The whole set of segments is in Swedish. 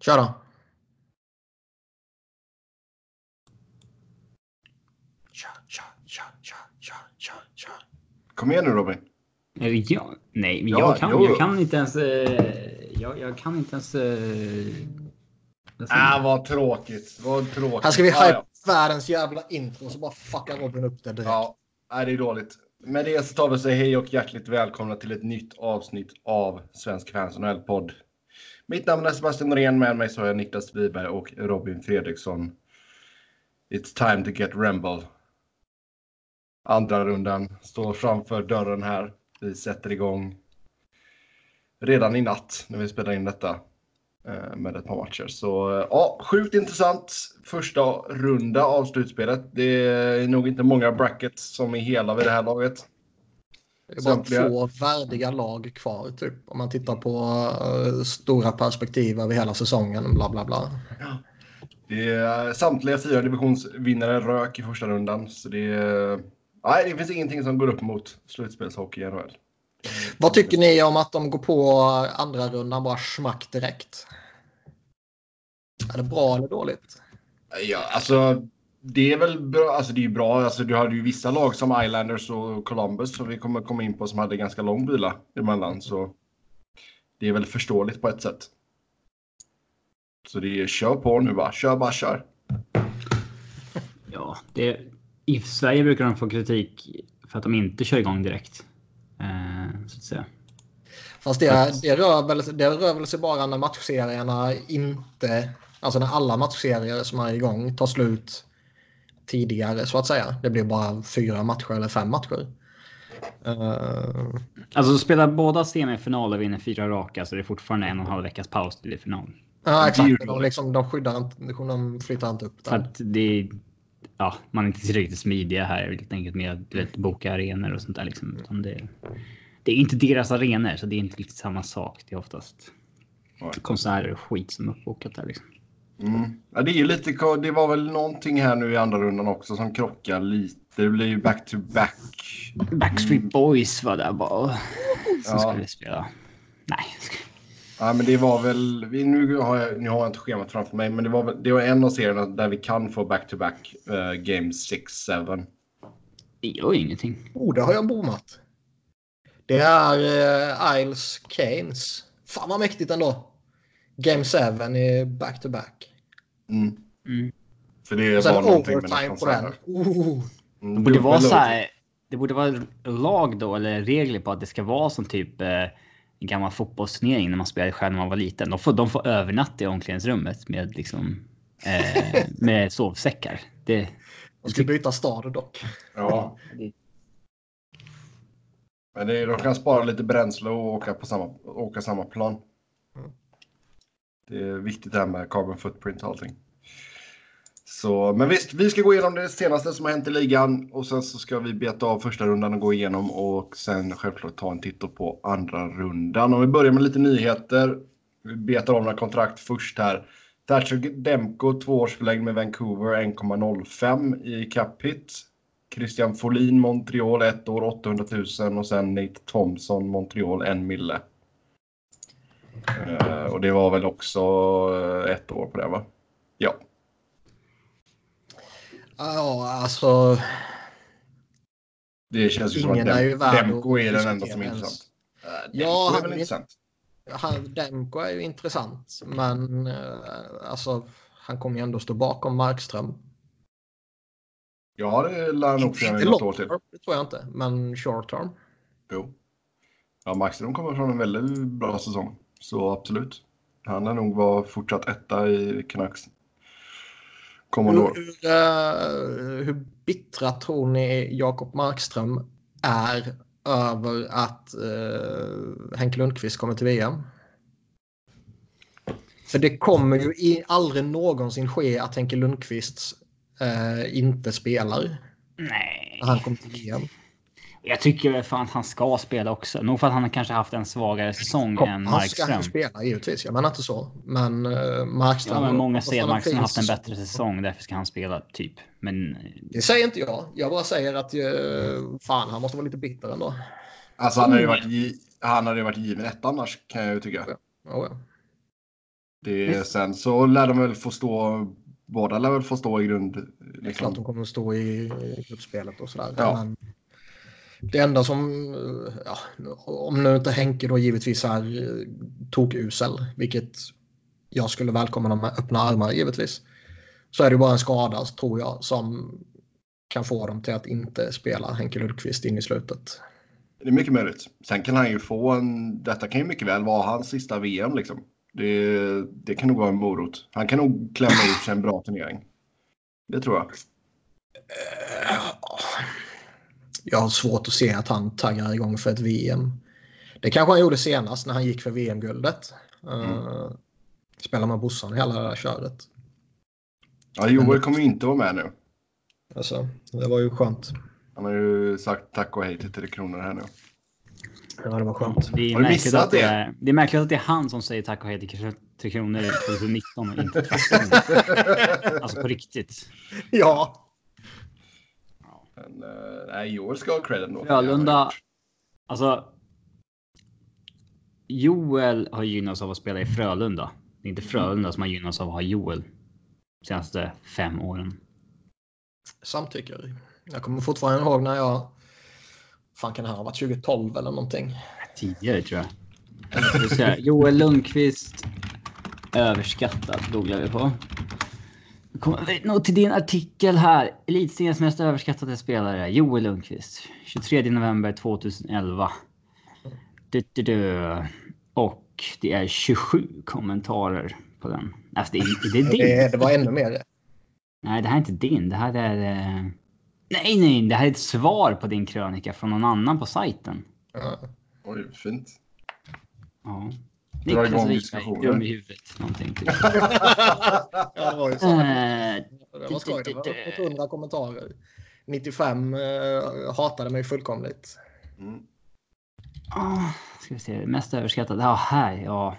Kör då. Kör, kör, kör, kör, kör, kör, kör. Kom igen nu Robin. Jag? Nej, men Ja, jag, kan, jo. jag kan inte ens... Eh, jag, jag kan inte ens... Eh, säger Ah, vad tråkigt. Vad tråkigt. Här ska vi Ah, hype ja. världens jävla intro och så bara fuckar Robin upp det direkt. Ja, nej, det är dåligt. Med det så tar vi säga hej och hjärtligt välkomna till ett nytt avsnitt av Svensk Fans NHL-podd. Mitt namn är Sebastian Norén, med mig så har jag Niklas Wiberg och Robin Fredriksson. It's time to get Ramble. Andra rundan står framför dörren här. Vi sätter igång redan i natt när vi spelar in detta eh, med ett par matcher. Så eh, ja, sjukt intressant första runda av slutspelet. Det är nog inte många brackets som är hela vid det här laget. Det är bara Samtliga- två värdiga lag kvar typ. Om man tittar på eh, stora perspektiv över hela säsongen. Bla bla bla. Det är samtliga fyra divisionsvinnare rök i första rundan. Så det, är, nej, det finns ingenting som går upp mot slutspelshockey i NHL. Vad tycker ni om att de går på andra rundan bara smack direkt? Är det bra eller dåligt? Ja, alltså det är väl bra. Alltså det är ju bra. Alltså du hade ju vissa lag som Islanders och Columbus som vi kommer komma in på som hade ganska lång vila emellan. Så det är väl förståeligt på ett sätt. Så det är kör på nu bara. Kör bara kör. Ja, det, I Sverige brukar de få kritik för att de inte kör igång direkt. Eh, så att säga. Fast det, det, rör väl, det rör väl sig bara när matchserierna inte... Alltså när alla matchserier som är igång tar slut tidigare så att säga. Det blir bara fyra matcher eller fem matcher. Eh, Alltså spelar båda semifinaler och vinner fyra raka så det är fortfarande en och en halv veckas paus till final. ja, exakt. De, liksom, de skyddar inte, de flyttar inte upp För det. att det är, ja, man är inte tillräckligt smidiga här helt enkelt med att vet, boka arenor och sånt där. Liksom. Det, det är inte deras arenor så det är inte riktigt samma sak. Det är oftast konserter och skit som är uppbokat där. Liksom. Mm. Ja, det är lite. Det var väl någonting här nu i andra rundan också som krockar lite. Det blir ju back to back. Backstreet Boys var där bara. Som Ja. skulle spela. Nej. Ja, men det var väl. vi- Nu har jag, nu har jag inte schemat framför mig, men det var, väl- det var en av serierna där vi kan få back to back uh, game 6-7. Det gör ingenting. Oh, det har jag bommat. Det är uh, Isles Canes. Fan vad mäktigt ändå. Game 7 i back-to-back. Mm. Mm. För det var någonting med den. Oh. Mm, Det borde vara så här. Det borde vara lag då eller regler på att det ska vara som typ eh, en gammal fotbollsturnering när man spelade själv när man var liten. De får, de får övernatta i omklädningsrummet med liksom eh, med sovsäckar. Det, De ska byta stad dock. Ja, men det, de kan spara lite bränsle och åka på samma, åka samma plan. Mm. Det är viktigt det här med carbon footprint och allting. Så, men visst, vi ska gå igenom det senaste som har hänt i ligan och sen så ska vi beta av första rundan och gå igenom och sen självklart ta en titt på andra rundan. Om vi börjar med lite nyheter. Vi betar av några kontrakt först här. Thatcher Demko tvåårsförlängd med Vancouver 1,05 i cap hit. Christian Folin Montreal ett år 800 000 och sen Nate Thompson Montreal en mille. Eh, och det var väl också eh, ett år på det va? Ja. Ja, alltså. Det känns ju som att Dem- Demko är den enda som är intressant. Uh, Ja, Demko är väl intressant? Demko är ju intressant. Men eh, alltså, han kommer ju ändå stå bakom Markström. Ja, det lär han nog få göra i något år till. det tror jag inte. Men short term. Jo. Ja, Markström kommer från en väldigt bra säsong. Så absolut. Han lär nog vara fortsatt etta i Canucks. Kommande år. Hur, hur, eh, hur bittra tror ni Jakob Markström är över att uh, Henke Lundqvist kommer till VM? För det kommer ju i, aldrig någonsin ske att Henke Lundqvist eh, inte spelar nej. när han kommer till VM. Jag tycker väl fan att han ska spela också. Nog för att han kanske haft en svagare säsong Kom, än han ska Markström. ju spela givetvis, jag menar inte så. Men uh, Markström... Ja, men många säger att Markström har haft en bättre säsong. Därför ska han spela typ. Men Det säger inte jag. Jag bara säger att uh, fan, han måste vara lite bitter ändå. Alltså han hade ju varit, gi- han hade ju varit given ett annars kan jag ju tycka. Ja, ja. Det, sen så lär de väl få stå, båda lär väl få stå i grund. Liksom. Det är klart de kommer att stå i gruppspelet och sådär. Ja. Men det enda som, ja, om nu inte Henke då givetvis är eh, tokusel, vilket jag skulle välkomna med öppna armar givetvis, så är det bara en skada tror jag som kan få dem till att inte spela Henke Lundqvist in i slutet. Det är mycket möjligt. Sen kan han ju få en, detta kan ju mycket väl vara hans sista VM liksom. Det, det kan nog vara en morot. Han kan nog klämma ut sig en bra turnering. Det tror jag. Jag har svårt att se att han taggar igång för ett VM. Det kanske han gjorde senast när han gick för VM-guldet. Uh, spelar med Bossan hela det där köret. Ja, Joel kommer ju inte vara med nu. Alltså, det var ju skönt. Han har ju sagt tack och hej till Tre Kronor här nu. Ja, det var skönt. Det är, Har du missat att det? det? är, det är märkligt att det är han som säger tack och hej till Tre Kronor 2019 och inte tvärtom. alltså på riktigt. Ja, Men, uh, nej, Joel ska ha cred ändå. Frölunda. Alltså. Joel har gynnats av att spela i Frölunda. Det är inte Frölunda som har gynnats av att ha Joel. De senaste fem åren. samtycker. Jag kommer fortfarande ihåg när jag... fan kan det här ha varit 2012 eller någonting? Tidigare tror jag. Se. Joel Lundqvist. Överskattad googlar vi på. Nu kommer vi nog till din artikel här. Elitseriens mest överskattade spelare. Joel Lundqvist. 23 november 2011. Du, du, du. Och det är 27 kommentarer på den. Alltså det är, det är din. Det, det var ännu mer. Nej, det här är inte din. Det här är... eh, Nej, nej, det här är ett svar på din krönika från någon annan på sajten. Ja. Oj, fint. Ja. Dra igång Niklas Wiberg, diskussionen. dum i huvudet. Någonting. Typ. Det var ju så. Eh, Det var skoj. Det var uppåt 100 kommentarer. 95 eh, hatade mig fullkomligt. Mm. ah, ska vi se, mest överskattat. Ja, här. Ja.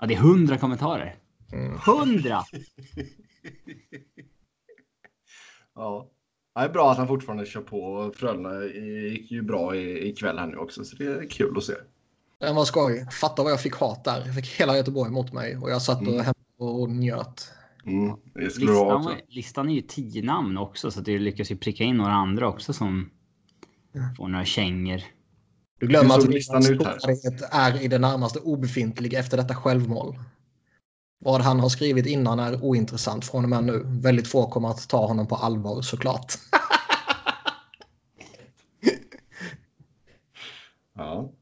ja, det är 100 kommentarer. Mm. 100! Ja. Det är bra att han fortfarande kör på. Frölunda gick ju bra i- ikväll här nu också, så det är kul att se. Den var skoj. Fatta vad jag fick hat där. Jag fick hela Göteborg mot mig och jag satt och, Mm. hemma och njöt. Mm, Listan, var- listan är ju 10 namn också, så att du lyckas ju pricka in några andra också som får några kängor. Du glömmer att såg min listan ut här? trovärdighet är i det närmaste obefintlig efter detta självmål. Vad han har skrivit innan är ointressant från och med nu. Väldigt få kommer att ta honom på allvar såklart. Ja.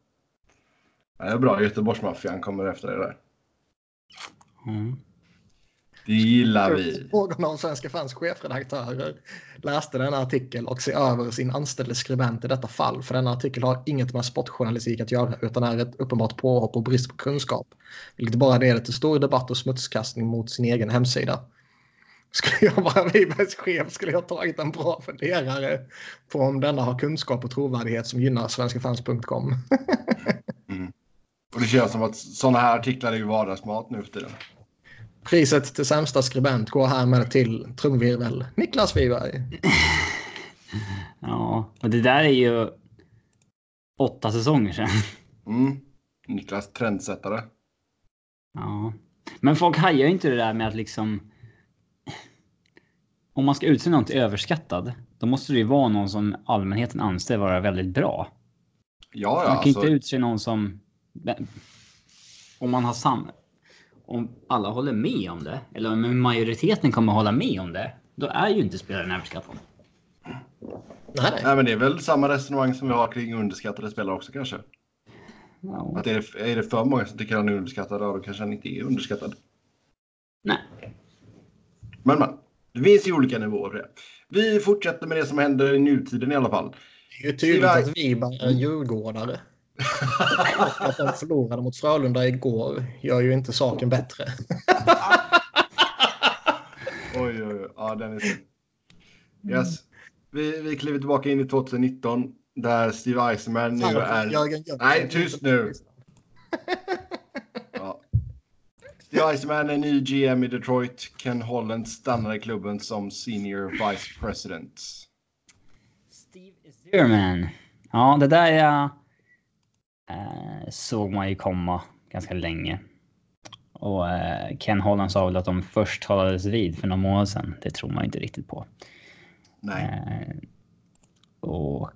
Det är bra. Göteborgsmaffian kommer efter det där. Mm. Det gillar vi. Frågorna om Svenska fans chefredaktörer läste denna artikel och ser över sin anställde skribent i detta fall. För denna artikel har inget med sportjournalistik att göra utan är ett uppenbart påhopp och brist på kunskap. Vilket bara leder till stor debatt och smutskastning mot sin egen hemsida. Skulle jag vara Wibergs chef skulle jag tagit en bra funderare på om denna har kunskap och trovärdighet som gynnar svenskafans.com. Och det känns som att sådana här artiklar är ju vardagsmat nu för tiden. Priset till sämsta skribent går härmed till trumvirvel Niklas Wiberg. Ja, och det där är ju åtta säsonger sedan. Mm. Niklas trendsättare. Ja. Men folk hajar ju inte det där med att liksom... Om man ska utse någon till överskattad, då måste det ju vara någon som allmänheten anser vara väldigt bra. Ja, Man ja. kan Alltså, inte utse någon som... Om man har sam... Om alla håller med om det, eller om majoriteten kommer hålla med om det, då är ju inte spelaren överskattad. Nej, nej. nej, men det är väl samma resonemang som vi har kring underskattade spelare också kanske. Ja. Att är det, är det för många som tycker han är underskattad, då kanske han inte är underskattad. Nej. Men, men. Det finns ju olika nivåer det. Vi fortsätter med det som händer i nutiden i alla fall. Det är ju tydligt att Wiberg är djurgårdare. att de förlorade mot Frölunda igår gör ju inte saken bättre. Oj, oj, oj. Ja, den är. Yes. Vi, vi kliver tillbaka in i 2019 där Steve Eisenman nu är... Jörgen. Nej, tyst nu. Ja. Steve Eisenman är ny GM i Detroit. Ken Holland stannar i klubben som senior vice president. Steve Zierman. Ja, det där är, eh, såg man ju komma ganska länge. Och eh, Ken Holland sa väl att de först talades vid för några månader sedan. Det tror man inte riktigt på. Nej. Eh, och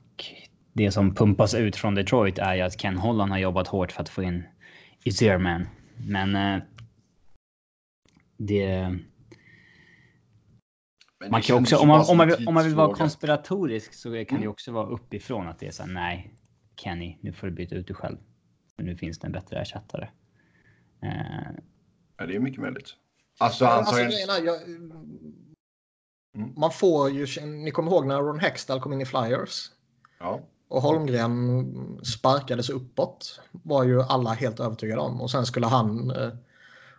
det som pumpas ut från Detroit är ju att Ken Holland har jobbat hårt för att få in Zerman. Men eh, det... Men det Man kan också, om man, om man, vill, om man vill vara konspiratorisk så kan det Mm. också vara uppifrån att det är så här, nej, Kenny, nu får du byta ut dig själv. För nu finns det en bättre ersättare. Eh, Ja, det är mycket möjligt. Alltså, sa alltså, jag, Mm. Man får ju, ni kommer ihåg när Ron Hextall kom in i Flyers? Ja. Och Holmgren sparkades uppåt. Var ju alla helt övertygade om. Och sen skulle han, eh,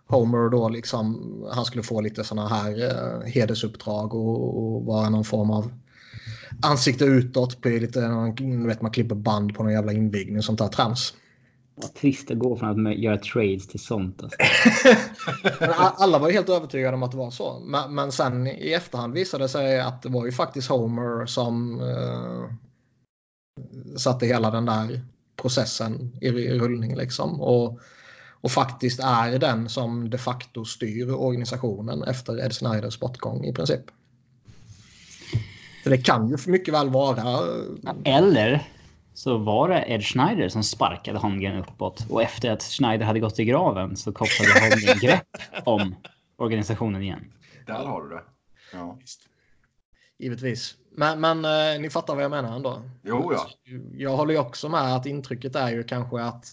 Homer då liksom, han skulle få lite sådana här eh, hedersuppdrag och, och vara någon form av ansikte utåt. På lite, vet man klipper band på någon jävla invigning och sånt där trams. vad trist att gå från att göra trades till sånt. Alltså. Alla var ju helt övertygade om att det var så. Men, men sen i efterhand visade det sig att det var ju faktiskt Homer som eh, satte hela den där processen i, i rullning liksom. Och, och faktiskt är den som de facto styr organisationen efter Ed Snyders bortgång i princip. Så det kan ju mycket väl vara... Eller så var det Ed Schneider som sparkade Holmgren uppåt och efter att Schneider hade gått i graven så kopplade Holmgren grepp om organisationen igen. Där har du det. Ja. Givetvis. Men, men eh, ni fattar vad jag menar ändå. Jo, ja. Jag håller ju också med att intrycket är ju kanske att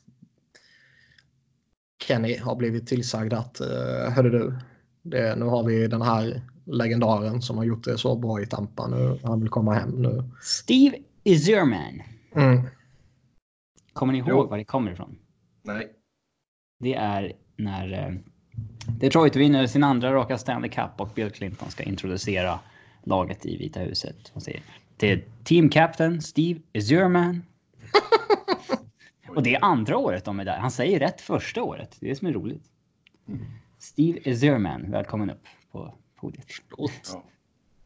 Kenny har blivit tillsagd att uh, hörde du, det, nu har vi den här legendaren som har gjort det så bra i Tampa nu. Han vill komma hem nu. Steve Zerman. Mm. Kommer ni ihåg Jo. var det kommer ifrån? Nej. Det är när eh, Detroit vinner sin andra raka Stanley Cup och Bill Clinton ska introducera laget i Vita huset. Man säger, det är Team Captain Steve Zerman. och det är andra året de är där. Han säger rätt första året. Det är det som är roligt. Mm. Steve Zerman, välkommen upp på podiet.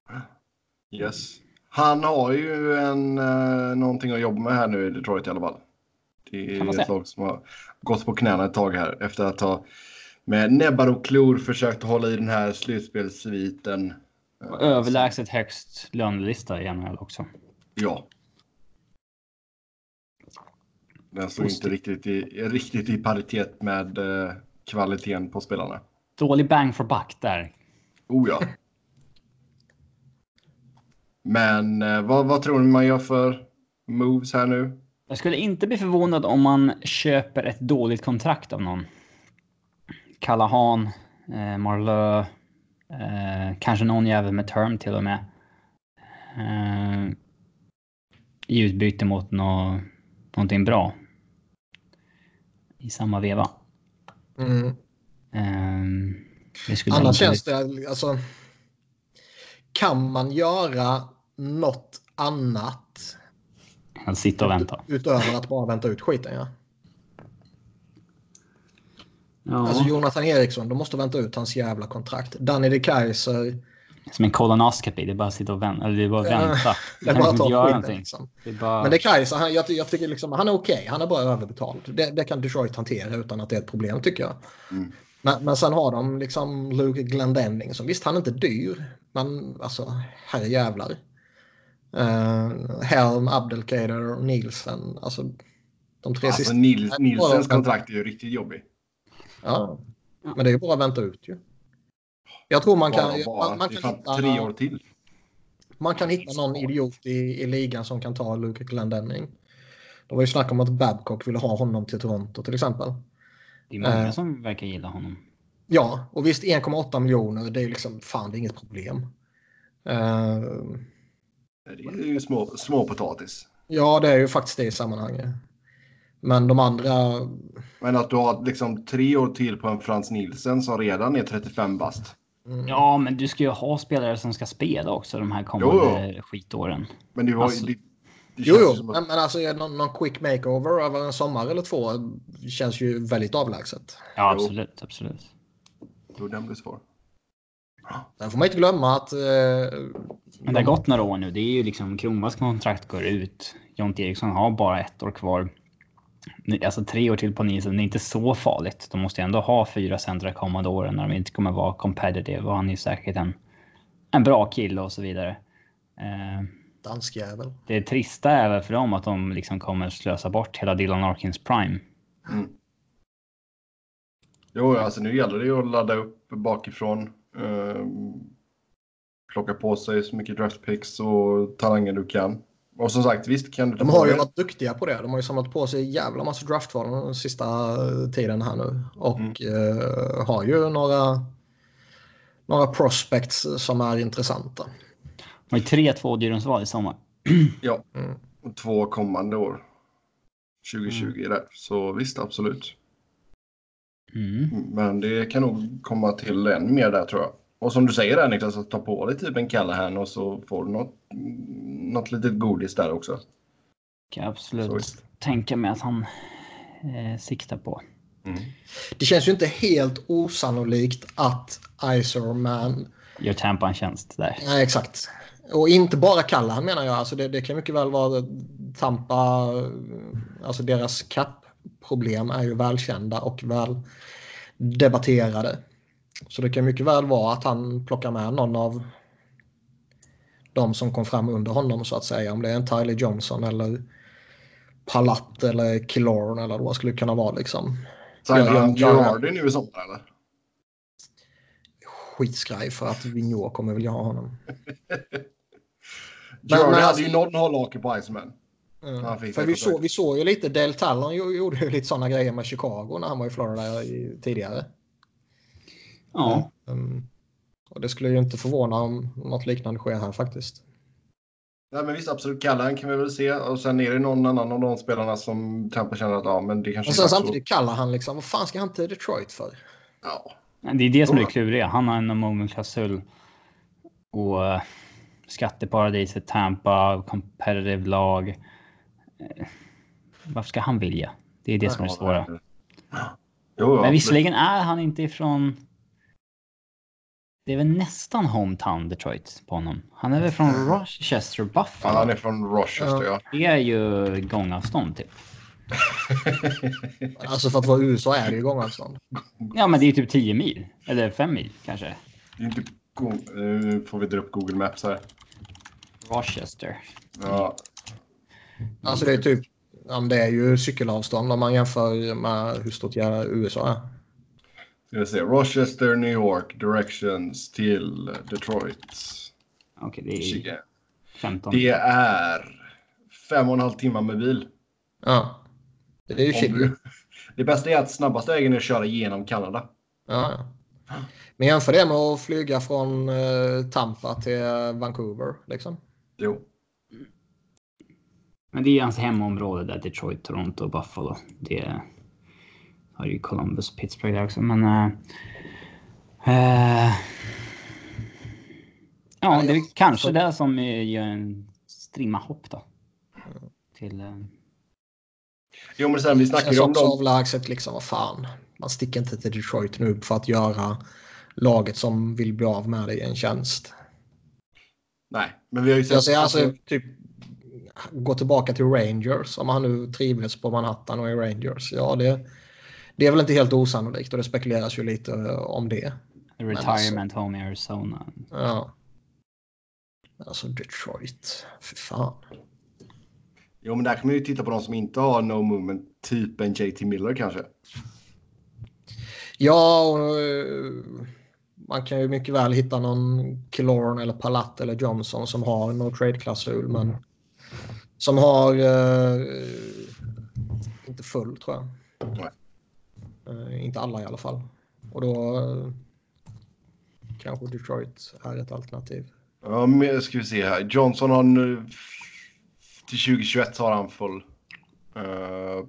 Ja. Yes. Han har ju en, eh, någonting att jobba med här nu i Detroit i alla fall. Det är ett lag som har gått på knäna ett tag här efter att ha med näbbar och klor försökt hålla i den här slutspelssviten. Och överlägset högst lönelista i NHL också. Ja. Den står inte riktigt i, riktigt i paritet med eh, kvaliteten på spelarna. Dålig bang for buck där. Oh ja. Men eh, vad, vad tror ni man gör för moves här nu? Jag skulle inte bli förvånad om man köper ett dåligt kontrakt av någon. Callahan, eh, Marlö, eh, kanske någon jävel med term till och med. Eh, I utbyte mot nå, någonting bra. I samma veva. Mm. Eh, Annars känns det alltså. Kan man göra något annat Att sitta och vänta. utöver att bara vänta ut skiten? Ja? Ja, Alltså Jonathan Eriksson, de måste vänta ut hans jävla kontrakt. Danny de Kaiser, som en colonoscopy. Det är bara att sitta och vänta. Eller det är bara att vänta. det är bara liksom att ta göra skiten. någonting. Liksom. Det är bara... Men de Kaiser, han, jag, jag tycker liksom, han är okej. Han är bara överbetald. Det, det kan Detroit hantera utan att det är ett problem tycker jag. Mm. Men, men sen har de liksom Luke Glendening som visst han är inte dyr. Men alltså herrejävlar. Uh, Helm, Abdelkader och Nielsen. Alltså de tre Alltså sista. Nils, Nilsens Ja. kontrakt är ju riktigt jobbig. Ja. Men det är ju bara att vänta ut ju. Jag tror man kan, Bara, bara. man, man kan, fan tre år hitta, till. man kan hitta någon idiot i, i ligan som kan ta Luke Glendening. Det var ju snack om att Babcock ville ha honom till Toronto till exempel. Det är många Eh. som verkar gilla honom. Ja, och visst 1,8 miljoner, det är ju liksom, fan det är inget problem. Eh, Det är ju små, småpotatis. ja, det är ju faktiskt det i sammanhanget. Men de andra, Men att du har liksom tre år till på en Frans Nielsen som redan är 35 bast. mm, Ja, men du ska ju ha spelare som ska spela också de här kommande skitåren. Men det var Alltså- jo, jo, som att, men, alltså någon, någon quick makeover över en sommar eller två känns ju väldigt avlägset. Ja, Jo. absolut, absolut. då är den blir svår. Sen får man inte glömma att... Eh, Men det har gått några år nu. Det är ju liksom Kronwalls kontrakt går ut. Jonte Eriksson har bara ett år kvar. Alltså tre år till på nisen, det är inte så farligt. De måste ju ändå ha fyra centra kommande åren när de inte kommer vara competitive. Och han är ju säkert en, en bra kille och så vidare. Eh, Danskjävel. det trista är väl för dem att de liksom kommer slösa bort hela Dylan Larkins prime. Jo, alltså nu gäller det ju att ladda upp bakifrån. Eh, plocka på sig så mycket draftpicks och talanger du kan. Och som sagt, visst kan du De har ju varit duktiga på det. De har ju samlat på sig jävla massa draftval den sista tiden här nu. Och Mm. eh, har ju några, några prospects som är intressanta. De har ju tre tvådjurensval i sommar. Ja, Mm. och två kommande år. 2020 Mm. där. Så visst, absolut. Mm. Men det kan nog komma till än mer där tror jag. Och som du säger där Niklas, att ta på dig typ en Callahan och så får du något, något litet godis där också. Kan jag absolut Så tänka mig att han eh, siktar på. Mm. Det känns ju inte helt osannolikt att Iserman Gör Tampa en tjänst där. Nej, exakt. Och inte bara Callahan menar jag. Alltså det, det kan mycket väl vara Tampa, alltså deras cap-problem är ju välkända och väl debatterade. Så det kan mycket väl vara att han plockar med någon av de som kom fram under honom så att säga. Om det är en Tyler Johnson eller Palat eller Killorn eller vad det skulle kunna vara liksom. Ja, han. Girardi nu i sommar eller? Skitskraj för att Vigneault kommer vilja ha honom. Girardi men hade alltså- ju någon hållhake på Iceman. Mm. För vi, på så, sig. vi såg ju lite, Del Talon gjo- gjorde ju lite sådana grejer med Chicago när han var i Florida i, tidigare. Ja. Um, och det skulle ju inte förvåna om något liknande sker här faktiskt. Nej men visst, absolut. Callahan kan vi väl se. Och sen är det någon annan av de spelarna som Tampa känner att ja, men det kanske Och sen samtidigt kallar han liksom, vad fan ska han till Detroit för? Ja. Det är det som är det kluriga. Han har en moment-klausul. Och eh, skatteparadiset Tampa, competitive lag. Eh, Varför ska han vilja? Det är det som är det svåra. Men visserligen är han inte ifrån... Det är väl nästan hometown Detroit på honom. Han är väl från Rochester, Ja, Buffalo. han är från Rochester ja. Det är ju gångavstånd typ. Alltså för att vara USA är det ju gångavstånd. Ja, men det är typ 10 mil. Eller 5 mil kanske. Det är inte Nu får vi dra upp Google Maps här. Rochester. Ja. Alltså det är typ, det är ju cykelavstånd om man jämför med hur stort USA är. Ska vi se. Rochester, New York, directions till Detroit. Okej, det är Chicago. 15. Det är fem och en halv timme med bil. Ja. Det är ju du- Det bästa är att snabbaste vägen är att köra genom Kanada. Ja, ja. Men jämför det med att flyga från eh, Tampa till Vancouver. Liksom. Jo. Men det är hans hemområde där, Detroit, Toronto, Buffalo. Det har ju Columbus, Pittsburgh där också, men... eh, eh, ja, det är kanske det som eh, gör en strimma hopp då. Till... eh, Jo, men sen vi snackar ju om dem. avlägset liksom. Vad fan. Man sticker inte till Detroit nu för att göra laget som vill bli av med dig en tjänst. Nej, men vi har ju sett. Jag säger alltså typ gå tillbaka till Rangers om han nu trivs på Manhattan och är Rangers. Ja, det, det är väl inte helt osannolikt och det spekuleras ju lite eh, om det. retirement home i Arizona. Ja. Alltså Detroit. Fy fan. Jo, men där kan man ju titta på de som inte har no movement. Typ en JT Miller kanske. Ja, och, eh, man kan ju mycket väl hitta någon Killorn eller Palat eller Johnson som har no trade-klausul men som har eh, inte full tror jag. Eh, inte alla i alla fall. Och då eh, kanske Detroit är ett alternativ. Ja, men ska vi se här. Johnson har nu... Till 2021 har han full. Uh,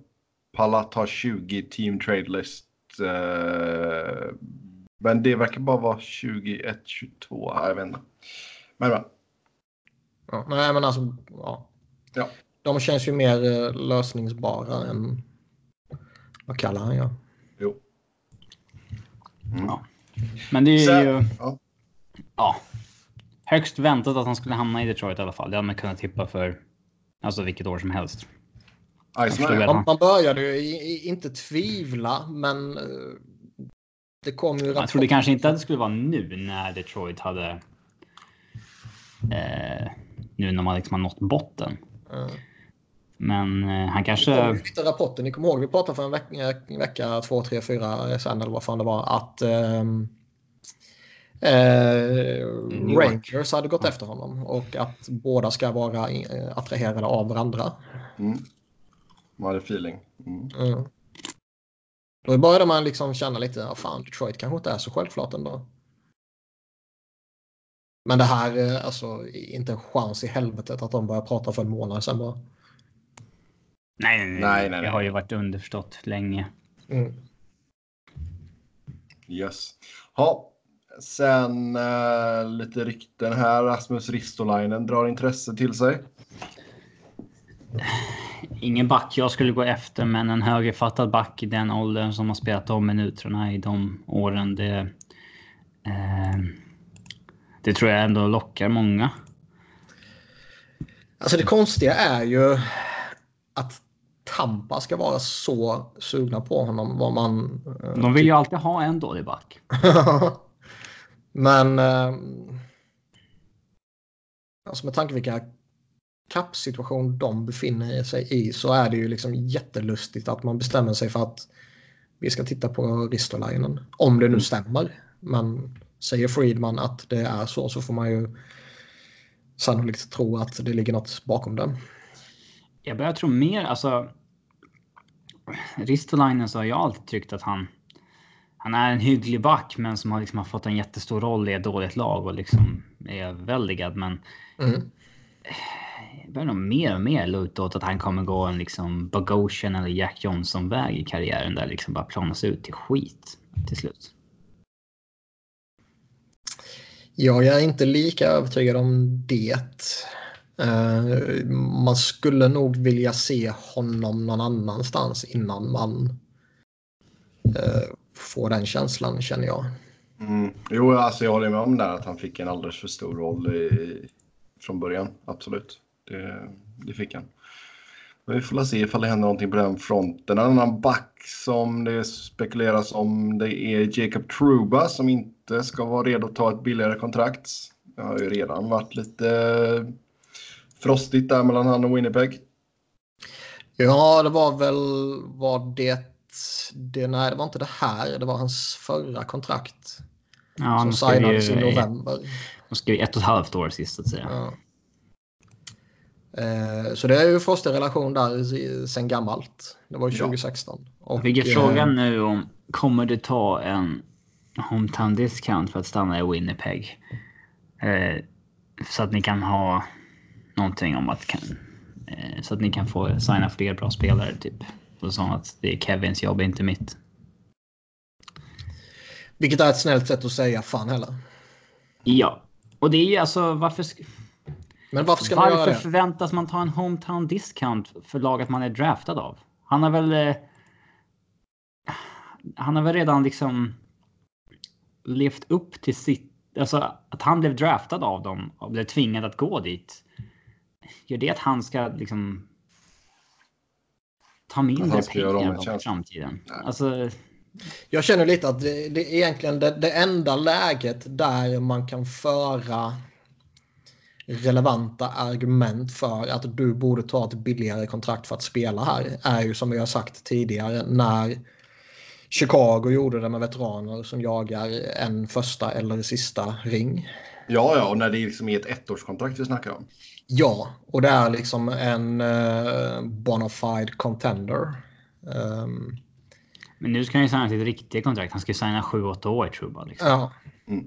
Palat har 20 team trade list. eh, men det verkar bara vara 21, 22. här, Jag vet inte. Men, men. Ja, nej men alltså, ja. Ja. De känns ju mer eh, lösningsbara än vad kallar han ja. Jo. Mm. Ja. Men det är Sen- ju... ja. Ja. Högst väntat att han skulle hamna i Detroit i alla fall. Det hade man kunnat tippa för alltså vilket år som helst. Man, man började ju inte tvivla, men eh, det kom ju Jag trodde kanske inte att det skulle vara nu när Detroit hade. Eh, nu när man liksom har nått botten. Ja. Men eh, han kanske. ju lite rapporter. Ni kommer ihåg vi pratade för en vecka, en vecka två, tre, fyra sen eller vad fan det var att ehm, eh, York. Rangers hade gått efter honom och att båda ska vara eh, attraherade av varandra. mm. man hade feeling. Mm. Mm. Då började man liksom känna lite, ja, fan Detroit kanske inte är så självklart ändå. Men det här, eh, alltså inte en chans i helvetet att de börjar prata för en månad sedan bara. Nej, nej, nej. Nej, nej, Det har ju varit underförstått länge. Mm. Yes. Ja, sen eh, lite rykten här. Rasmus Ristolainen drar intresse till sig. Ingen back jag skulle gå efter, men en högerfattad back i den åldern som har spelat de minuterna i de åren. Det, eh, det tror jag ändå lockar många. Alltså det konstiga är ju att Tampa ska vara så sugna på honom. Vad man... eh, De vill ju alltid ha en dålig back. Men... Eh, alltså med tanke vilka kappsituation de befinner sig i så är det ju liksom jättelustigt att man bestämmer sig för att vi ska titta på Ristolainen. Om det nu stämmer. Men säger Friedman att det är så så får man ju sannolikt tro att det ligger något bakom det. Jag börjar tro mer, alltså. Ristolainen så har jag alltid tyckt att han. Han är en hygglig back, men som har, liksom har fått en jättestor roll i ett dåligt lag och liksom är överväldigad. Men Mm. Börjar nog mer och mer luta åt att han kommer gå en liksom Bogosian eller Jack Johnson-väg i karriären där liksom bara planas ut till skit till slut. Jag är inte lika övertygad om det. Eh, man skulle nog vilja se honom någon annanstans innan man eh, får den känslan känner jag. Mm. Jo, alltså jag håller med om det där att han fick en alldeles för stor roll i, från början. Absolut. Det, det fick han. Men vi får väl se ifall det händer någonting på den fronten. En annan back som det spekuleras om det är Jacob Truba som inte ska vara redo att ta ett billigare kontrakt. Det har ju redan varit lite frostigt där mellan han och Winnipeg. Ja, det var väl var det, det. Nej, det var inte det här. Det var hans förra kontrakt Ja, som signades i november. de skrev ett och ett halvt år sist så att säga. Ja. Eh, så det är ju frostig relation där sen gammalt. Det var ju Ja. 2016. Och, Jag fick eh, frågan nu om kommer du ta en hometown discount för att stanna i Winnipeg? Eh, så att ni kan ha någonting om att kan, eh, så att ni kan få signa fler bra spelare typ. Och så att det är Kevins jobb, inte mitt. Vilket är ett snällt sätt att säga fan heller. Ja, och det är ju alltså varför, Men varför ska man göra varför det? förväntas man ta en hometown discount för laget man är draftad av? Han har väl. Eh, han har väl redan liksom. Levt upp till sitt. Alltså att han blev draftad av dem och blev tvingad att gå dit. Gör det att han ska liksom. Ta mindre pengar i framtiden. Nej. Alltså. Jag känner lite att det, det är egentligen det, det enda läget där man kan föra relevanta argument för att du borde ta ett billigare kontrakt för att spela här är ju som vi har sagt tidigare när Chicago gjorde det med veteraner som jagar en första eller sista ring. Ja, ja, och när det liksom är ett ettårskontrakt vi snackar om. Ja, och det är liksom en uh, bona fide contender. Ehm, Men nu ska han ju signa sitt riktiga kontrakt. Han ska ju signa 7-8 år tror jag. Liksom. ja, Mm.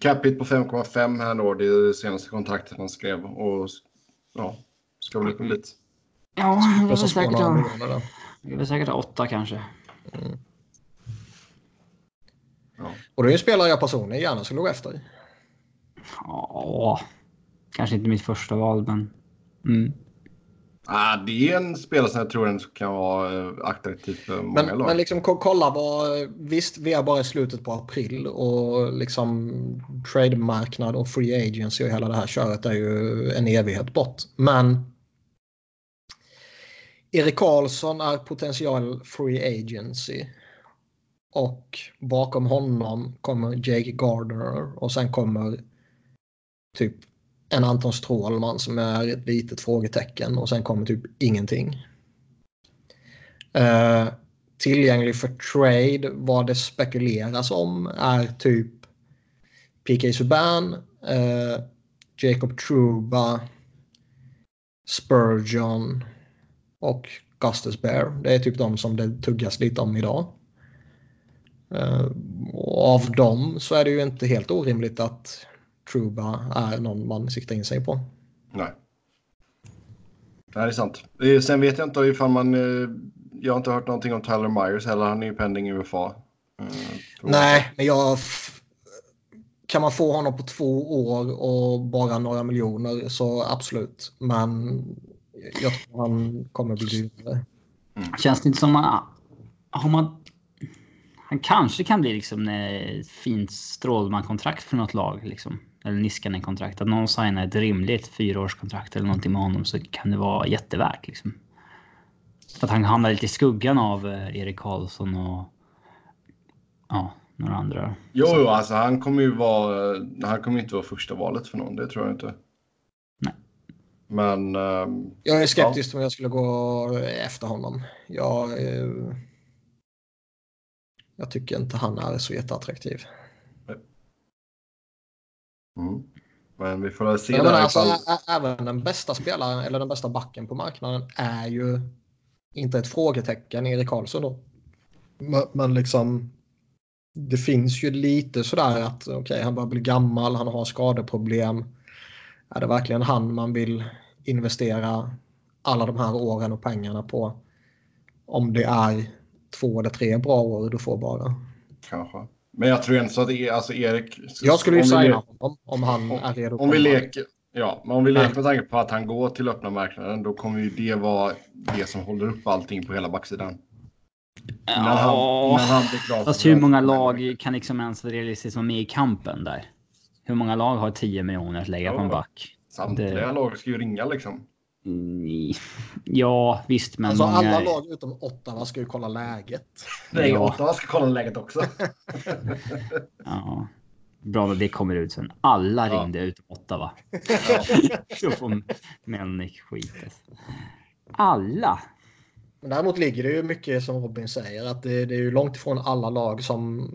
Capita på 5,5 här då. Det är det senaste kontraktet han skrev. Och ja, ska väl upp en bit. Ja, det är säkert ha- det är säkert ha åtta kanske. Ja. Och det är en spelare jag personligen gärna skulle gå efter. Ja, kanske inte mitt första val, men. Mm. Ah, det är en spelare som jag tror ändå kan vara eh, attraktiv för många Men, lag. men liksom ko- kolla vad... Visst, vi är bara i slutet på april och liksom trademarknad och free agency och hela det här köret är ju en evighet bort. Men Erik Karlsson är potential free agency. Och bakom honom kommer Jake Gardner och sen kommer typ en Anton Strålman som är ett litet frågetecken och sen kommer typ ingenting. Uh, tillgänglig för trade, vad det spekuleras om är typ PK Subban, uh, Jacob Truba, Spurgeon och Gustus Bear. Det är typ de som det tuggas lite om idag. Uh, av dem så är det ju inte helt orimligt att Truba är någon man siktar in sig på. Nej. Det är sant. Sen vet jag inte ifall man... Eh, jag har inte hört någonting om Tyler Myers heller. Han är ju pending UFA. Mm, Nej, men jag... Kan man få honom på två år och bara några miljoner så absolut. Men jag tror han kommer bli dyrare. Mm. Känns det inte som man... Har man... Han kanske kan bli liksom ett fint Strålman-kontrakt för något lag. Liksom eller Niskanen-kontrakt. Att någon signar ett rimligt fyraårskontrakt eller någonting med honom så kan det vara jättevärt. Liksom. För att han hamnar lite i skuggan av eh, Erik Karlsson och ja, några andra. Jo, jo, alltså han kommer ju vara... Han kommer inte vara första valet för någon, det tror jag inte. Nej. Men... Um, jag är skeptisk ja. om jag skulle gå efter honom. Jag, eh, jag tycker inte han är så jätteattraktiv. Mm. Men vi får se. där alltså, även den bästa spelaren eller den bästa backen på marknaden är ju inte ett frågetecken, Erik Karlsson då. Men, men liksom det finns ju lite sådär att okej, okay, han börjar bli gammal, han har skadeproblem. Är det verkligen han man vill investera alla de här åren och pengarna på? Om det är två eller tre bra år du får bara. Kanske. Men jag tror inte så att e- alltså Erik... Jag skulle ju signa honom om han är redo. Om vi leker, ja, men om vi leker med tanke på att han går till öppna marknaden då kommer ju det vara det som håller upp allting på hela backsidan. Ja, när han, när han blir klar fast hur många lag kan liksom ens realistiskt vara med i kampen där? Hur många lag har 10 miljoner att lägga ja, på en back? Samtliga det... lag ska ju ringa liksom. Mm, ja, visst, men Alltså många... alla lag utom Ottawa ska ju kolla läget. Nej, ja. Ottawa ska kolla läget också. ja. Bra att det kommer ut sen. Alla ja. ringde utom Ottawa. Ja. Så får Melnick skit. Alla. Men däremot ligger det ju mycket som Robin säger att det, det är ju långt ifrån alla lag som.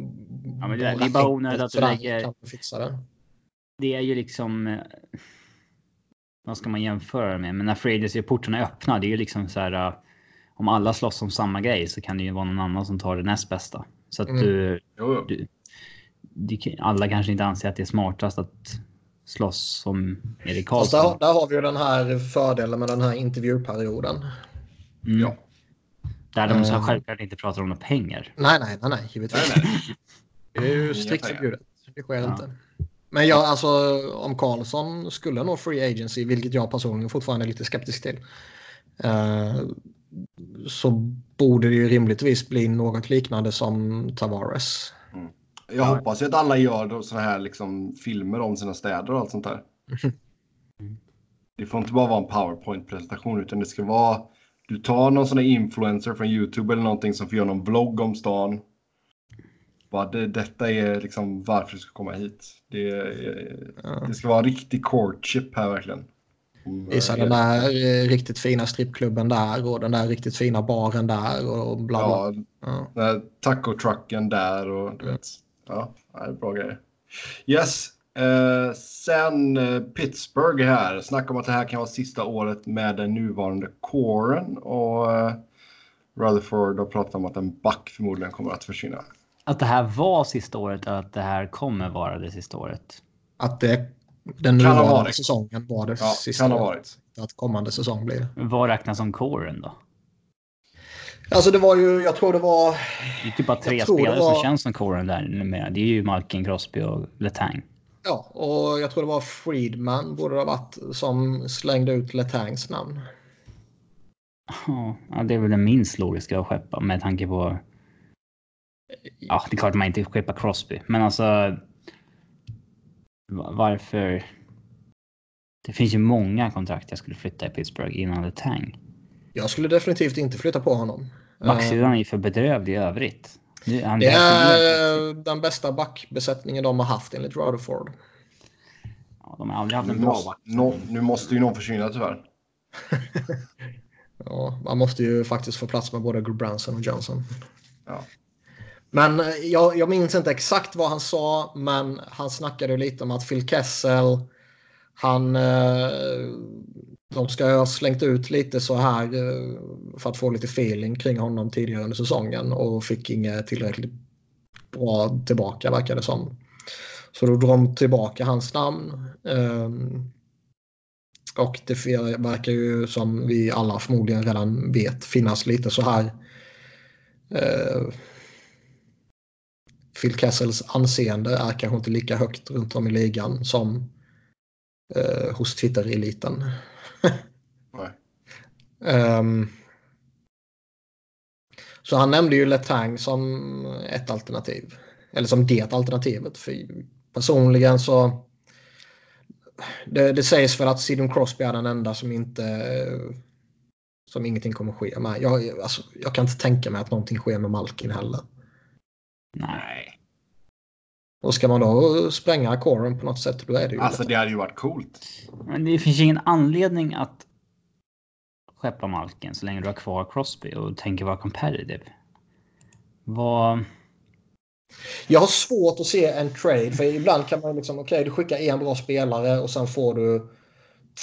Ja, men det, är bara onödigt att du lägger. Kan fixa det. det är ju liksom eh, vad ska man jämföra med? Men när free portarna är öppna, det är ju liksom så här. Uh, om alla slåss om samma grej så kan det ju vara någon annan som tar det näst bästa. Så att mm. du, du, du, Alla kanske inte anser att det är smartast att slåss som Erik Karlsson. Där, där, har vi ju den här fördelen med den här intervjuperioden. Mm. Ja. Där de så uh, självklart inte pratar om några pengar. Nej, nej, nej, nej givetvis. Nej, nej. Det är ju strikt förbjudet. Det sker ja. inte. Men jag, alltså, om Karlsson skulle nå free agency, vilket jag personligen fortfarande är lite skeptisk till, eh, så borde det ju rimligtvis bli något liknande som Tavares. Mm. Jag hoppas ju att alla gör sådana här liksom, filmer om sina städer och allt sånt där. Mm. Det får inte bara vara en powerpoint-presentation utan det ska vara du tar någon sån här influencer från YouTube eller någonting som får göra någon vlogg om stan bara, det, detta är liksom varför du ska komma hit. Det, ja. det ska vara en riktig courtship här verkligen. Visa den där eh, riktigt fina strippklubben där och den där riktigt fina baren där och bla bla. Ja, ja. tacotrucken där och du vet. Ja, det är bra grejer. Yes, eh, sen eh, Pittsburgh här. Snacka om att det här kan vara sista året med den nuvarande kåren och eh, Rutherford har pratat om att en back förmodligen kommer att försvinna att det här var sista året eller att det här kommer vara det sista året? Att det, den nuvarande säsongen var det ja, sista kan ha varit. Att kommande säsong blir Vad räknas som kåren då? Alltså det var ju, jag tror det var... Det är typ bara tre spelare var... som känns som kåren där med. Det är ju Malkin, Crosby och Letang. Ja, och jag tror det var Friedman borde det ha varit som slängde ut Letangs namn. Ja, det är väl den minst logiska att skeppa med tanke på Ja, det är klart man inte skeppar Crosby, men alltså. Varför? Det finns ju många kontrakt jag skulle flytta i Pittsburgh innan det tang. Jag skulle definitivt inte flytta på honom. Backsidan är ju för bedrövlig i övrigt. Det är den bästa backbesättningen de har haft enligt Rutherford. Ja, de har aldrig haft en nu, bra måste, back. nå, nu måste ju någon försvinna tyvärr. ja, man måste ju faktiskt få plats med både Branson och Johnson. Ja. Men eh, jag, jag minns inte exakt vad han sa, men han snackade lite om att Phil Kessel, han, eh, de ska ha slängt ut lite så här eh, för att få lite feeling kring honom tidigare under säsongen och fick inget tillräckligt bra tillbaka verkar det som. Så då drog de tillbaka hans namn. Ehm, och det verkar ju som vi alla förmodligen redan vet finnas lite så här Phil Kessels anseende är kanske inte lika högt runt om i ligan som uh, hos Twitter-eliten. um, så han nämnde ju Letang som ett alternativ. Eller som det alternativet. För personligen så... Det, det sägs väl att Sidon Crosby är den enda som inte... Som ingenting kommer ske med. Jag, alltså, jag kan inte tänka mig att någonting sker med Malkin heller. Nej. Och ska man då spränga kåren på något sätt då är det ju... Alltså det hade ju varit coolt. Men det finns ingen anledning att skeppa Malkin så länge du har kvar Crosby och tänker vara competitive. Vad... Jag har svårt att se en trade för ibland kan man liksom okej okay, du skickar en bra spelare och sen får du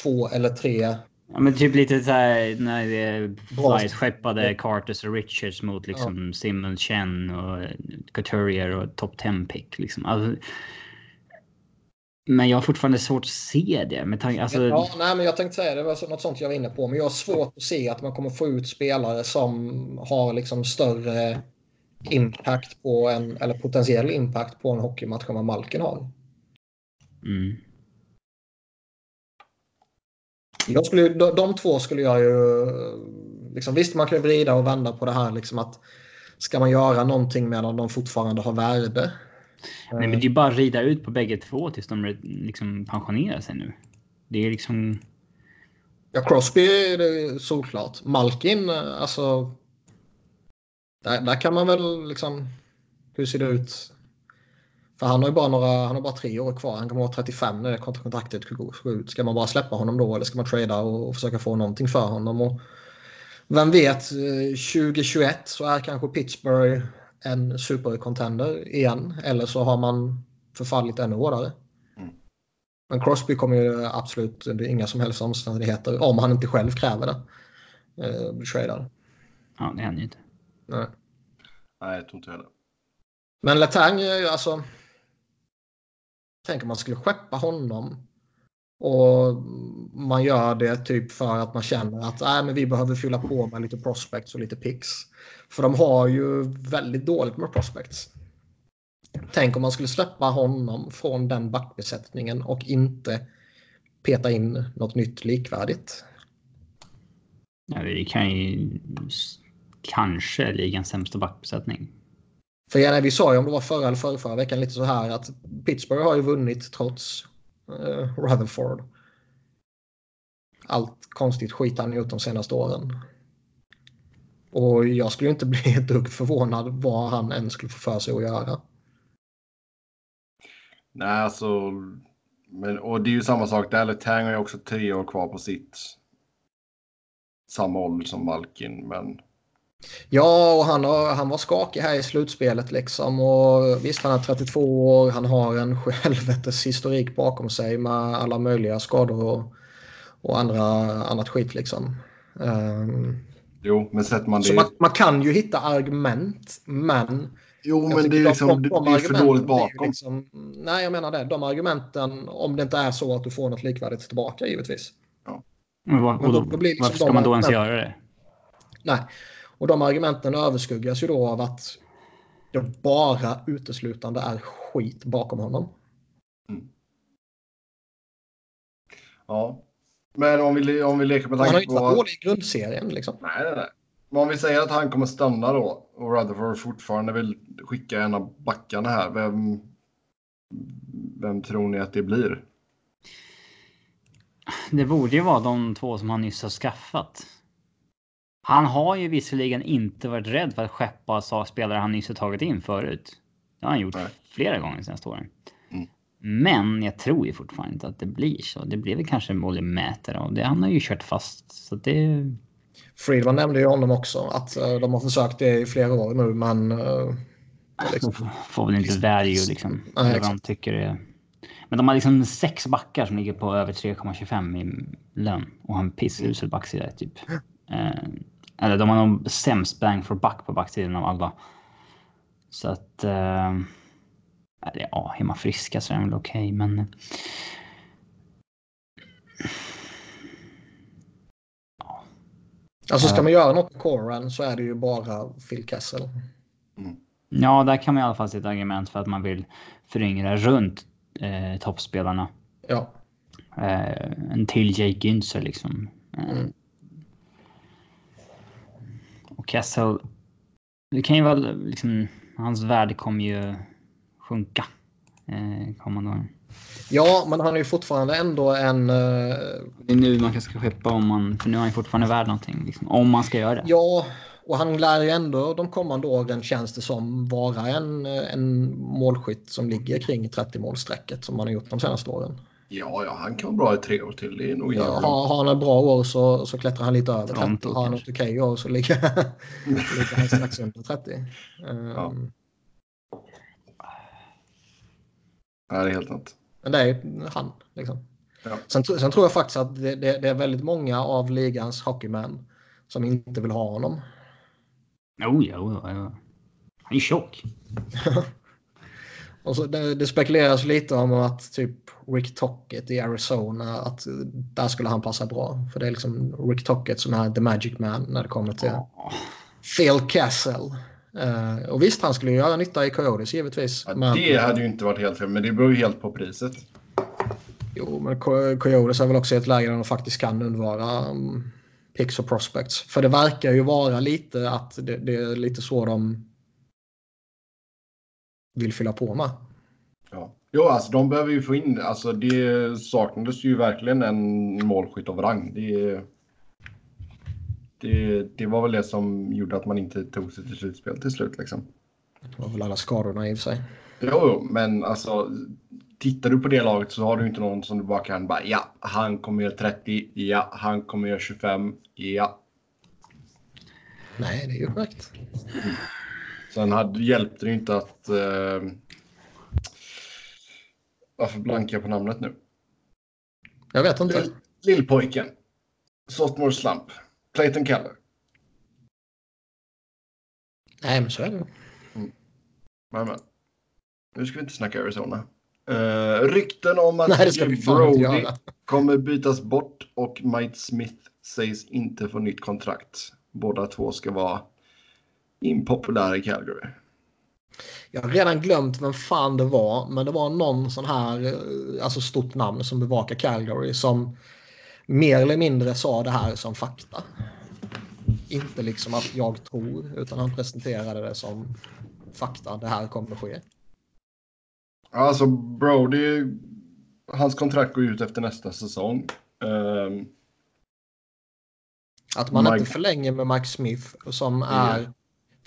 två eller tre. Ja men typ lite så här när det Flyers skeppade Carters och Richards mot liksom ja. Simmons, Chen och Couturier och top 10 pick liksom. Alltså, men jag har fortfarande svårt att se det. Med tanke, alltså... ja, nej, men jag tänkte säga det var något sånt jag var inne på. Men jag har svårt att se att man kommer få ut spelare som har liksom större impact på en, eller potentiell impact på en hockeymatch än vad Malkin har. Mm. Jag skulle, de, de två skulle jag ju... Liksom, visst, man kan vrida och vända på det här. Liksom att ska man göra någonting medan de fortfarande har värde? Nej, men det är bara att rida ut på bägge två tills de liksom pensionerar sig nu. Det är liksom... Ja, Crosby är det solklart. Malkin, alltså... Där, där kan man väl liksom... Hur ser det ut? För han har ju bara, några, han har bara tre år kvar. Han kommer vara 35 när kontraktet går ut. Ska man bara släppa honom då eller ska man trada och, och försöka få någonting för honom? Och vem vet, 2021 så är kanske Pittsburgh en supercontender igen. Eller så har man förfallit ännu hårdare. Mm. Men Crosby kommer ju absolut under inga som helst omständigheter, om han inte själv kräver det, eh, bli tradad. Ja, det händer ju inte. Nej. Nej, jag tror inte heller. Men Letang, alltså. Tänk om man skulle skeppa honom. Och man gör det typ för att man känner att äh, men vi behöver fylla på med lite prospects och lite picks. För de har ju väldigt dåligt med prospects. Tänk om man skulle släppa honom från den backbesättningen och inte peta in något nytt likvärdigt. Ja, det kan ju kanske ligans sämsta backbesättning. För ja, vi sa ju om det var förra eller förra, förra veckan lite så här att Pittsburgh har ju vunnit trots uh, Rutherford. Allt konstigt skit han gjort de senaste åren. Och jag skulle inte bli ett dugg förvånad vad han än skulle få för sig att göra. Nej, alltså. Men, och det är ju samma sak där. Tang har ju också tre år kvar på sitt. Samma ålder som Malkin, men. Ja, och han, har, han var skakig här i slutspelet liksom. Och visst, han är 32 år. Han har en helvetes historik bakom sig med alla möjliga skador och, och andra, annat skit liksom. Um, Jo, men sätter man det... Så man, man, kan ju hitta argument, men... Jo, men det är, liksom, de, de, de det är för dåligt bakom. Liksom, nej, jag menar det. De argumenten, om det inte är så att du får något likvärdigt tillbaka, givetvis. Ja. Men var, och då, då liksom varför ska man då ens göra det? Nej, och de argumenten överskuggas ju då av att det bara uteslutande är skit bakom honom. Mm. Ja, men om vi, om vi leker med tanke på... Han har inte varit dålig i grundserien liksom. Nej, nej, nej. Men om vi säger att han kommer stanna då och Rutherford fortfarande vill skicka en av backarna här. Vem, vem tror ni att det blir? Det borde ju vara de två som han nyss har skaffat. Han har ju visserligen inte varit rädd för att skeppa spelare han nyss har tagit in förut. Det har han gjort Nej. flera gånger de senaste åren. Mm. Men jag tror ju fortfarande inte att det blir så. Det blir väl kanske Molly Mätare och det. Han har ju kört fast. Så det... Friedman nämnde ju honom också. Att uh, de har försökt det i flera år nu men... Uh, liksom... Får väl inte value liksom. Nej, de tycker det. Men de har liksom sex backar som ligger på över 3,25 i lön. Och en pissusel backsida typ. Uh, eller de har nog sämst bang for buck på backsidan av alla. Så att... Uh, ja, är man friska så är det väl okej, okay, men... Ja. Alltså ska man göra något på Coran så är det ju bara Phil Kessel. Mm. Ja, där kan man i alla fall se ett argument för att man vill föryngra runt eh, toppspelarna. Ja. Eh, en till Jake Günther liksom. Eh, mm. Kessel. Det kan ju vara liksom. Hans värde kommer ju sjunka. Eh, kommande år. Ja, men han är ju fortfarande ändå en... Uh... Det är nu man kanske ska skeppa om man... För nu är han ju fortfarande värd någonting. Liksom, om man ska göra det. Ja, och han lär ju ändå de kommande åren känns det som vara en, en målskytt som ligger kring 30 målsträcket som han har gjort de senaste åren. Ja, ja, han kan vara bra i tre år till. Det är nog ja, har, har han ett bra år så, så klättrar han lite över 30. Har han ett okej okay år så ligger, ligger han strax under 30. Um, ja. Ehm. ja, det är helt sant. Men det är han. Liksom. Ja. Sen, sen, tror jag faktiskt att det, det, det, är väldigt många av ligans hockeymän som inte vill ha honom. Oh, ja, ja, ja. Han är tjock. Och så det, det, spekuleras lite om att typ Rick Tocket i Arizona, att där skulle han passa bra. För det är liksom Rick Tocket som är the magic man när det kommer till oh. Phil Castle. Uh, och visst, han skulle göra nytta i Coyotes givetvis. Ja, men... Det hade ju inte varit helt fel, men det beror ju helt på priset. Jo, men Coyotes är väl också i ett läge där de faktiskt kan undvara um, picks och prospects. För det verkar ju vara lite att det, det är lite så de vill fylla på med. Ja. Jo, alltså de behöver ju få in, alltså det saknades ju verkligen en målskytt av rang. Det, det, det var väl det som gjorde att man inte tog sig till slutspel till slut liksom. Det var väl alla skadorna i och för sig. Jo, men alltså tittar du på det laget så har du inte någon som du bara kan bara ja, han kommer göra 30, ja, han kommer göra 25, ja. Nej, det är ju korrekt. Sen hade, hjälpte det inte att... Eh, varför blankar jag på namnet nu? Jag vet inte. Lill, lillpojken. Softmore Slump. Clayton Keller. Nej, men så är det. Mm. Men, men. Nu ska vi inte snacka Arizona. Uh, rykten om att Nej, Brody kommer bytas bort och Mike Smith sägs inte få nytt kontrakt. Båda två ska vara impopulära i Calgary. Jag har redan glömt vem fan det var, men det var någon sån här eh, alltså stort namn som bevakar Calgary som mer eller mindre sa det här som fakta. Inte liksom att jag tror, utan han presenterade det som fakta. Det här kommer att ske. Alltså Brody, hans kontrakt går ut efter nästa säsong. Um, att man Mike... inte förlänger med Mike Smith som är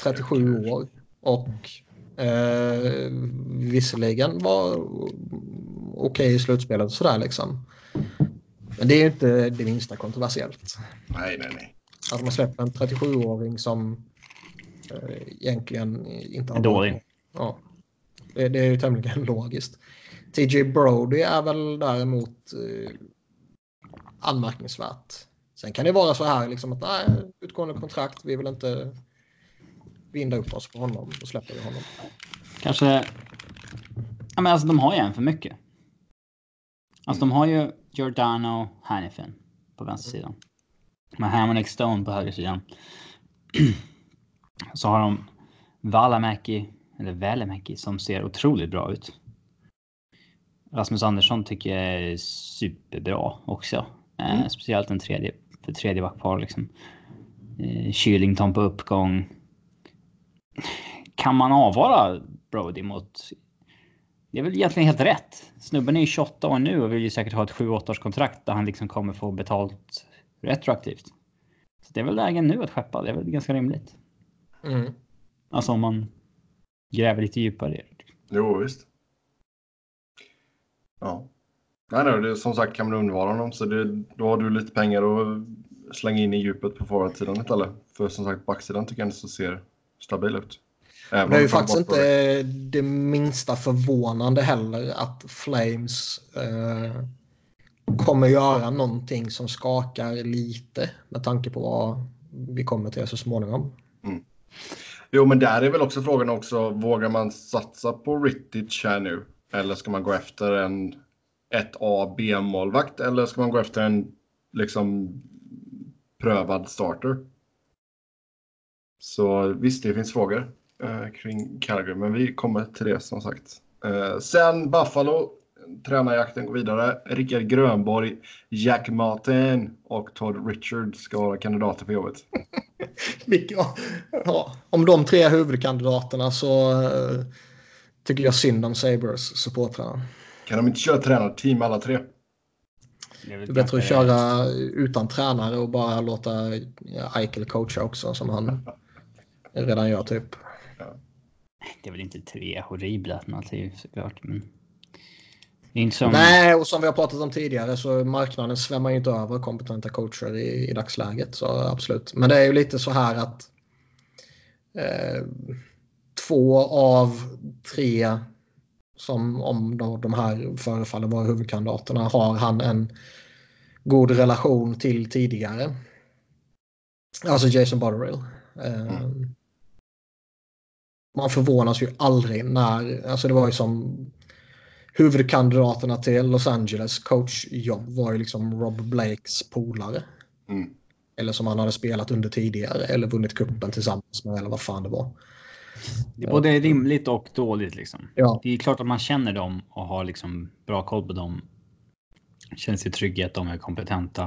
37 år och eh, visserligen var okej okay i slutspelet och sådär liksom. Men det är inte det minsta kontroversiellt. Nej, nej, nej. Att man släpper en 37-åring som eh, egentligen inte har... Dålig. Ja. Det, det är ju tämligen logiskt. TJ Brody är väl däremot eh, anmärkningsvärt. Sen kan det vara så här liksom att nej, utgående kontrakt, vi vill inte binda upp oss på honom. Då släpper vi honom. Kanske... Ja, men alltså de har ju en för mycket. Alltså mm. de har ju Giordano, Hannifin på vänstersidan. Med Hammond Stone på högersidan. Så har de Valamäki eller Välimäki, som ser otroligt bra ut. Rasmus Andersson tycker jag är superbra också. Eh, mm. Eh, speciellt en tredje, för tredje backpar liksom. Eh, Kylington på uppgång. Kan man avvara Brody mot... Det är väl egentligen helt rätt. Snubben är ju 28 år nu och vill ju säkert ha ett 7-8 års kontrakt där han liksom kommer få betalt retroaktivt. Så det är väl lägen nu att skeppa. Det är väl ganska rimligt. Mm. Alltså om man gräver lite djupare. i det. Jo, visst. Ja. Nej, nej, det, som sagt kan man undvara honom så det, då har du lite pengar att slänga in i djupet på forwardsidan eller? För som sagt backsidan tycker jag inte så ser stabil ut. Även Det är ju faktiskt inte det minsta förvånande heller att Flames eh, kommer göra någonting som skakar lite med tanke på vad vi kommer till så småningom. Jo, men där är väl också frågan också, vågar man satsa på Rittich här nu? Eller ska man gå efter en ett A B-målvakt eller ska man gå efter en liksom prövad starter? Så visst, det finns frågor eh, kring Calgary, men vi kommer till det som sagt. Eh, sen Buffalo, tränarjakten går vidare. Rickard Grönborg, Jack Martin och Todd Richards ska vara kandidater för jobbet. Ja, om de tre huvudkandidaterna så eh, tycker jag synd om Sabres supportrarna. Kan de inte köra tränarteam alla tre? Det är väl Det är bättre att köra utan tränare och bara låta Eichel coacha också som han redan gör typ. Det är väl inte tre horribla alternativ såklart. Men... Som... Nej, och som vi har pratat om tidigare så marknaden svämmar ju inte över kompetenta coacher i, i dagsläget. Så absolut. Men det är ju lite så här att eh, två av tre som om de, de här förefaller vara huvudkandidaterna har han en god relation till tidigare. Alltså Jason Butterill. Eh, Man förvånas ju aldrig när, alltså det var ju som huvudkandidaterna till Los Angeles coachjobb var ju liksom Rob Blakes polare. Mm. Eller som han hade spelat under tidigare eller vunnit kuppen tillsammans med eller vad fan det var. Det är både rimligt och dåligt liksom. Ja, Det är klart att man känner dem och har liksom bra koll på dem. Känner sig trygg i att de är kompetenta.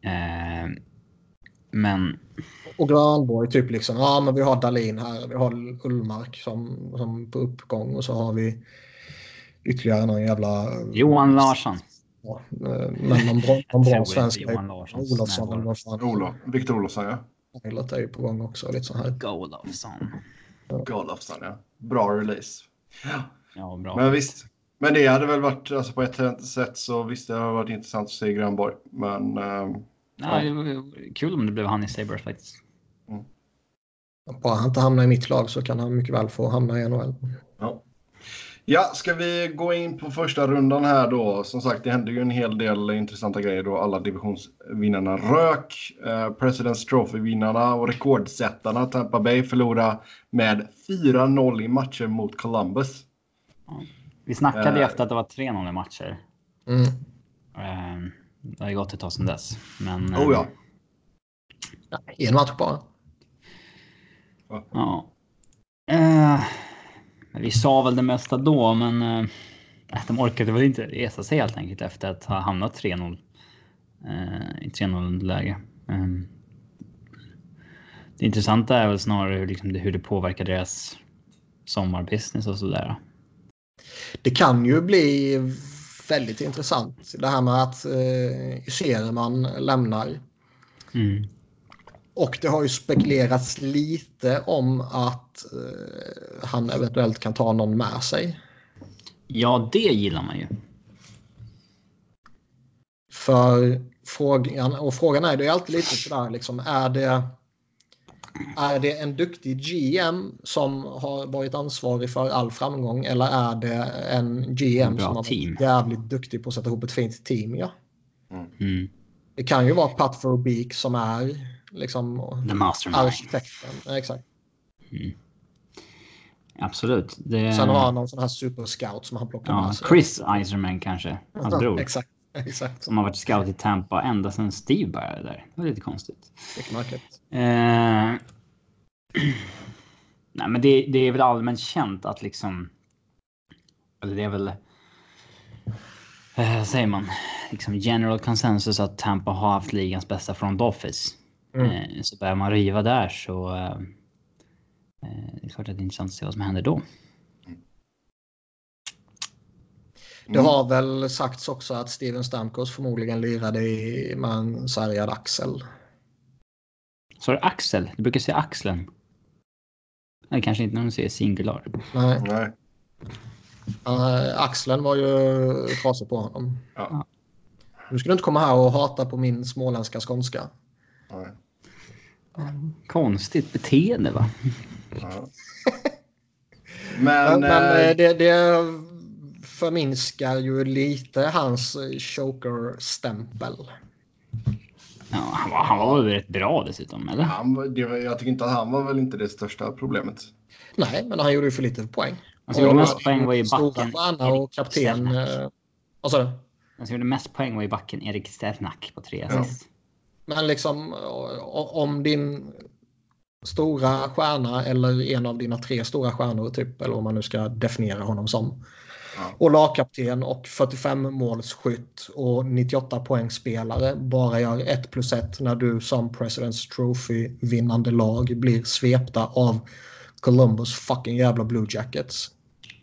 Eh, men och Granborg typ liksom, ja men vi har Dalin här, vi har Ullmark som, som på uppgång och så har vi ytterligare någon jävla... Johan Larsson. Ja, men någon bra, någon bra svensk. Johan Larsson. Olofsson eller vad fan. Olof, Victor Olofsson ja. Pilot är ju på gång också. Lite så här. Golofsson. Olofsson ja. Bra release. Ja, bra. Men visst. Men det hade väl varit, alltså på ett sätt så visst det hade varit intressant att se Grönborg. Men ehm, Ja, det kul om det blev han i Sabres faktiskt. Bara han inte hamnar i mitt lag så kan han mycket väl få hamna i NHL. ja. Ja, ska vi gå in på första rundan här då? Som sagt, det hände ju en hel del intressanta grejer då alla divisionsvinnarna rök. Eh, President's Trophy-vinnarna och rekordsättarna Tampa Bay förlorade med 4-0 i matcher mot Columbus. Vi snackade ju Eh. efter att det var 3-0 i matcher. Mm. Eh, det har ju gått ett tag sedan dess. Men, eh, Oh ja. Ja, en match bara. Ja. Eh, vi sa väl det mesta då, men eh, de orkade väl inte resa sig helt enkelt efter att ha hamnat 3-0 eh, i 3-0 läge. Eh, det intressanta är väl snarare hur, liksom, det, hur det påverkar deras sommarbusiness och sådär. Det kan ju bli väldigt intressant. Det här med att eh, Sereman lämnar. Mm. Och det har ju spekulerats lite om att eh, han eventuellt kan ta någon med sig. Ja, det gillar man ju. För frågan, och frågan är det är alltid lite sådär liksom, är det, är det en duktig GM som har varit ansvarig för all framgång eller är det en GM Bra som har team. varit jävligt duktig på att sätta ihop ett fint team? Ja. Mm. Det kan ju vara Pat Verbeek som är liksom arkitekten. Exakt. Absolut. Det, Sen har han någon sån här superscout som han plockar ja, med sig. Chris Eiserman kanske. Hans bror. Exakt. Exakt. Som har varit scout i Tampa ända sedan Steve började där. Det var lite konstigt. Eh, nej, men det, det är väl allmänt känt att liksom. Eller det är väl. Eh, säger man? Liksom general consensus att Tampa har haft ligans bästa front office. Mm. Eh, så börjar man riva där så. Eh, eh, det är klart att det är intressant att se vad som händer då. Det har väl sagts också att Steven Stamkos förmodligen lirade i, med en sargad axel. Så är det Axel. Du brukar säga axeln. Nej, kanske inte när du säger singular. Nej, Nej. uh, axeln var ju trasig på honom. Ja. Nu ska du inte komma här och hata på min småländska skånska. Nej. Konstigt beteende va? Ja. Men, Men, men eh, eh, det, det förminskar ju lite hans eh, choker-stämpel. Ja, han, var, han var väl rätt bra dessutom, eller? han, var- det, var- jag tycker inte att han var väl inte det största problemet. Nej, men han gjorde ju för lite poäng. Han som gjorde mest Och- poäng var ju Stora backen. stjärna och kapten. Eh, Vad sa du? Den som gjorde mest poäng var ju backen Erik Sternak på tre Ja. assist. Men liksom o- om din stora stjärna eller en av dina tre stora stjärnor typ, eller vad man nu ska definiera honom som. Ja. Och lagkapten och 45 målsskytt och 98 poängspelare bara gör 1 plus 1 när du som President's Trophy vinnande lag blir svepta av Columbus fucking jävla Blue Jackets.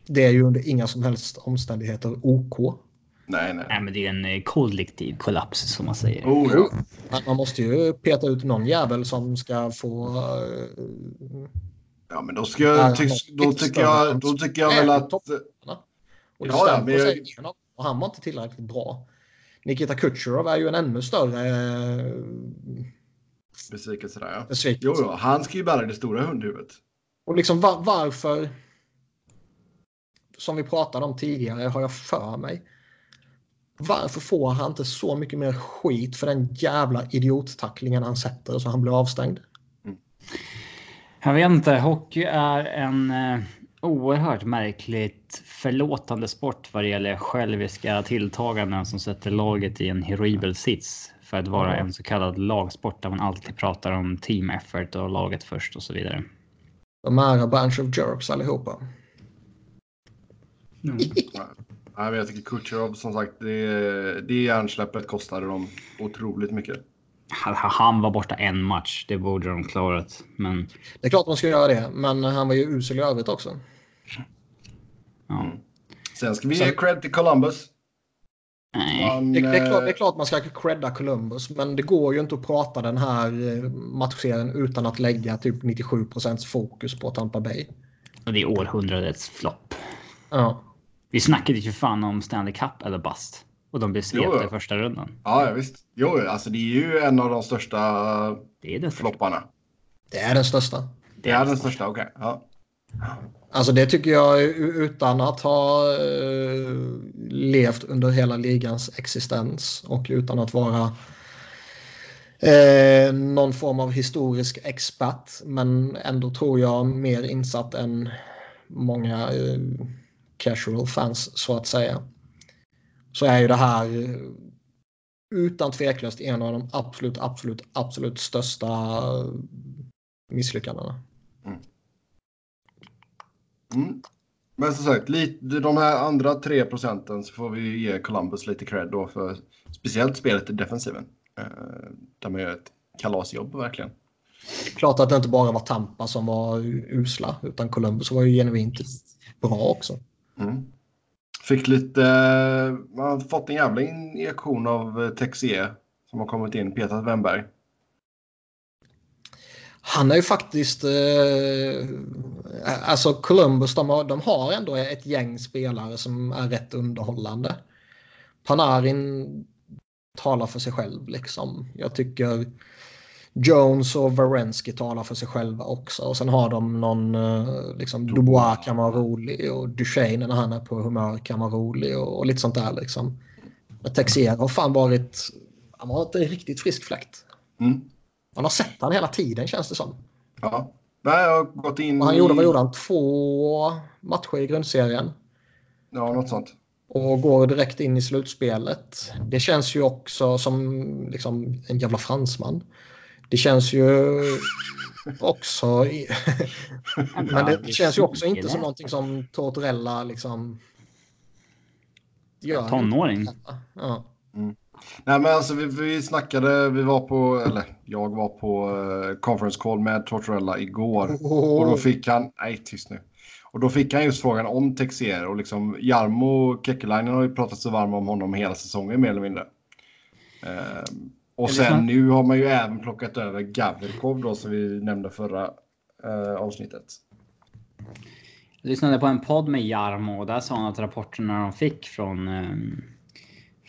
Det är ju under inga som helst omständigheter OK. Nej, nej. Nej, men det är en eh, kollektiv kollaps som man säger. Oh, ja. Men man måste ju peta ut någon jävel som ska få eh, ja, men då, ska jag, då, tycker jag, då tycker jag väl att... Och Ja, men jag- igenom. Och han var inte tillräckligt bra. Nikita Kucherov är ju en ännu större eh, Besvikelse där, ja. besvikelse. Jo, jo, han ska ju bära det stora hundhuvudet. Och liksom va- varför, som vi pratade om tidigare, har jag för mig. Varför får han inte så mycket mer skit för den jävla idiottacklingen han sätter så han blir avstängd? Jag vet inte. Hockey är en eh, oerhört förlåtande sport vad det gäller själviska tilltaganden som sätter laget i en horribel sits för att vara en så kallad lagsport där man alltid pratar om team effort och laget först och så vidare. De är a bunch of jerks allihopa. Nej, men jag tycker Kucherov, som sagt, det, det hjärnsläppet kostade dem otroligt mycket. Han- Han var borta en match. Det borde de klarat. Men Det är klart man ska göra det, men han var ju usel i övrigt också. Ja. Sen ska vi Sen- ge cred till Columbus. Nej. Man, Det, det, är klart, eh, det är klart man ska credda Columbus, men det går ju inte att prata den här eh, matchserien utan att lägga typ 97% fokus på Tampa Bay. Och det är århundradets flopp. Ja. Vi snackade ju fan om Stanley Cup eller bust. Och de blev svepta i första rundan. Ja, ja, visst. Jo, alltså det är ju en av de största Det är det största. flopparna. Det är den största. Det är den största, okej. Ja. Alltså det tycker jag utan att ha eh, levt under hela ligans existens och utan att vara eh, någon form av historisk expert. Men ändå tror jag mer insatt än många eh, casual fans så att säga. Så är ju det här eh, utan tveklöst en av de absolut, absolut, absolut största eh, misslyckandena. Mm. Men som sagt, lite, de här andra tre procenten så får vi ge Columbus lite cred då för speciellt spelet i defensiven. Eh, där man gör ett kalasjobb verkligen. Klart att det inte bara var Tampa som var usla, utan Columbus var ju genuint bra också. Mm. Fick lite, man har fått en jävla injektion av eh, Texier som har kommit in, Peter Wennberg. Han är ju faktiskt... Eh, alltså Columbus, de har, de har ändå ett gäng spelare som är rätt underhållande. Panarin talar för sig själv liksom. Jag tycker Jones och Varensky talar för sig själva också. Och sen har de någon, eh, liksom Dubois kan vara rolig och Duchene när han är på humör kan vara rolig och, och lite sånt där liksom. Men Texier har fan varit, han har varit en riktigt frisk fläkt. Mm. Man har sett han hela tiden känns det som. Ja. Nej, jag har gått in Och han gjorde, i- vad gjorde han? Två matcher i grundserien. Ja, något sånt. Och går direkt in i slutspelet. Det känns ju också som liksom, en jävla fransman. Det känns ju också... I... Men det känns ju också inte som någonting som Tortorella liksom... Gör. Tonåring. Ja. Nej, men alltså vi, vi snackade, vi var på, eller jag var på uh, conference call med Tortorella igår. Och då fick han, nej tyst nu. Och då fick han just frågan om Texier och liksom Jarmo Kekkelainen har ju pratat så varm om honom hela säsongen mer eller mindre. Eh, Och sen nu har man ju även plockat över Gavrikov då som vi nämnde förra eh, avsnittet. Jag lyssnade på en podd med Jarmo och där sa han att rapporterna de fick från eh,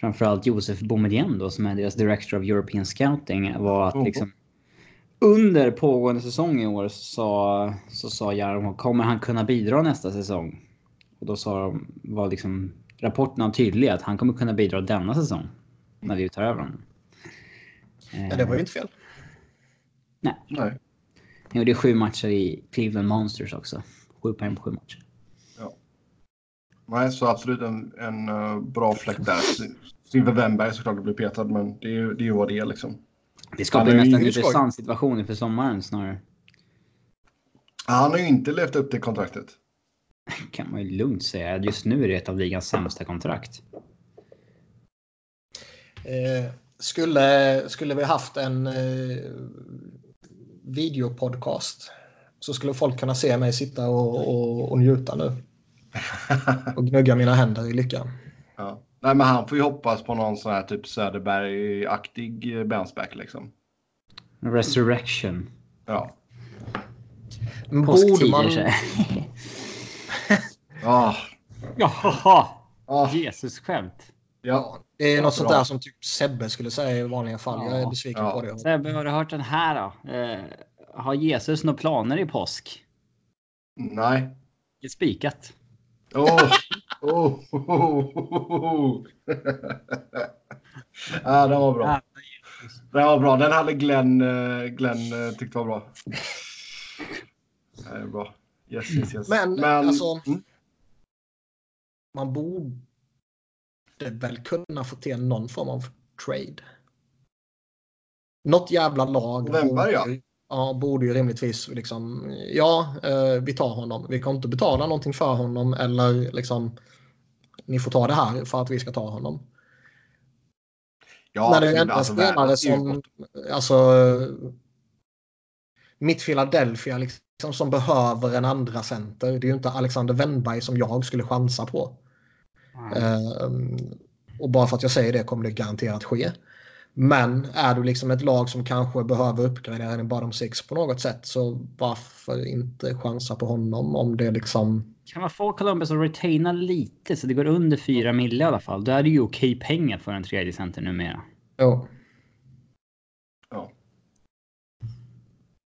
framförallt Josef Boumedienne då som är deras Director of European Scouting var att Oh. liksom under pågående säsong i år så så sa Jarmo kommer han kunna bidra nästa säsong? Och då sa de, var liksom rapporterna tydliga att han kommer kunna bidra denna säsong när vi tar över honom. Ja, det var ju inte fel. Nej, Nej. han gjorde sju matcher i Cleveland Monsters också. Sju poäng på sju matcher. Nej, så absolut en, en eh, bra fläck där. Silver Wennberg såklart blir petad, men det är ju det är ju vad det är liksom. Det skapar ju nästan intressant situation inför sommaren snarare. Han har ju inte levt upp till kontraktet. Kan man ju lugnt säga. Just nu är det ett av ligans sämsta kontrakt. Eh, skulle, skulle vi haft en eh, videopodcast så skulle folk kunna se mig sitta och, och, och njuta nu. Och gnugga mina händer i lycka. Ja. Nej, men han får ju hoppas på någon sån här typ Söderberg-aktig bounceback liksom. Resurrection. Ja. Påsktider. man, så här. Ah, Jaha! ah, Jesus skämt. ja. det är Ja, något sånt där som typ Sebbe skulle säga i vanliga fall. Jag är Ja. besviken Ja. på det. Sebbe, har du hört den här då? Eh, har Jesus några planer i påsk? Nej. Det är spikat. Oh. Oh. Oh. Oh. Oh. ah, den var bra. Den var bra. Den hade Glenn, eh, Glenn eh, tyckt var bra. Det är bra. Yes, yes, yes. Men, alltså- mm, Man borde väl kunna få till någon form av trade. Något jävla lag. Wennberg, ja. Borde- Ja, borde ju rimligtvis liksom. Ja, eh, vi tar honom. Vi kommer inte betala någonting för honom eller liksom. Ni får ta det här för att vi ska ta honom. ja, när det är ändå en alltså, spelare är som, alltså, mitt Philadelphia liksom, som behöver en andra center. Det är ju inte Alexander Wennberg som jag skulle chansa på. Ehm, och bara för att jag säger det kommer det garanterat ske. Men är du liksom ett lag som kanske behöver uppgradera en bottom six på något sätt så varför inte chansa på honom om det liksom... Kan man få Columbus att retaina lite så det går under 4 mille i alla fall? Då är det ju okej pengar för en tredje center numera. Ja. Ja.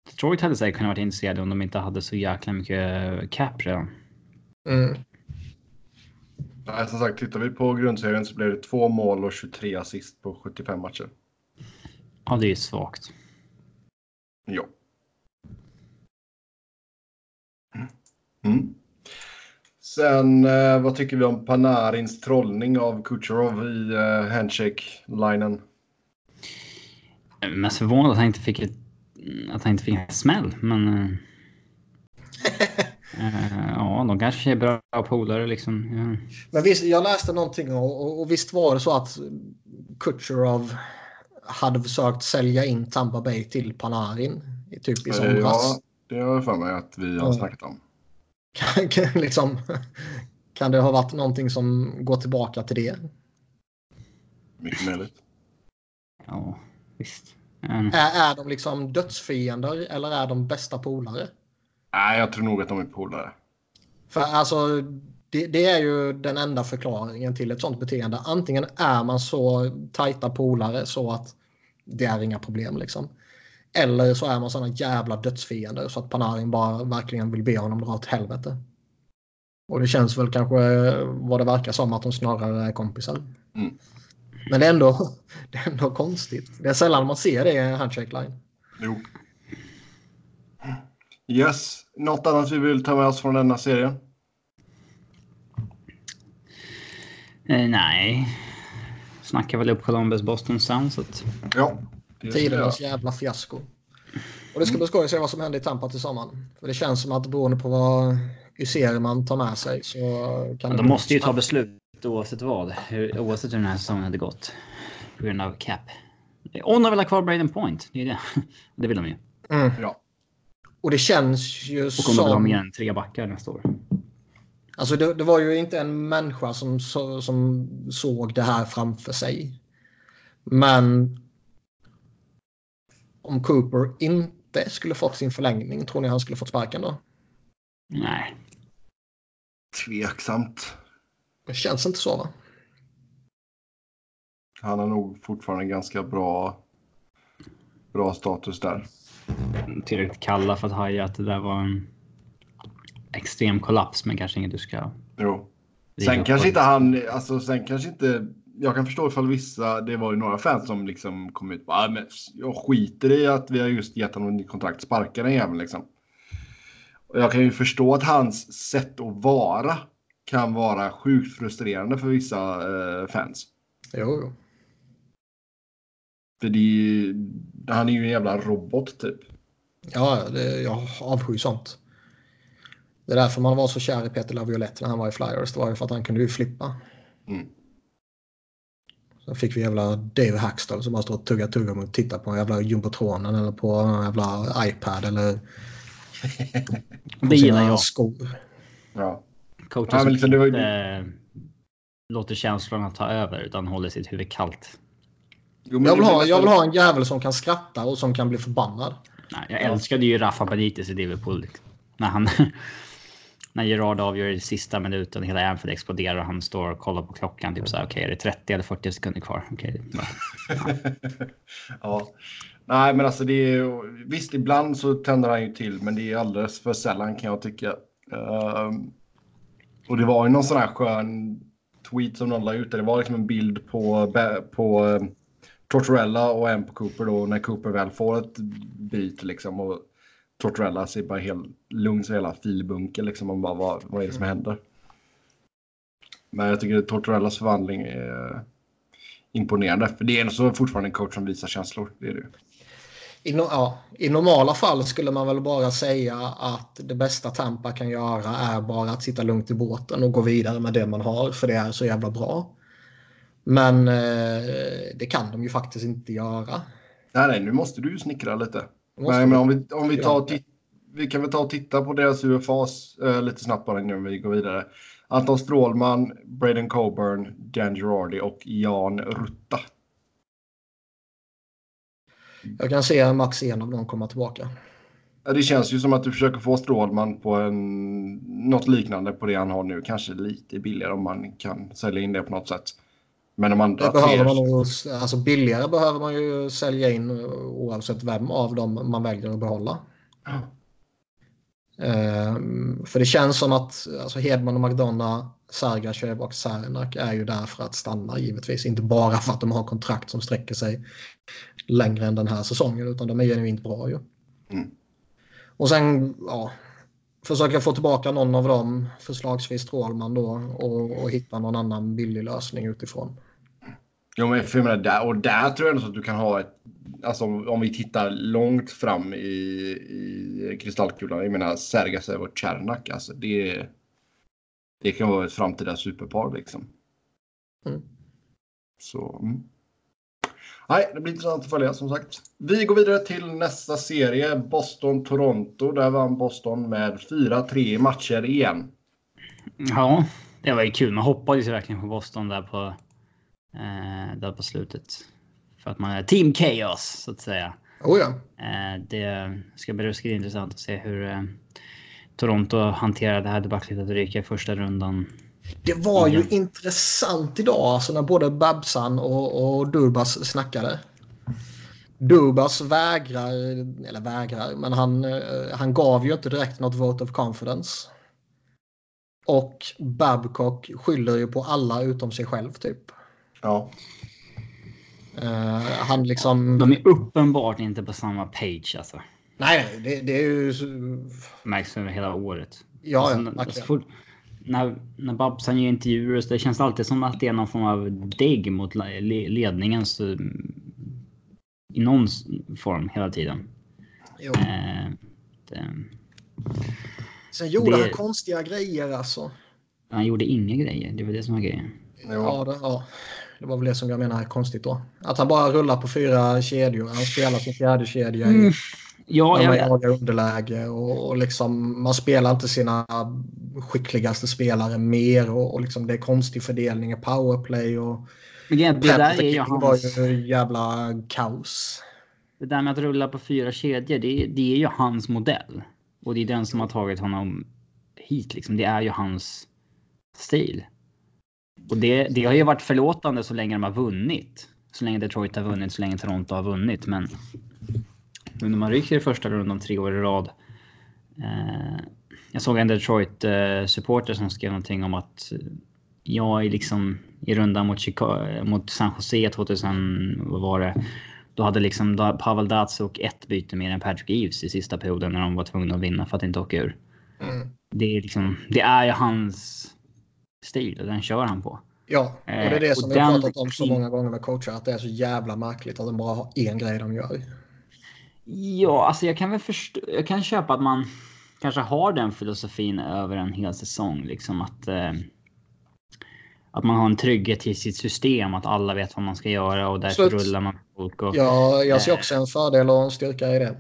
Detroit hade säkert kunnat vara intresserade om de inte hade så jäkla mycket cap redan. Mm. Nej, som sagt, tittar vi på grundserien så blir det två mål och 23 assist på 75 matcher. Ja, det är ju svagt. Ja. Mm. Sen, eh, vad tycker vi om Panarins trollning av Kucherov i eh, handshake-linen? Mest förvånad att han inte fick ett, att han inte fick en smäll, men... eh, ja, de kanske är bra polare liksom. Ja. Men visst, jag läste någonting och, och, visst var det så att Kutjerov hade försökt sälja in Tampa Bay till Panarin i typ i Eh, somras. Ja, det har jag för mig att vi har snackat om. Kan, kan, liksom, kan det ha varit någonting som går tillbaka till det? Mycket möjligt. ja, visst. Mm. Är, är de liksom dödsfiender eller är de bästa polare? Nej, jag tror nog att de är polare. För alltså, det, det är ju den enda förklaringen till ett sånt beteende. Antingen är man så tajta polare så att det är inga problem liksom. Eller så är man såna jävla dödsfiender så att Panarin bara verkligen vill be honom dra åt helvete. Och det känns väl kanske vad det verkar som att de snarare är kompisar. Mm. Men det är, ändå, det är ändå konstigt. Det är sällan man ser det i en handshake line. Jo. Yes, något annat vi vill ta med oss från denna serien? Eh, nej. Snackar väl upp Columbus Boston sen så att... Ja. Tidernas jävla fiasko. Och det ska bli skoj att se vad som händer i Tampa till sommaren. För det känns som att beroende på vad Yserman tar med sig så kan det De måste ju ta beslut oavsett vad. Hur, oavsett hur den här säsongen hade gått. På grund av cap. Om de vill ha kvar Braden Point. Det är det. Det vill de ju. Mm. Ja. Och det känns ju Och om de som... än tre backar nästa år. Alltså det, det var ju inte en människa som, så, som såg det här framför sig. Men Om Cooper inte skulle fått sin förlängning, tror ni han skulle fått sparken då? Nej. Tveksamt. Det känns inte så va? Han har nog fortfarande ganska bra, bra status där. Tillräckligt kalla för att haja att det där var en extrem kollaps, men kanske inget du ska... Jo. Sen på. kanske inte han, alltså sen kanske inte, jag kan förstå ifall vissa, det var ju några fans som liksom kom ut och ah, men jag skiter i att vi har just gett honom nytt kontrakt, sparka den jäveln liksom. Och jag kan ju förstå att hans sätt att vara kan vara sjukt frustrerande för vissa eh, fans. Jo, jo. För det, är ju- han är ju en jävla robot typ. Ja, det, jag avskyr sånt. Det är därför man var så kär i Peter Laviolette när han var i Flyers. Det var ju för att han kunde ju flippa. Mm. Sen fick vi jävla Dave Hackstall som bara står och tuggar tuggummi och tittar på en jävla jumbotronen eller på en jävla iPad eller Det gillar jag. skor. Ja. Coacher Ja, liksom, det var inte låter känslorna ta över utan håller sitt huvud kallt. Jo, Jag vill, ha, jag vill ha en jävel som kan skratta och som kan bli förbannad. Nej, jag älskade ju Rafa Benitez i Liverpool. När han... när Gerard avgör i sista minuten, hela Anfield exploderar och han står och kollar på klockan. Typ så här, okej, är det 30 eller 40 sekunder kvar? Okej, bra. ja. Nej, men alltså det är visst, ibland så tänder han ju till, men det är alldeles för sällan kan jag tycka. Ehm, och det var ju någon sån här skön tweet som någon la ut där det var liksom en bild på, på eh, Tortorella och en på Cooper då när Cooper väl får ett byte liksom och Tortorella ser bara helt lugn som hela filbunken liksom Man bara vad, vad är det som händer? Men jag tycker Tortorellas förvandling är imponerande. För det är så fortfarande en coach som visar känslor. Det är det. I, no, ja, I normala fall skulle man väl bara säga att det bästa Tampa kan göra är bara att sitta lugnt i båten och gå vidare med det man har för det är så jävla bra. Men eh, det kan de ju faktiskt inte göra. Nej, nej, nu måste du ju snickra lite. Måste- Nej, men om vi, om vi, tar och vi kan väl ta och titta på deras UFAs eh, lite snabbt bara innan vi går vidare. Anton Strålman, Braden Coburn, Dan Girardi och Jan Rutta. Jag kan se max en av dem komma tillbaka. Ja, Det känns ju som att du försöker få Strålman på en, något liknande på det han har nu. Kanske lite billigare om man kan sälja in det på något sätt. Men de andra Det behöver man nog, alltså billigare behöver man ju sälja in oavsett vem av dem man väljer att behålla. Ehm, för det känns som att alltså Hedman och McDonough, Sergachev och Cernak är ju där för att stanna givetvis. Inte bara för att de har kontrakt som sträcker sig längre än den här säsongen utan de är genuint bra ju. Mm. Och sen ja, försöka få tillbaka någon av dem, förslagsvis Strålman då och, och hitta någon annan billig lösning utifrån. Jo, men för jag menar, där, och där tror jag att du kan ha ett... Alltså om, vi tittar långt fram i, i kristallkulan. Jag menar Sergasev och Cernak. Alltså det, det kan vara ett framtida superpar liksom. Mm. Så... Mm. Nej, det blir intressant att följa som sagt. Vi går vidare till nästa serie. Boston-Toronto. Där vann Boston med 4-3 i matcher igen. Ja, det var ju kul. Man hoppades ju verkligen på Boston där på, eh, där på slutet. För att man är team chaos så att säga. Oh ja. Eh, det ska bli ruskigt intressant att se hur eh, Toronto hanterar det här debaclet att ryka i första rundan. Det var ju Igen. intressant idag alltså när både Babsan och, och Dubas snackade. Dubas vägrar, eller vägrar, men han, eh, han gav ju inte direkt något vote of confidence. Och Babcock skyller ju på alla utom sig själv typ. Ja. Eh, han liksom... De är uppenbart inte på samma page alltså. Nej, det, det är ju... Märks över hela året. Ja, Alltså, ja, alltså, fort, när, när Babsan ger intervjuer så det känns alltid som att det är någon form av degg mot le- le- ledningen så, i någon form hela tiden. Jo. Eh, det, Sen gjorde det- han konstiga grejer alltså. han gjorde inga grejer. Det var det som var grejen. Ja det, ja, det var väl det som jag menar är konstigt då. Att han bara rullar på fyra kedjor. Han spelar som fjärde kedja i Ja, jag jagar underläge och, och liksom, man spelar inte sina skickligaste spelare mer och, och liksom det är konstig fördelning i powerplay och Men att det där är ju var hans... ju jävla kaos. det där med att rulla på fyra kedjor, det, det är ju hans modell. Och det är den som har tagit honom hit liksom. Det är ju hans stil. Och det, det har ju varit förlåtande så länge de har vunnit. Så länge Detroit har vunnit, så länge Toronto har vunnit. Men nu när man ryker i första rundan tre år i rad. Eh, jag såg en Detroit-supporter som skrev någonting om att jag är liksom i rundan mot, Chicago, mot San Jose 2000, vad var det? Då hade liksom Pavel Datsuk ett byte mer än Patrick Eves i sista perioden när de var tvungna att vinna för att inte åka ur. Mm. Det, är liksom, det är ju hans stil och den kör han på. Ja, och det är det eh, som vi har pratat om så många gånger med coacher, att det är så jävla märkligt att de bara har en grej de gör. Ja, alltså jag kan väl förstå, jag kan köpa att man kanske har den filosofin över en hel säsong, liksom att eh, att man har en trygghet i sitt system, att alla vet vad man ska göra och därför Slut. rullar man folk. Och, ja, jag ser eh, också en fördel och en styrka i det.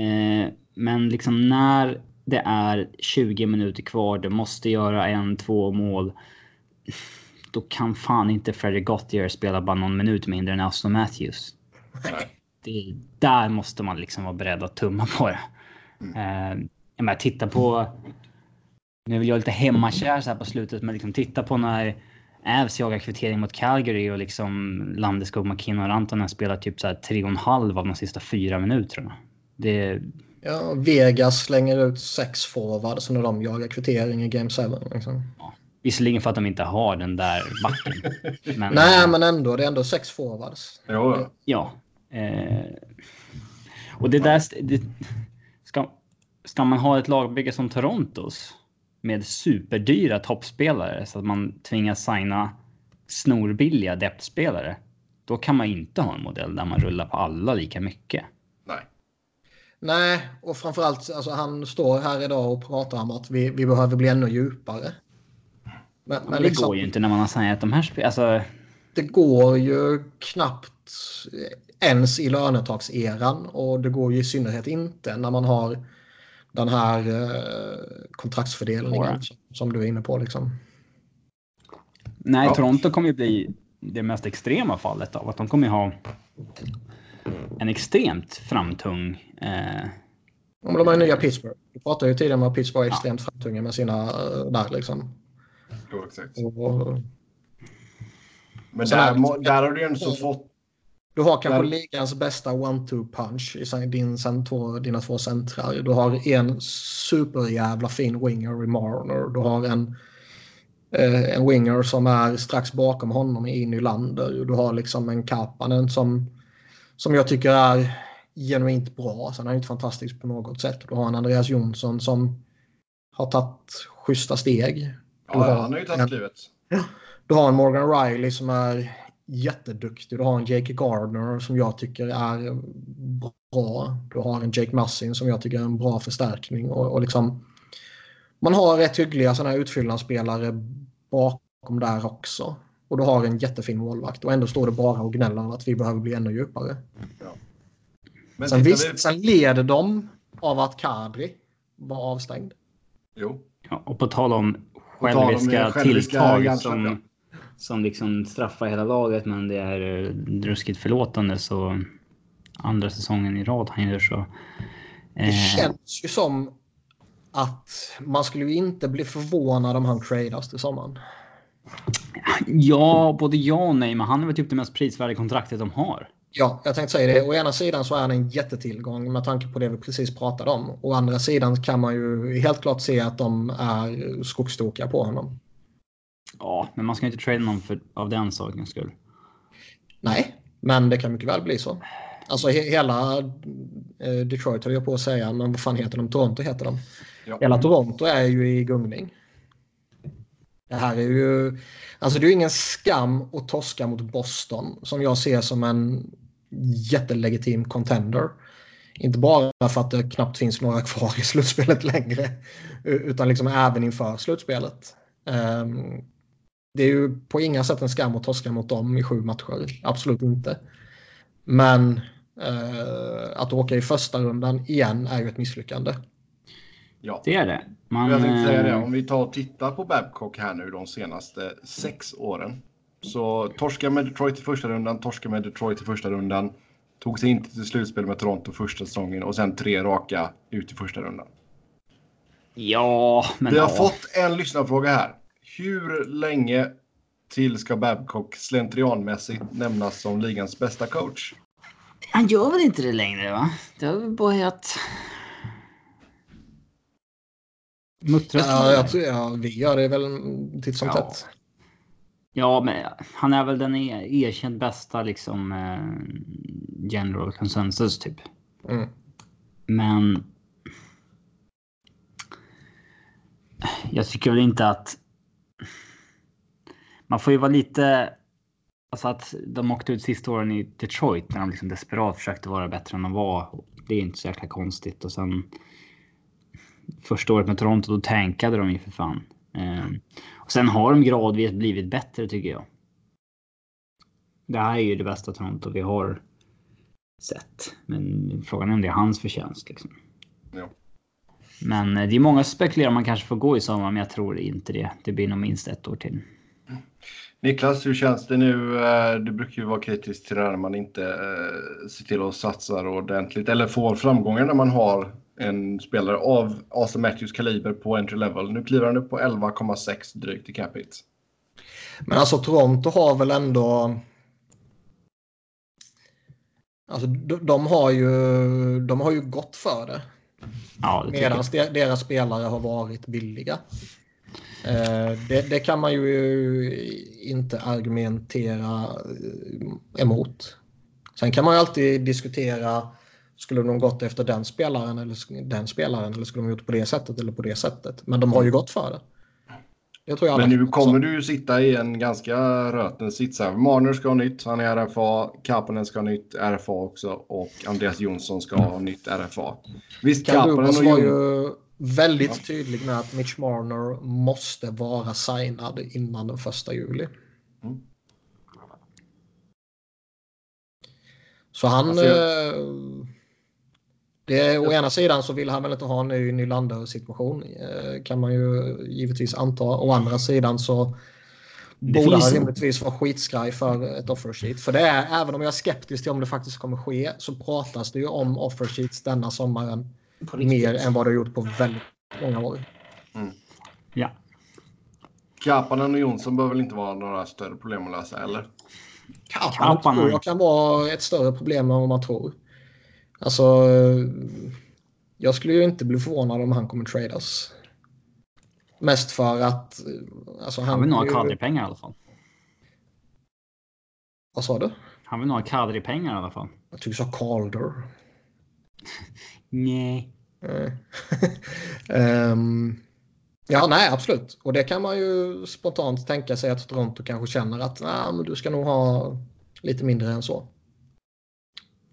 Eh, men liksom när det är 20 minuter kvar, du måste göra en, två mål. Då kan fan inte Freddie Gauthier spela bara någon minut mindre än Austin Matthews. Det, där måste man liksom vara beredd att tumma på det. Mm. Eh, menar, titta på... Nu vill jag lite hemmakär så här på slutet, men liksom titta på när Ävs jagar kvittering mot Calgary och liksom Landeskog, McKinnon och Rantanen spelar typ så här tre och en halv av de sista fyra minuterna. Det... Ja, Vegas slänger ut sex forwards när de jagar kvittering i Game 7. Liksom. Ja. Visserligen för att de inte har den där backen. men... Nej, men ändå. Det är ändå sex forwards. Jo. Ja. Eh... Och det där... Det... Ska... Ska man ha ett lagbygge som Torontos med superdyra toppspelare så att man tvingas signa snorbilliga depthspelare. Då kan man inte ha en modell där man rullar på alla lika mycket. Nej. Och framförallt alltså, han står här idag och pratar om att vi, vi behöver bli ännu djupare. Men, men det liksom, går ju inte när man har signat de här spelarna. Alltså... Det går ju knappt ens i lönetakseran och det går ju i synnerhet inte när man har den här eh, kontraktsfördelningen som, som, du är inne på. Liksom. Nej, ja. Toronto kommer ju bli det mest extrema fallet av att de kommer ju ha en extremt framtung... Eh... Om de har nya Pittsburgh. Vi pratade ju tidigare om att Pittsburgh är ja. extremt framtunga med sina uh, där liksom. Jo, exakt. Och, men där, där har du ju inte så fått du har kanske ligans bästa one-two punch i din, sen två, dina två centrar. Du har en superjävla fin winger i Marner. Du har en, eh, en winger som är strax bakom honom i Nylander. Du har liksom en Kapanen som, som jag tycker är genuint bra. Sen är han inte fantastisk på något sätt. Du har en Andreas Jonsson som har tagit schyssta steg. Du ja, han har ju tagit klivet. Du har en Morgan Riley som är jätteduktig. Du har en Jake Gardner som jag tycker är bra. Du har en Jake Massin som jag tycker är en bra förstärkning. Och, och liksom, man har rätt hyggliga sådana här utfyllnadsspelare bakom där också. Och du har en jättefin målvakt och ändå står det bara och gnäller att vi behöver bli ännu djupare. Ja. Men sen, visst, vi... sen leder de av att Kadri var avstängd. Jo. Ja, och på tal om själviska, om själviska tilltag som som liksom straffar hela laget men det är eh, ruskigt förlåtande så andra säsongen i rad han gör så. Eh... Det känns ju som att man skulle ju inte bli förvånad om han tradas till sommaren. Ja, både ja och nej, men han är väl typ det mest prisvärda kontraktet de har. Ja, jag tänkte säga det. Å ena sidan så är han en jättetillgång med tanke på det vi precis pratade om. Å andra sidan kan man ju helt klart se att de är skogstokiga på honom. Ja, men man ska inte trada någon för, av den sakens skull. Nej, men det kan mycket väl bli så. Alltså he hela eh, Detroit höll jag på att säga, men vad fan heter de? Toronto heter de. Ja. Hela Toronto är ju i gungning. Det här är ju... Alltså det är ju ingen skam att torska mot Boston som jag ser som en jättelegitim contender. Inte bara för att det knappt finns några kvar i slutspelet längre. Utan liksom även inför slutspelet. Ehm, det är ju på inga sätt en skam att torska mot dem i sju matcher. Absolut inte. Men eh, att åka i första rundan igen är ju ett misslyckande. Ja, det är det. Man, jag tänkte säga det. Eh, Om vi tar och tittar på Babcock här nu de senaste sex åren. Så torska med Detroit i första rundan, torska med Detroit i första rundan, Tog sig inte till slutspel med Toronto första säsongen och sen tre raka ut i första rundan. Ja, men... Vi har ja. fått en lyssnarfråga här. Hur länge till ska Babcock slentrianmässigt nämnas som ligans bästa coach? Han gör väl inte det längre va? Det har väl börjat... Muttras Ja, jag tror, ja, vi gör det väl titt som Ja. tätt. Ja, men han är väl den e- erkänt bästa liksom eh, general consensus typ. Mm. Men. Jag tycker väl inte att. Man får ju vara lite. Alltså att de åkte ut sista åren i Detroit när de liksom desperat försökte vara bättre än de var. Det är inte så jäkla konstigt och sen. Första året med Toronto då tankade de ju för fan. Eh, och sen har de gradvis blivit bättre tycker jag. Det här är ju det bästa Toronto vi har sett. Men frågan är om det är hans förtjänst liksom. Ja. Men eh, det är många som spekulerar om man kanske får gå i sommar, men jag tror inte det. Det blir nog minst ett år till. Niklas, hur känns det nu? Eh, Du brukar ju vara kritisk till det här när man inte eh, ser till att satsa ordentligt eller får framgångar när man har en spelare av Austin Matthews kaliber på entry level. Nu kliver han upp på 11,6 drygt i capita. Men alltså Toronto har väl ändå... Alltså de, de har ju, de har ju gått för det. Ja, det Medan de, deras spelare har varit billiga. Eh, det, det kan man ju inte argumentera eh, emot. Sen kan man ju alltid diskutera. Skulle de gått efter den spelaren eller den spelaren eller skulle de gjort på det sättet eller på det sättet. Men de har ju gått för det. Men nu kommer du ju sitta i en ganska röten sits här. Marner ska ha nytt, han är RFA. Kapanen ska ha nytt RFA också och Andreas Jonsson ska ha nytt RFA. Visst, Kalle Kapanen och var Jonsson... ju väldigt tydlig med att Mitch Marner måste vara signad innan den första juli. Mm. Så han... Alltså, jag- eh, det, å ena sidan så vill han väl inte ha en ny Nylander-situation. Eh, kan man ju givetvis anta. Å andra sidan så Det borde finns- han rimligtvis vara skitskraj för ett offer sheet. För det är, även om jag är skeptisk till om det faktiskt kommer ske, så pratas det ju om offer sheets denna sommaren mer än vad det har gjort på väldigt många år. Ja. Kapanen och Jonsson behöver väl inte vara några större problem att lösa, eller? Kapanen Kapanen. tror jag kan vara ett större problem än vad man tror. Alltså, eh, jag skulle ju inte bli förvånad om han kommer tradas. Mest för att... eh, Alltså, han Han vill nog ha kadripengar i alla fall. Vad sa du? Han vill nog ha kadripengar i alla fall. Jag tycker du sa Calder. Nej. Ehm, ja, nej, absolut. Och det kan man ju spontant tänka sig att Toronto kanske känner att nah, men du ska nog ha lite mindre än så.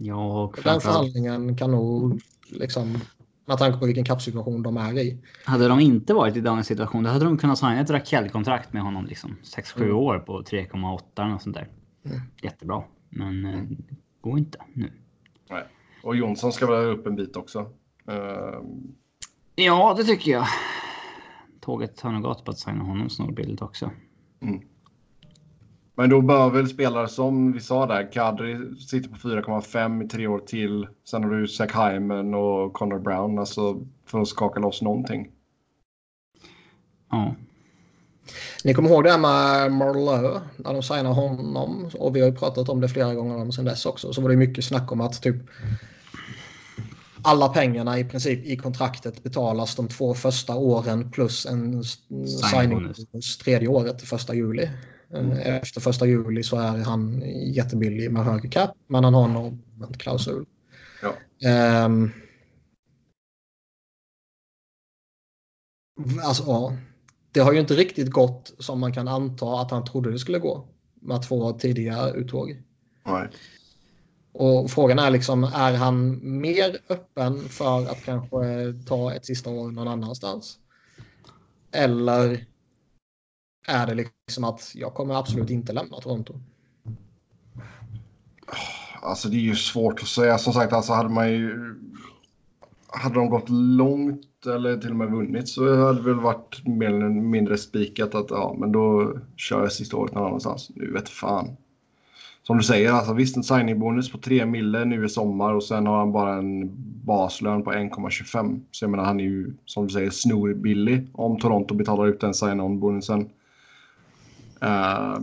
Ja, och Den förhandlingen kan nog, liksom, med tanke på vilken kappsituation de är i. hade de inte varit i dagens situation, då hade de kunnat signa ett Rakell-kontrakt med honom liksom 6-7 Mm. år på 3,8 eller något sånt där. Mm. Jättebra. Men eh, det går inte nu. Nej. Och Jonsson ska väl upp en bit också. Ehm, Ja, det tycker jag. Tåget har nog gått på att signa honom billigt också. Men då bör väl spelare som vi sa där, Kadri sitter på 4,5 i tre år till. Sen har du Zach Hyman och Connor Brown, alltså för att skaka loss någonting. Ja. Ni kommer ihåg det här med Marleau när de signade honom och vi har ju pratat om det flera gånger om sen dess också. Så var det mycket snack om att typ alla pengarna i princip i kontraktet betalas de två första åren plus en signing tredje året, första juli. Eh, Efter första juli så är han jättebillig med högre cap men han har en klausul. Ja. Ehm. alltså, ja. Det har ju inte riktigt gått som man kan anta att han trodde det skulle gå med två tidiga uttåg. Nej. Och frågan är liksom, är han mer öppen för att kanske ta ett sista år någon annanstans? Eller är det liksom att jag kommer absolut inte lämna Toronto? Alltså det är ju svårt att säga. Som sagt, alltså hade man ju... Hade de gått långt eller till och med vunnit så hade det väl varit mer eller mindre spikat att ja, men då kör jag sista året någon annanstans. Nu vet fan. som du säger, alltså visst en signingbonus på 3 mille nu i sommar och sen har han bara en baslön på 1,25. Så jag menar han är ju som du säger snorbillig om Toronto betalar ut den sign-on-bonusen. Uh,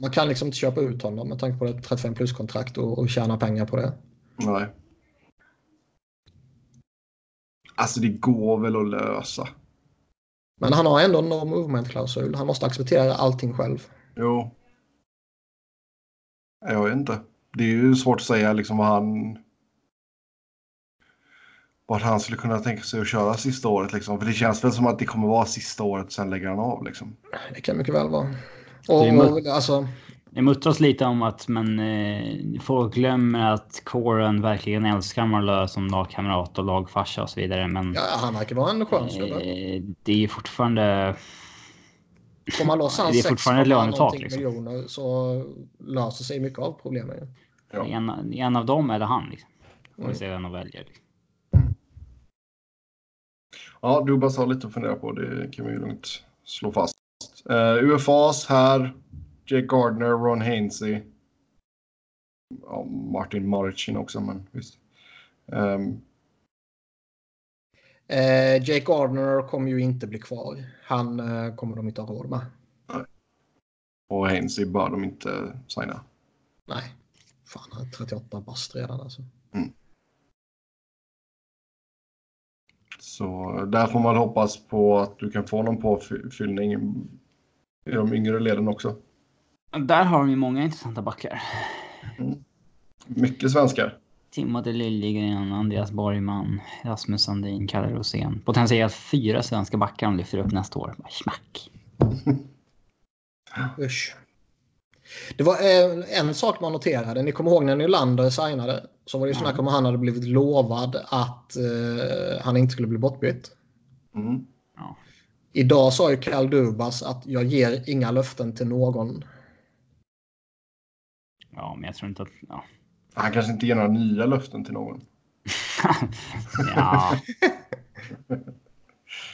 Man kan liksom inte köpa ut honom med tanke på ett 35 plus-kontrakt och, och tjäna pengar på det. Nej. Alltså det går väl att lösa. Men han har ändå en no movement-klausul. Han måste acceptera allting själv. Jo. Jag vet inte. Det är ju svårt att säga liksom vad han... Vart han skulle kunna tänka sig att köra sista året liksom. För det känns väl som att det kommer vara sista året sen lägger han av liksom. Det kan mycket väl vara. Och, Det är mot- och, alltså, Det muttras lite om att men, eh, folk glömmer att Coren verkligen älskar Marlö som lagkamrat och lagfarsa och så vidare. Men ja, han verkar vara en skön eh, det är fortfarande... Får man loss hans det är sex fortfarande ett komma lönetak, någonting liksom. miljoner så löser sig mycket av problemen. Ja. En, en av dem är det han. Liksom. Får Mm. vi se vem de väljer. Liksom. Ja, Dubas har lite att fundera på. Det kan vi ju lugnt slå fast. Uh, UFAs här. Jake Gardner, Ron Hainsey. Ja, Martin Marichin också, men visst. Ehm, Eh, Jake Gardner kommer ju inte bli kvar. Han eh, kommer de inte ha råd med. och Hainsey bör de inte signa. Nej. Fan, han är 38 bast redan alltså. Så där får man hoppas på att du kan få någon påfyllning i de yngre leden också. Där har de ju många intressanta backar. Mycket svenskar. Timothy Liljegren, Andreas Borgman, Rasmus Sandin, Kalle Rosén. Potentiellt fyra svenska backar de lyfter upp nästa år. Smack! Usch. Det var eh, en sak man noterade. Ni kommer ihåg när Nylander signade? Så var det ju snack om att han hade blivit lovad att eh, han inte skulle bli bortbytt. Mm. Idag sa ju Kyle Dubas att jag ger inga löften till någon. Ja, men jag tror inte att... Ja. Han kanske inte ger några nya löften till någon. ja.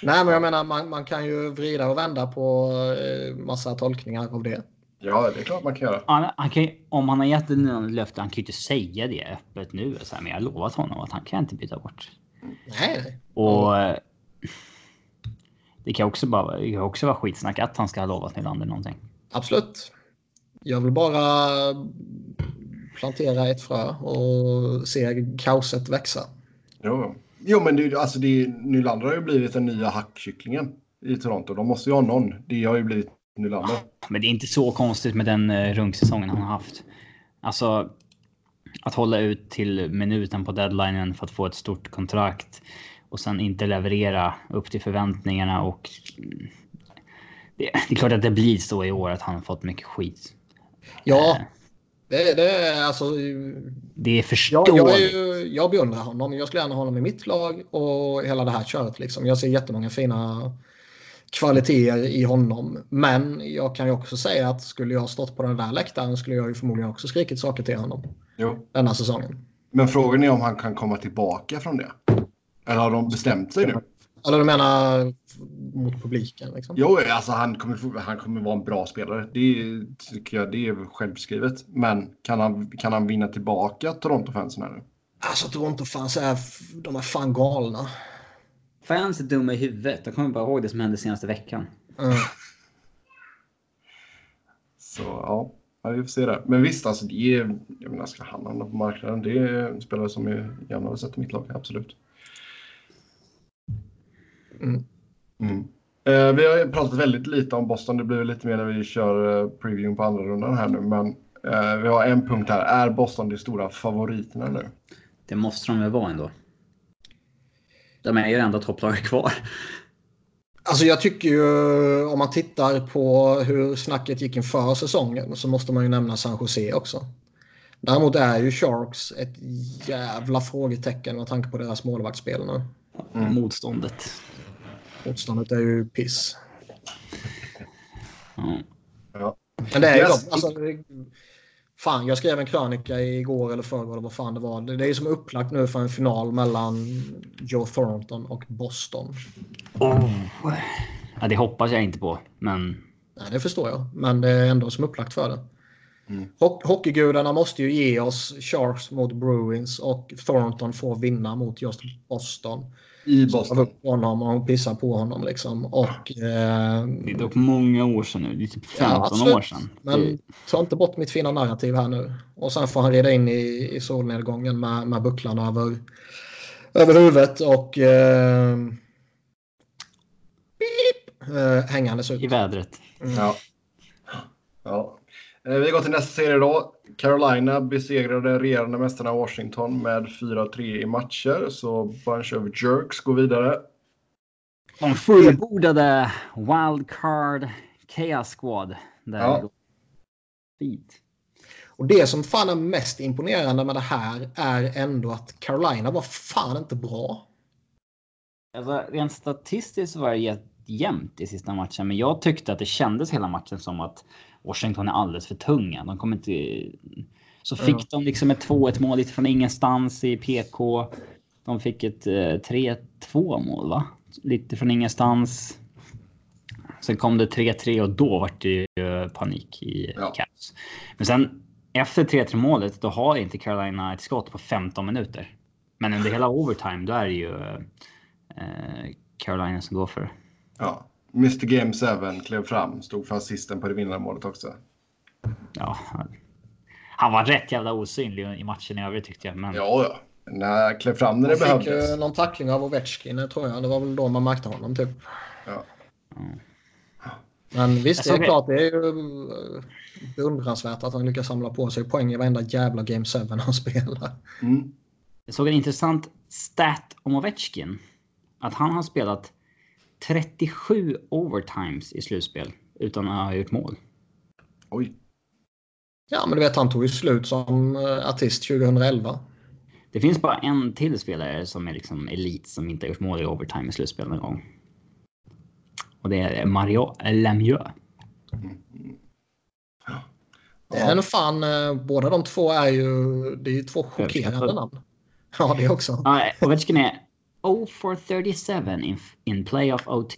Nej, men jag menar man, man kan ju vrida och vända på eh, massa tolkningar av det. Ja, det är klart man kan göra. Han, han kan, om han har gett en löfte, han kan ju inte säga det öppet nu. Så här, men jag har lovat honom att han kan inte byta bort. Nej. Och eh, det kan också, bara, det kan också vara skitsnack att han ska ha lovat Nylander någonting. Absolut. Jag vill bara plantera ett frö och se kaoset växa. Jo, jo men det, alltså det, Nylander har ju blivit den nya hackkycklingen i Toronto. De måste ju ha någon. Det har ju blivit Nylander. Men det är inte så konstigt med den eh, runksäsongen han har haft. Alltså att hålla ut till minuten på deadlinen för att få ett stort kontrakt och sen inte leverera upp till förväntningarna och det, det är klart att det blir så i år att han har fått mycket skit. Ja, Eh, det, det är alltså... Det är Jag, förståeligt. jag, är ju, jag beundrar honom. Jag skulle gärna ha honom i mitt lag och hela det här köret. Liksom. Jag ser jättemånga fina kvaliteter i honom. Men jag kan ju också säga att skulle jag stått på den där läktaren skulle jag ju förmodligen också skrikit saker till honom Jo. denna säsongen. Men frågan är om han kan komma tillbaka från det. Eller har de bestämt sig nu? Eller du menar mot publiken? Liksom? Jo, alltså han kommer, han kommer vara en bra spelare. Det tycker jag det är självskrivet. Men kan han, kan han vinna tillbaka Toronto-fansen här nu? Alltså Toronto-fans är, de är fan galna. Fans är dumma i huvudet. Jag kommer bara ihåg det som hände senaste veckan. Mm. Så ja, ja, vi får se det. Men visst, alltså det är, jag menar, ska han hamna på marknaden? Det är spelare som jag gärna hade sett i mitt lag, absolut. Mm. Mm. Eh, vi har ju pratat väldigt lite om Boston. Det blir lite mer när vi kör eh, preview på andra rundan här nu. Men eh, vi har en punkt här. Är Boston de stora favoriterna nu? Det måste de väl vara ändå. De är ju ändå topplaget kvar. Alltså jag tycker ju om man tittar på hur snacket gick inför säsongen så måste man ju nämna San Jose också. Däremot är ju Sharks ett jävla frågetecken med tanke på deras målvaktsspel nu. Mm. Motståndet. Motståndet är ju piss. Ja. Ja. Men det är ju Yes. alltså, Fan, jag skrev en krönika igår eller förrgår eller vad fan det var. Det det är ju som upplagt nu för en final mellan Joe Thornton och Boston. Oh. Ja, det hoppas jag inte på. Men Nej, det förstår jag. Men det är ändå som upplagt för det. Mm. Ho- hockeygudarna måste ju ge oss Sharks mot Bruins och Thornton får vinna mot just Boston. I Boston. upp honom och pissar på honom liksom. Och, eh, Det är dock många år sedan nu. Det är typ Ja, 15 absolut. år sedan. men ta inte bort mitt fina narrativ här nu. Och sen får han reda in i, i solnedgången med, med bucklan över, över huvudet och eh, beep, eh, hängandes ut. I vädret. Mm. Ja. ja. Eh, Vi går till nästa serie då. Carolina besegrade regerande mästarna Washington med 4-3 i matcher. Så Bunch of Jerks går vidare. De fullbordade Wildcard Chaos Squad. Där Ja. fint. Och det som fan är mest imponerande med det här är ändå att Carolina var fan inte bra. Alltså, rent statistiskt var det jämnt i sista matchen, men jag tyckte att det kändes hela matchen som att Washington är alldeles för tunga. De kommer inte... Så fick Ja. de liksom ett 2-1 mål lite från ingenstans i PK. De fick ett eh, 3-2 mål, va? Lite från ingenstans. Sen kom det 3-3 och då var det ju panik i Ja. Caps. Men sen efter 3-3 målet, då har inte Carolina ett skott på 15 minuter. Men under hela overtime, då är det ju eh, Carolina som går för det. Ja. Mr Game 7 klev fram, stod för assisten på det vinnande målet också. Ja, han var rätt jävla osynlig i matchen i övrigt tyckte jag. Men Ja, ja. Nej, klev fram när det Han fick behövdes. ju någon tackling av Ovechkin eh, tror jag. Det var väl då man märkte honom typ. Ja. Men visst, det är klart det är ju eh, beundransvärt att han lyckas samla på sig poäng i varenda jävla Game 7 han spelar. Mm. jag såg en intressant stat om Ovechkin. Att han har spelat 37 overtimes i slutspel utan att ha gjort mål. Oj. Ja, men du vet, han tog ju slut som eh, artist 2011. Det finns bara en till spelare som är liksom elit som inte har gjort mål i overtime i slutspel någon gång. Och det är Mario Lemieux. Det är nog fan, eh, båda de två är ju, det är ju två chockerande namn. Ja, det också. Ja, Ovechkin är 0 for 37 in, in playoff OT.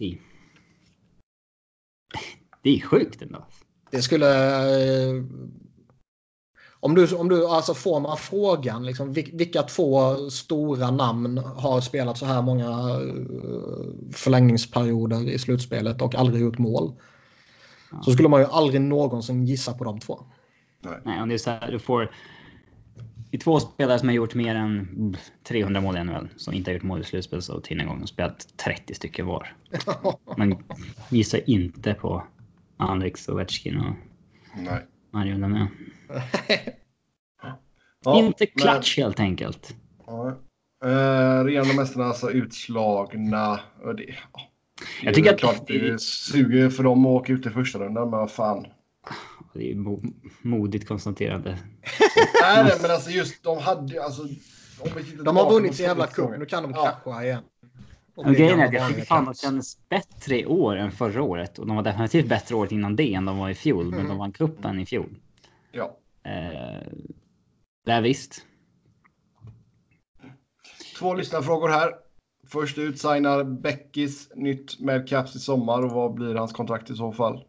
Det är sjukt ändå. Det skulle... eh, Om du, om du alltså får man frågan, liksom, vil- vilka två stora namn har spelat så här många eh, förlängningsperioder i slutspelet och aldrig gjort mål? Så skulle man ju aldrig någonsin gissa på de två. Nej, och det är så här, du får... Det är två spelare som har gjort mer än mm, 300 mål i NHL som inte har gjort mål i slutspel så till en gång och spelat 30 stycken var. Man gissar inte på Alex Ovechkin och Nej. Mario Lemieux. Ja, inte men- clutch helt enkelt. Ja. Eh, regerande mästarna alltså utslagna. Det, ja. Jag tycker att klart det suger för dem att åka ut i första rundan, men vad fan. Det är mo- modigt konstaterande. Nej, nej, men alltså just de hade alltså. De har vunnit sin jävla cup, nu kan de Ja. krascha igen. Och Och bli grejen är att jag tycker fan de kändes bättre i år än förra året. Och de var definitivt bättre året innan det än de var i fjol. Men Mm. de vann cupen i fjol. Ja. Eh, det är visst. Två lyssnarfrågor här. Först ut signar Beckis nytt med Caps i sommar och vad blir hans kontrakt i så fall?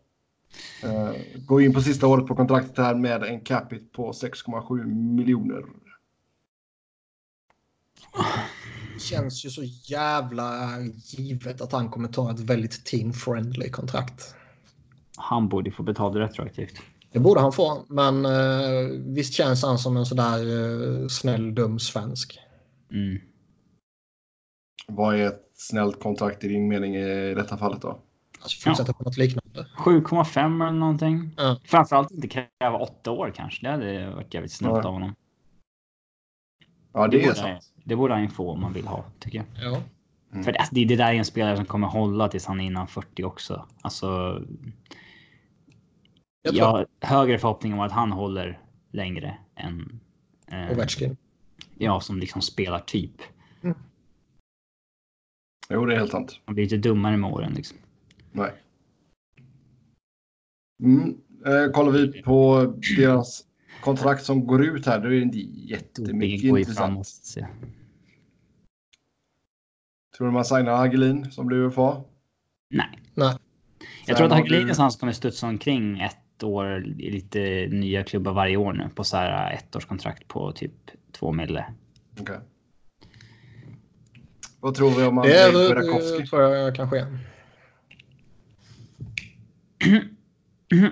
Uh, gå in på sista året på kontraktet här med en capita på 6,7 miljoner. Det känns ju så jävla givet att han kommer ta ett väldigt team-friendly kontrakt. Han borde få betalt retroaktivt. Det borde han få, men eh, visst känns han som en sådär eh, snäll, dum svensk. Mm. Vad är ett snällt kontrakt i din mening i detta fallet då? Alltså fortsätta på något liknande. 7,5 eller någonting. Ja. Framförallt inte kräva åtta år kanske. Det hade varit jävligt snällt Nej. av honom. Ja, det, är borde, sant. det borde han ju få om man vill ha, tycker jag. Ja. Mm. För det, alltså, det, det där är en spelare som kommer hålla tills han är innan 40 också. Alltså, Jag jag har högre förhoppning om att han håller längre än eh, Ovechkin. jag som liksom spelar typ. Jo, det är helt sant. Han blir lite dummare med åren liksom. Nej. Mm. Eh, kollar vi på deras kontrakt som går ut här, då är det inte jättemycket ju intressant. framåt. Så. Tror du man signar Hagelin som blir UFA? Nej. Nej. Jag tror att Hagelin är sån som kommer studsa omkring ett ett år i lite nya klubbar varje år nu på så här ettårskontrakt på typ två mille. Okej. Vad tror vi om Det är, Burakovsky? tror jag kan ske.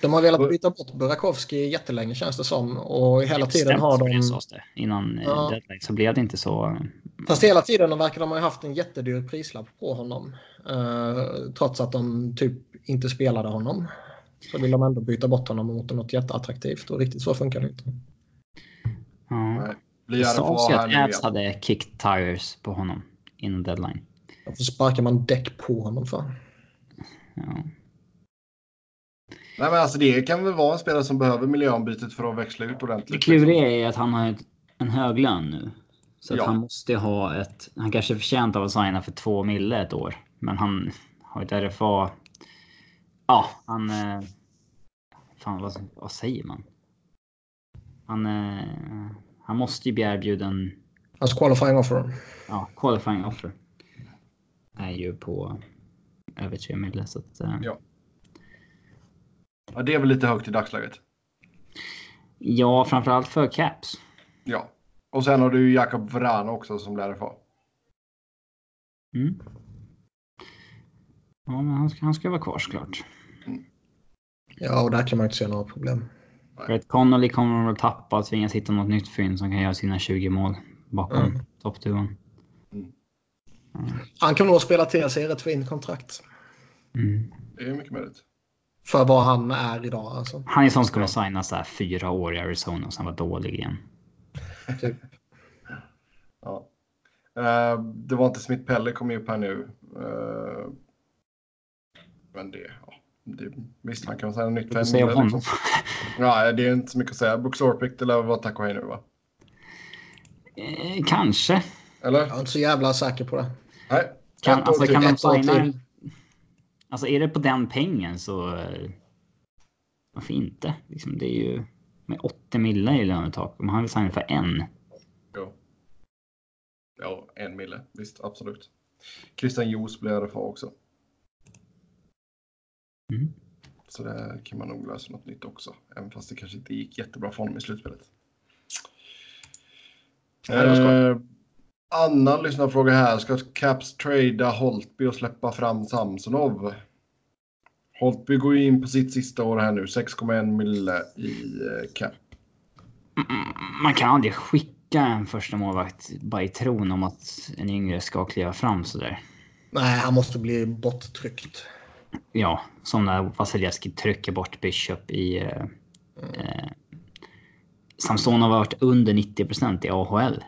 De har velat byta bort Burakovsky jättelänge känns det som. Och hela tiden har de... Sades det. Innan Ja. ja. deadline så blev det inte så. Fast hela tiden verkar de ha haft en jättedyr prislapp på honom. Eh, trots att de typ inte spelade honom. Så vill de ändå byta bort honom mot något jätteattraktivt. Och riktigt så funkar det inte. Ja. Det sades ju att Abs hade kicked tires på honom innan deadline. Varför sparkar man däck på honom för? Ja. Nej, men alltså det kan väl vara en spelare som behöver miljöombytet för att växla ut Det ordentligt. liksom. kluriga är att han har en hög lön nu. Så att Ja. han måste ha ett... Han kanske är förtjänt av att signa för två mille ett år. Men han har ett RFA... Ja, han... eh, Fan, vad, vad säger man? Han, eh, han måste ju bli erbjuden Hans qualifying offer. ja, qualifying offer. Är ju på över tre mille. Så att, eh, Ja. Ja, det är väl lite högt i dagsläget. ja, framförallt för Caps. Ja. Och sen har du ju Jakob Vrana också som blir RFA. Mm. Ja, men han ska, han ska vara kvar såklart. Ja, och där kan man inte se några problem. Brett Connolly kommer att tappa och tvingas hitta något nytt fynd som kan göra sina 20 mål bakom Mm. toppduon. Han kan nog spela till sig ett fint kontrakt. Mm. Det är mycket möjligt. För vad han är idag alltså. Han är som kommer signa så här fyra år i Arizona och sen vara dålig igen. Typ. Ja. Eh, det var inte Smith Pelle kom ju upp här nu. Eh, men det, ja, det, visst han kan säga nytt Du säga om honom. Ja, det är inte så mycket att säga. Brooks Orpik, det lär vara tack och hej nu va? Eh, kanske. Eller? Jag är inte så jävla säker på det. Nej. Kan, alltså, kan de signa... Alltså är det på den pengen så... eh, Varför inte? Liksom, det är ju med 80 millar i lönetak. Om han vill signa för en. Ja. ja, en mille. Visst, absolut. Christian Joos blir RFA också. Mm. Så där kan man nog lösa något nytt också. Även fast det kanske inte gick jättebra för honom i slutspelet. Nej, annan lyssnarfråga här. Ska Caps trada Holtby och släppa fram Samsonov? Holtby går ju in på sitt sista år här nu. 6,1 mille i eh, cap. Mm, Man kan aldrig skicka en första målvakt bara i tron om att en yngre ska kliva fram sådär. Nej, han måste bli borttryckt. Ja, som när Vasilevski trycker bort Bishop i... Eh, eh, Samson har varit under 90% i AHL.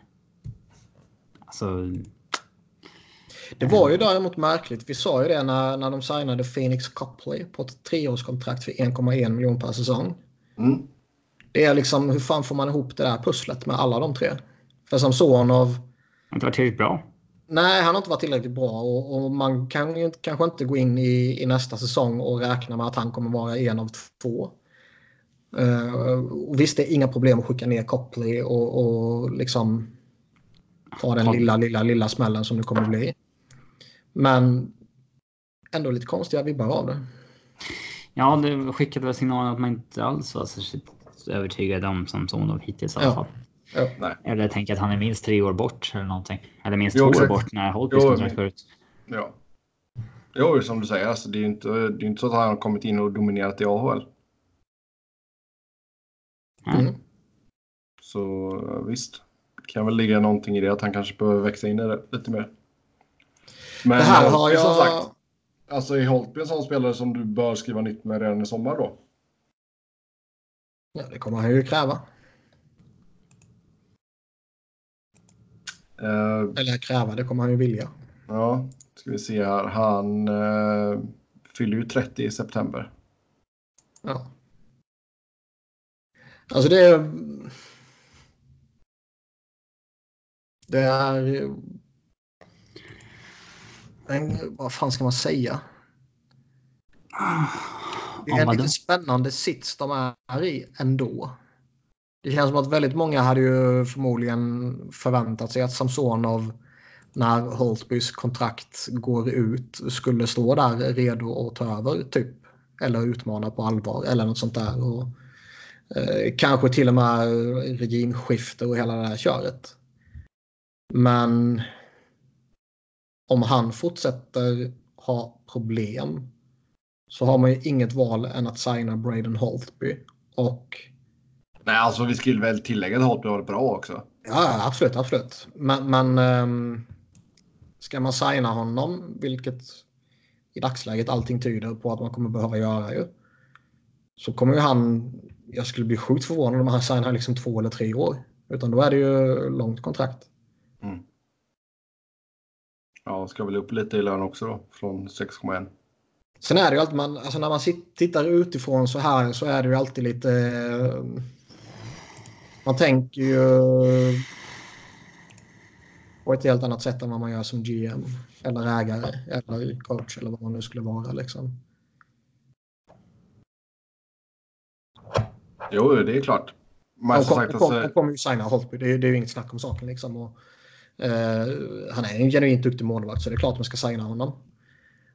Alltså, Det var ju däremot märkligt. Vi sa ju det när, när de signade Phoenix Copley på ett treårskontrakt för 1,1 miljon per säsong. Mm. Det är liksom, hur fan får man ihop det där pusslet med alla de tre? För Samsonov, har inte varit tillräckligt bra. nej han har inte varit tillräckligt bra och, och man kan ju inte- kanske inte gå in i, i nästa säsong och räkna med att han kommer vara en av två. Uh, och visst, det är inga problem att skicka ner Copley och, och liksom ta den Ta- lilla, lilla, lilla smällen som det kommer bli. Men ändå lite konstiga vibbar av det. Ja, det skickade väl signalen att man inte alls var särskilt övertygad om Samsonov hittills i alla Ja. fall. Ja. Nej. Eller tänker att han är minst tre år bort eller någonting. Eller minst Jo, två år exakt. bort när Holtbys kontrakt går ut. Ja. Jo, som du säger, alltså, det är ju inte, det är inte så att han har kommit in och dominerat i AHL. Mm. Så visst, kan väl ligga någonting i det att han kanske behöver växa in i det lite mer. Men Det här Holtby, har som jag... sagt, alltså är Holtby en sån spelare som du bör skriva nytt med redan i sommar då? Ja, det kommer han ju kräva. Eh, Eller kräva, det kommer han ju vilja. ja, ska vi se här. Han eh, fyller ju 30 i september. Ja. Alltså det är... Det är... En, vad fan ska man säga? Det är en lite spännande sits de är i ändå. Det känns som att väldigt många hade ju förmodligen förväntat sig att Samsonov när Holtbys kontrakt går ut skulle stå där redo att ta över typ eller utmana på allvar eller något sånt där. Och, eh, kanske till och med regimskifte och hela det här köret. Men om han fortsätter ha problem så har man ju inget val än att signa Braden Holtby. Och... Nej, alltså vi skulle väl tillägga att Holtby var bra också. Ja, absolut, absolut. Men, men um, ska man signa honom, vilket i dagsläget allting tyder på att man kommer behöva göra ju. Så kommer ju han, jag skulle bli sjukt förvånad om han signar liksom två eller tre år. Utan då är det ju långt kontrakt. Ja, ska väl upp lite i lön också då, från 6,1. Sen är det ju alltid, man, alltså när man tittar utifrån så här så är det ju alltid lite... Eh, man tänker ju på ett helt annat sätt än vad man gör som GM eller ägare eller coach eller vad man nu skulle vara liksom. Jo, det är klart. Man kom, sagt, kom, alltså... kommer ju signa Holtby, det är, det är ju inget snack om saken liksom. Och, han är en genuint duktig målvakt så det är klart man ska signa honom.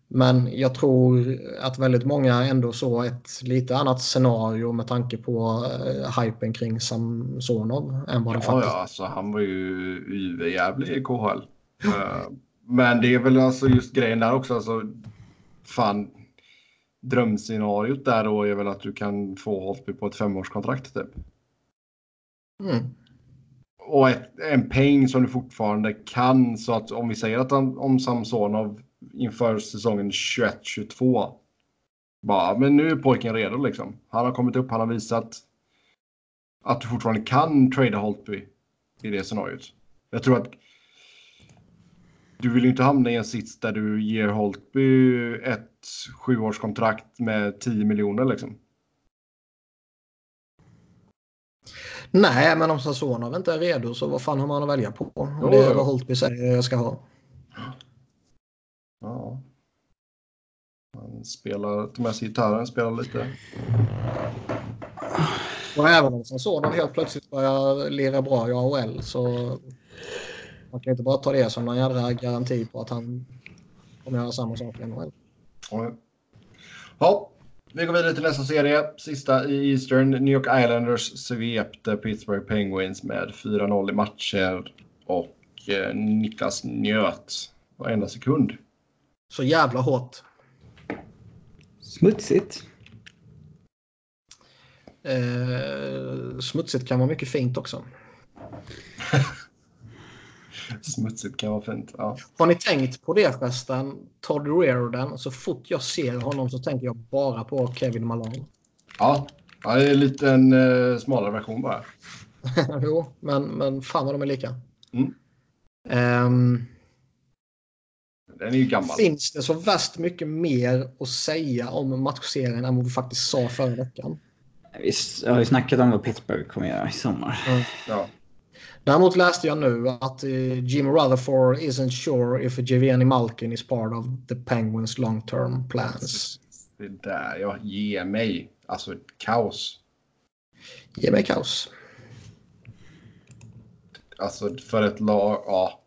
Men jag tror att väldigt många ändå såg ett lite annat scenario med tanke på uh, hypen kring Samsonov än vad ja, faktiskt Ja, alltså han var ju överjävlig i KHL. uh, men det är väl alltså just grejen där också. Alltså, fan, drömscenariot där då är väl att du kan få Holtby på ett femårskontrakt typ. Mm. Och ett, en peng som du fortfarande kan så att om vi säger att han, om Samsonov inför säsongen 21-22. Bara, men nu är pojken redo liksom. Han har kommit upp, han har visat att du fortfarande kan trada Holtby i det scenariot. Jag tror att du vill ju inte hamna i en sits där du ger Holtby ett sjuårskontrakt med 10 miljoner liksom. Nej, men om Sasonov inte är redo så vad fan har man att välja på? Och det är vad Holtby säger jag ska ha. Ja. Han spelar, tar med sig gitarren, spelar lite. Och även om Sasonov helt plötsligt börjar lira bra i AHL så man kan inte bara ta det som någon jädra garanti på att han kommer göra samma sak i NHL. Ja, vi går vidare till nästa serie. Sista i Eastern. New York Islanders svepte Pittsburgh Penguins med 4-0 i matcher. Och eh, Niklas njöt varenda sekund. Så jävla hårt. Smutsigt. Eh, smutsigt kan vara mycket fint också. Smutsigt kan vara fint. Ja. Har ni tänkt på det förresten? Todd Reardon. Så fort jag ser honom så tänker jag bara på Kevin Malone. Ja, ja det är lite en uh, smalare version bara. jo, men, men fan vad de är lika. Mm. Um, den är ju gammal. Finns det så värst mycket mer att säga om matchserien än vad vi faktiskt sa förra veckan? Vi har ju snackat om vad Pittsburgh kommer göra i sommar. Mm. Ja. Däremot läste jag nu att uh, Jim Rutherford isn't sure if Giovanni Malkin is part of the Penguins long term plans. Det där, ja, ge mig. Alltså kaos. Ge mig kaos. Alltså för ett lag, ja.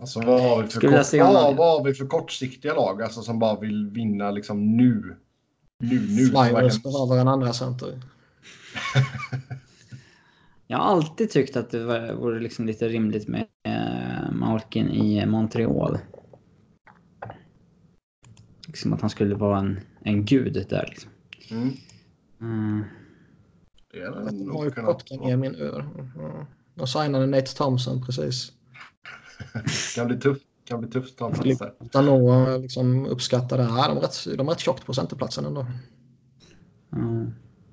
Alltså vad har vi för, kort, vad, vad har vi för kortsiktiga lag alltså, som bara vill vinna liksom nu? Nu, nu. Flyers behöver en andra center. Jag har alltid tyckt att det var, vore liksom lite rimligt med eh, Malkin i Montreal. Liksom att han skulle vara en, en gud där liksom. Mm. Mm. Jag har ju ner min ur. Jag signade Nate Thompson precis. kan bli tufft. Kan bli tufft att ta Utan att liksom uppskatta det. här. de, är rätt, de är rätt tjockt på centerplatsen ändå. Mm.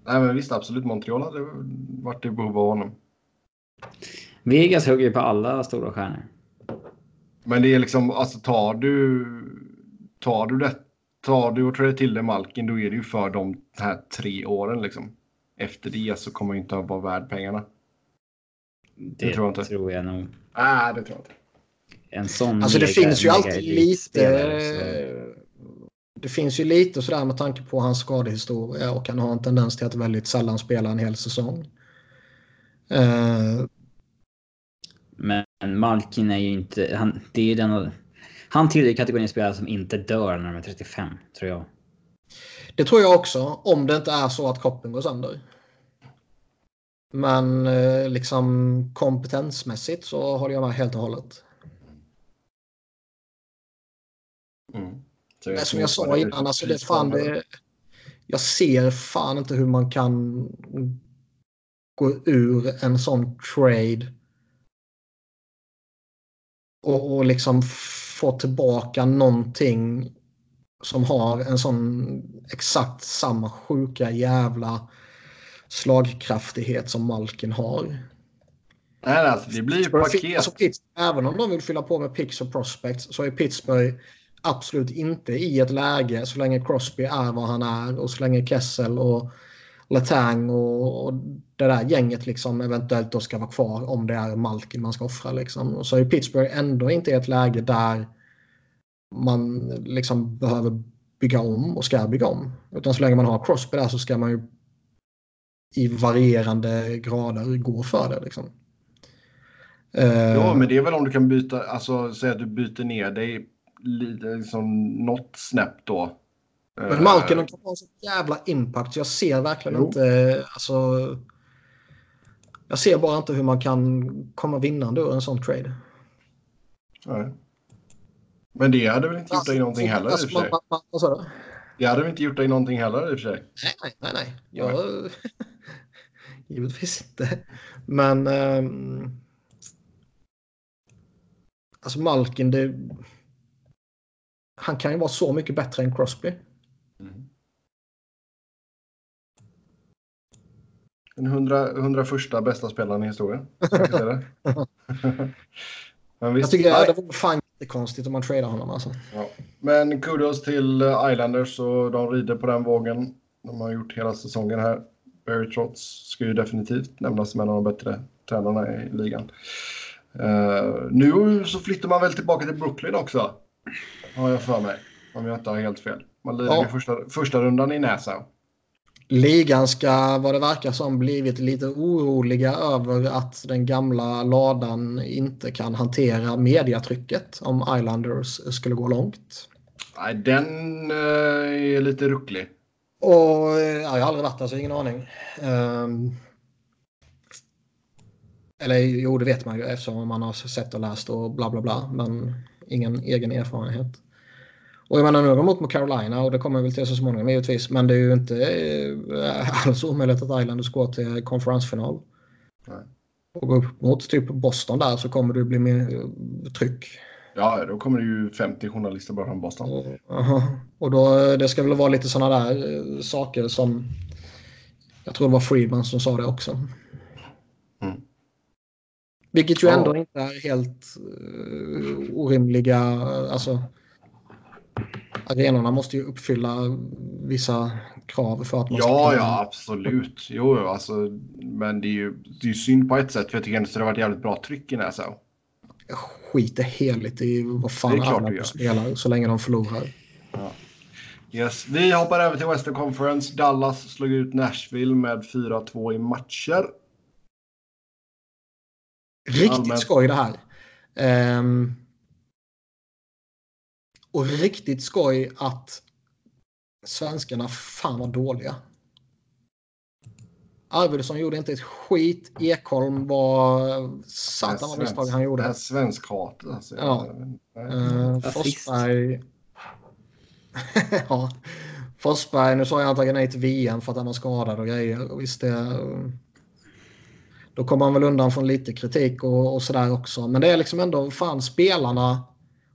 Nej, men visst, absolut. Montreal hade varit i behov av honom. Vegas hugger ju på alla stora stjärnor. Men det är liksom, alltså tar du, tar du det, tar du och träder till dig Malkin, då är det ju för de här tre åren liksom. Efter det så kommer inte att vara värd pengarna. Det, det tror jag inte. tror jag nog. Nej, det tror jag inte. En sån Alltså det finns ju alltid lite... Det finns ju lite sådär med tanke på hans skadehistoria och han har en tendens till att väldigt sällan spela en hel säsong. Uh... Men Malkin är ju inte... Han, det är ju den, han tillhör kategorin spelare som inte dör när de är 35, tror jag. Det tror jag också, om det inte är så att kroppen går sönder. Men eh, liksom kompetensmässigt så håller jag med helt och hållet. Mm. Men som jag sa innan, alltså det fan det, jag ser fan inte hur man kan gå ur en sån trade och, och liksom få tillbaka någonting som har en sån exakt samma sjuka jävla slagkraftighet som Malkin har. Nej, alltså, det blir ju paket. Alltså, även om de vill fylla på med picks och prospects så är Pittsburgh absolut inte i ett läge så länge Crosby är vad han är och så länge Kessel och Letang och, och det där gänget liksom eventuellt då ska vara kvar om det är Malkin man ska offra. Liksom. Och så är Pittsburgh ändå inte i ett läge där man liksom behöver bygga om och ska bygga om. Utan så länge man har Crosby där så ska man ju i varierande grader gå för det. Liksom. Ja, men det är väl om du kan byta, alltså säga att du byter ner dig liksom något snäpp då. Men Malkin har en så jävla impact. Jag ser verkligen jo. inte, alltså. Jag ser bara inte hur man kan komma vinnande ur en sån trade. Nej. Men det hade väl inte gjort dig någonting heller alltså, i och för sig? Sa du? Det hade väl inte gjort dig någonting heller i och för sig? Nej, nej, nej. Jag... Givetvis inte. Men... Um... Alltså Malkin, det... Han kan ju vara så mycket bättre än Crosby. Mm. Den 100, 101 bästa spelaren i historien. Men visst, jag tycker nej. det vore fan jättekonstigt om man tradar honom alltså. Ja. Men kudos till Islanders och de rider på den vågen. De har gjort hela säsongen här. Barry Trotz ska ju definitivt nämnas som en av de bättre tränarna i ligan. Uh, nu så flyttar man väl tillbaka till Brooklyn också. Har jag för mig. Om jag inte har helt fel. Man lirar ja. första, första rundan i Nassau. Ligan ska, vad det verkar som, blivit lite oroliga över att den gamla ladan inte kan hantera mediatrycket om Islanders skulle gå långt. Nej, den uh, är lite rucklig. Och, ja, jag har aldrig varit där så ingen aning. Um, eller jo, det vet man ju eftersom man har sett och läst och bla bla bla. Men ingen egen erfarenhet. Och jag menar nu har de mot mot Carolina och det kommer väl till så småningom givetvis. Men det är ju inte äh, alls omöjligt att Islanders går till konferensfinal. Nej. Och gå upp mot typ Boston där så kommer det bli mer eh, tryck. Ja, då kommer det ju 50 journalister bara från Boston. Och, och då, det ska väl vara lite sådana där saker som... Jag tror det var Freeman som sa det också. Mm. Vilket ju ja. ändå inte är helt uh, orimliga... Alltså, arenorna måste ju uppfylla vissa krav för att man ja, ska Ja, ja, absolut. Jo, alltså, men det är ju det är synd på ett sätt för jag tycker ändå att det har varit jävligt bra tryck i Nassau. Jag skiter heligt i vad fan alla spelar så länge de förlorar. Ja. Yes. Vi hoppar över till Western Conference. Dallas slog ut Nashville med 4-2 i matcher. Riktigt Allmänt. skoj det här. Um, och riktigt skoj att svenskarna fan var dåliga. Arvidsson gjorde inte ett skit. Ekholm var satan vad misstag han gjorde. Det här svenskhatet alltså. Ja. Uh, Forsberg. ja. Forsberg, nu sa jag tackade nej till VM för att han var skadad och grejer. Och visst det, då kommer han väl undan från lite kritik och, och sådär också. Men det är liksom ändå fan spelarna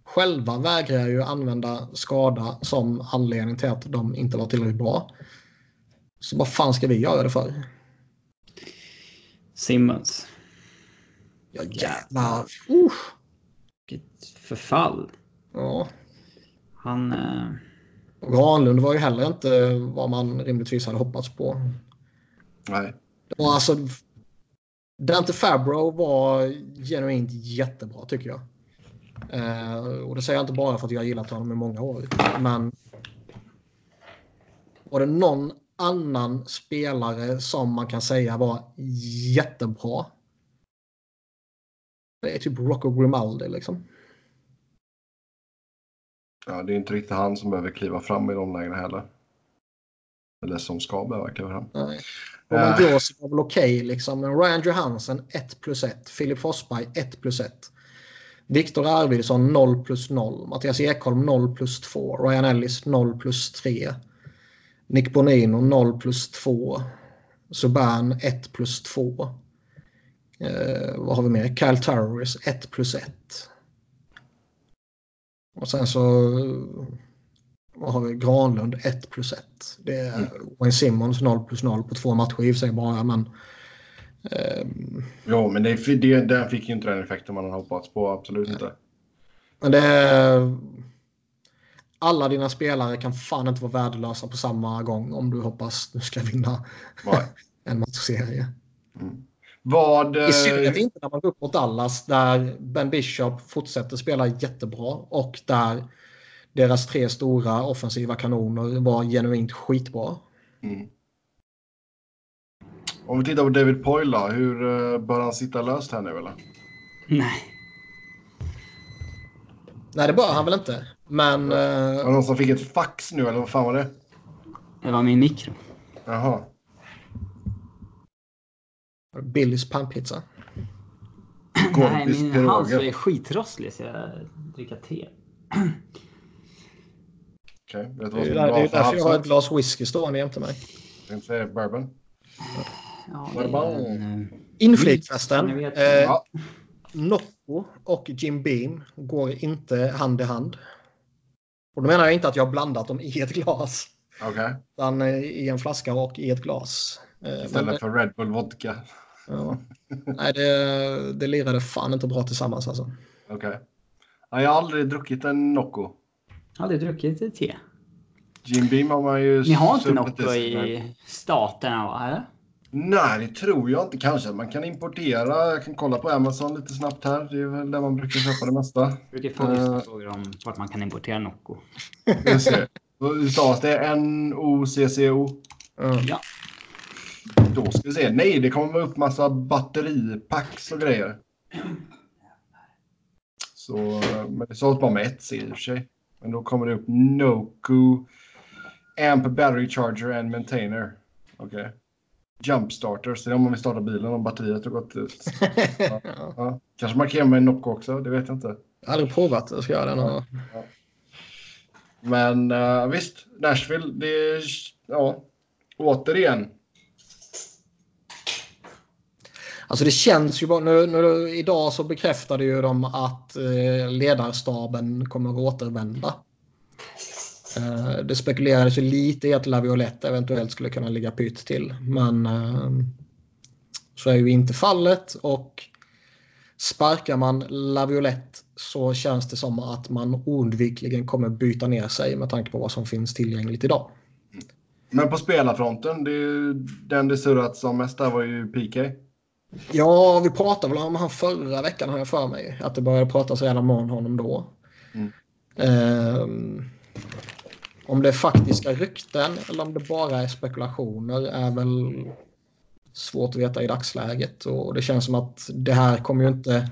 själva vägrar ju använda skada som anledning till att de inte var tillräckligt bra. Så vad fan ska vi göra det för? Simmons. Ja jävlar. Uh. Vilket förfall. Ja. Han... Eh... Granlund var ju heller inte vad man rimligtvis hade hoppats på. Nej. Det var alltså... Dante Fabro var genuint jättebra tycker jag. Eh, och det säger jag inte bara för att jag har gillat honom i många år. Men var det någon annan spelare som man kan säga var jättebra? Det är typ Rocco Grimaldi liksom. Ja, det är inte riktigt han som behöver kliva fram i de lägena heller. Eller som ska behöva kliva fram. Nej. Robin Eh. Joseph var väl okej liksom. Men Ryan Johansen 1 plus 1. Filip Forsberg 1 plus 1. Viktor Arvidsson 0 plus 0. Mattias Ekholm 0 plus 2. Ryan Ellis 0 plus 3. Nick Bonino 0 plus 2. Subban 1 plus 2. Eh, vad har vi mer? Kyle Towers 1 plus 1. Och sen så vad har vi? Granlund 1 plus 1. Det är Mm. Wayne Simmons 0 plus 0 på två matcher i och för sig bara. Men, ehm, Jo, men det, det, den fick ju inte den effekten man hade hoppats på. Absolut inte. men det är, alla dina spelare kan fan inte vara värdelösa på samma gång om du hoppas du ska vinna Nej. en matchserie. Vad... eh, I synnerhet inte när man går upp mot Dallas där Ben Bishop fortsätter spela jättebra och där deras tre stora offensiva kanoner var genuint skitbra. Mm. Om vi tittar på David Poyle då, hur eh, bör han sitta löst här nu eller? Nej. Nej, det bör han väl inte. Men... Var det Eh, någon som fick ett fax nu eller vad fan var det? Det var min mikro. Jaha. Billys pannpizza. Nej, min hals är skitrosslig så jag dricker te. Okej, vet du Det vad är som det är för därför jag har ett glas whisky stående jämte mig. Tänkte säga bourbon. Ja, eh, Inflikfesten. Eh, Ja. Nocco och Jim Beam går inte hand i hand. Och då menar jag inte att jag har blandat dem i ett glas. Okej. Utan eh, i en flaska och i ett glas. Eh, men Istället det, för Red Bull vodka. ja. Nej, det, det lirade fan inte bra tillsammans alltså. Okej. Ja, jag har aldrig druckit en Nocco. Jag har aldrig druckit te. Jim Beam har man ju... Ni har inte Nocco i- staterna va? Eller? Nej, det tror jag inte. Kanske man kan importera. Jag kan kolla på Amazon lite snabbt här. Det är väl där man brukar köpa det mesta. Jag brukar få Eh. vissa frågor om vart man kan importera Nocco. Vi ser. Hur stavas det? N-O-C-C-O? Ja. Ja. Då ska vi se. Nej, det kommer upp massa batteripacks och grejer. Så, men det stavas bara med ett C i och för sig. Men då kommer det upp Noku Amp Battery Charger and Maintainer. Okej. Jump starters, det är om man vill starta bilen om batteriet har gått ut. Ja. Ja. Kanske man kan göra med en Nocco också, det vet jag inte. Jag har aldrig provat det. Ska jag göra det någon gång. Men uh, visst, Nashville, det är... Ja, återigen. Alltså det känns ju bara, nu, nu, idag så bekräftade ju de att eh, ledarstaben kommer att återvända. Eh, det spekulerades ju lite i att Laviolette eventuellt skulle kunna ligga pytt till. Men eh, så är ju inte fallet och sparkar man Laviolette så känns det som att man oundvikligen kommer byta ner sig med tanke på vad som finns tillgängligt idag. Men på spelarfronten, det är ju den det surrats om mest där var ju PK. Ja, vi pratade väl om han förra veckan har jag för mig. Att det började pratas redan om honom då. Mm. Ehm, om det är faktiska rykten eller om det bara är spekulationer är väl svårt att veta i dagsläget. Och det känns som att det här kommer ju inte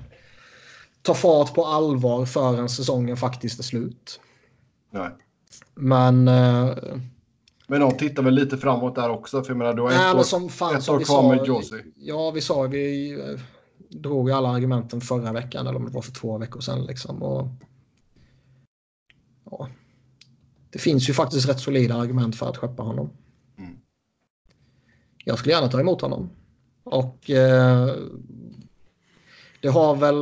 ta fart på allvar förrän säsongen faktiskt är slut. Nej. Men, eh, Men de tittar väl lite framåt där också, för jag menar, du har nej, ett år, som fan ett som år kvar med Josie. Ja, vi sa vi eh, drog alla argumenten förra veckan eller om det var för två veckor sedan. Liksom, och, ja, det finns ju faktiskt rätt solida argument för att skeppa honom. Mm. Jag skulle gärna ta emot honom. Och eh, det har väl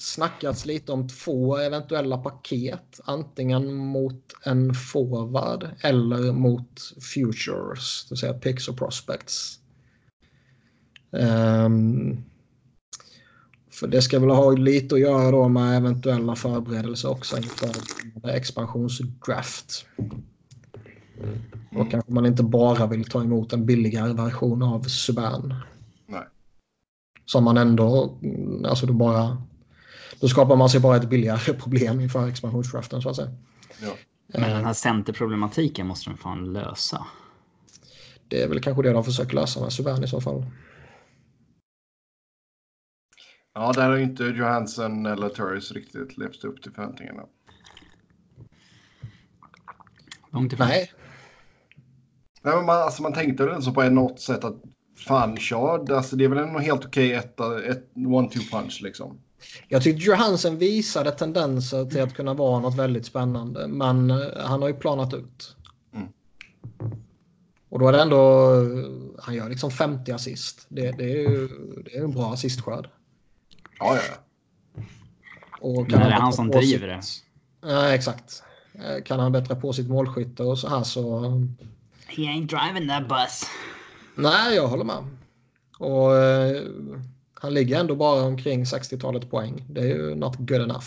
snackats lite om två eventuella paket. Antingen mot en forward eller mot futures. Det vill säga picks och prospects. Ehm, för det ska väl ha lite att göra då med eventuella förberedelser också inför expansionsdraft. Då kanske man inte bara vill ta emot en billigare version av Subban. Nej. Som man ändå, alltså då bara, då skapar man sig bara ett billigare problem inför expansionsdraften så att säga. Ja. Men den här centerproblematiken måste de fan lösa. Det är väl kanske det de försöker lösa med Subban i så fall. ja, där har inte Johansson eller Turris riktigt levt upp till förväntningarna. Långt ifrån. Nej. Nej, men man, alltså, man tänkte väl så på något sätt att fan kör. Alltså, det är väl en helt okej ett, ett one-two punch liksom. Jag tyckte Johansen visade tendenser till att kunna vara något väldigt spännande. Men eh, han har ju planat ut. Mm. Och då är det ändå... Han gör liksom 50 assist. Det, det är ju det är en bra assistskörd. Ja, ja. Och Men är det han som driver det? Ja, exakt. Eh, Kan han bättra på sitt målskytte och så här så... He ain't driving that bus. Nej, jag håller med. Och eh, han ligger ändå bara omkring 60-talet poäng. Det är ju not good enough.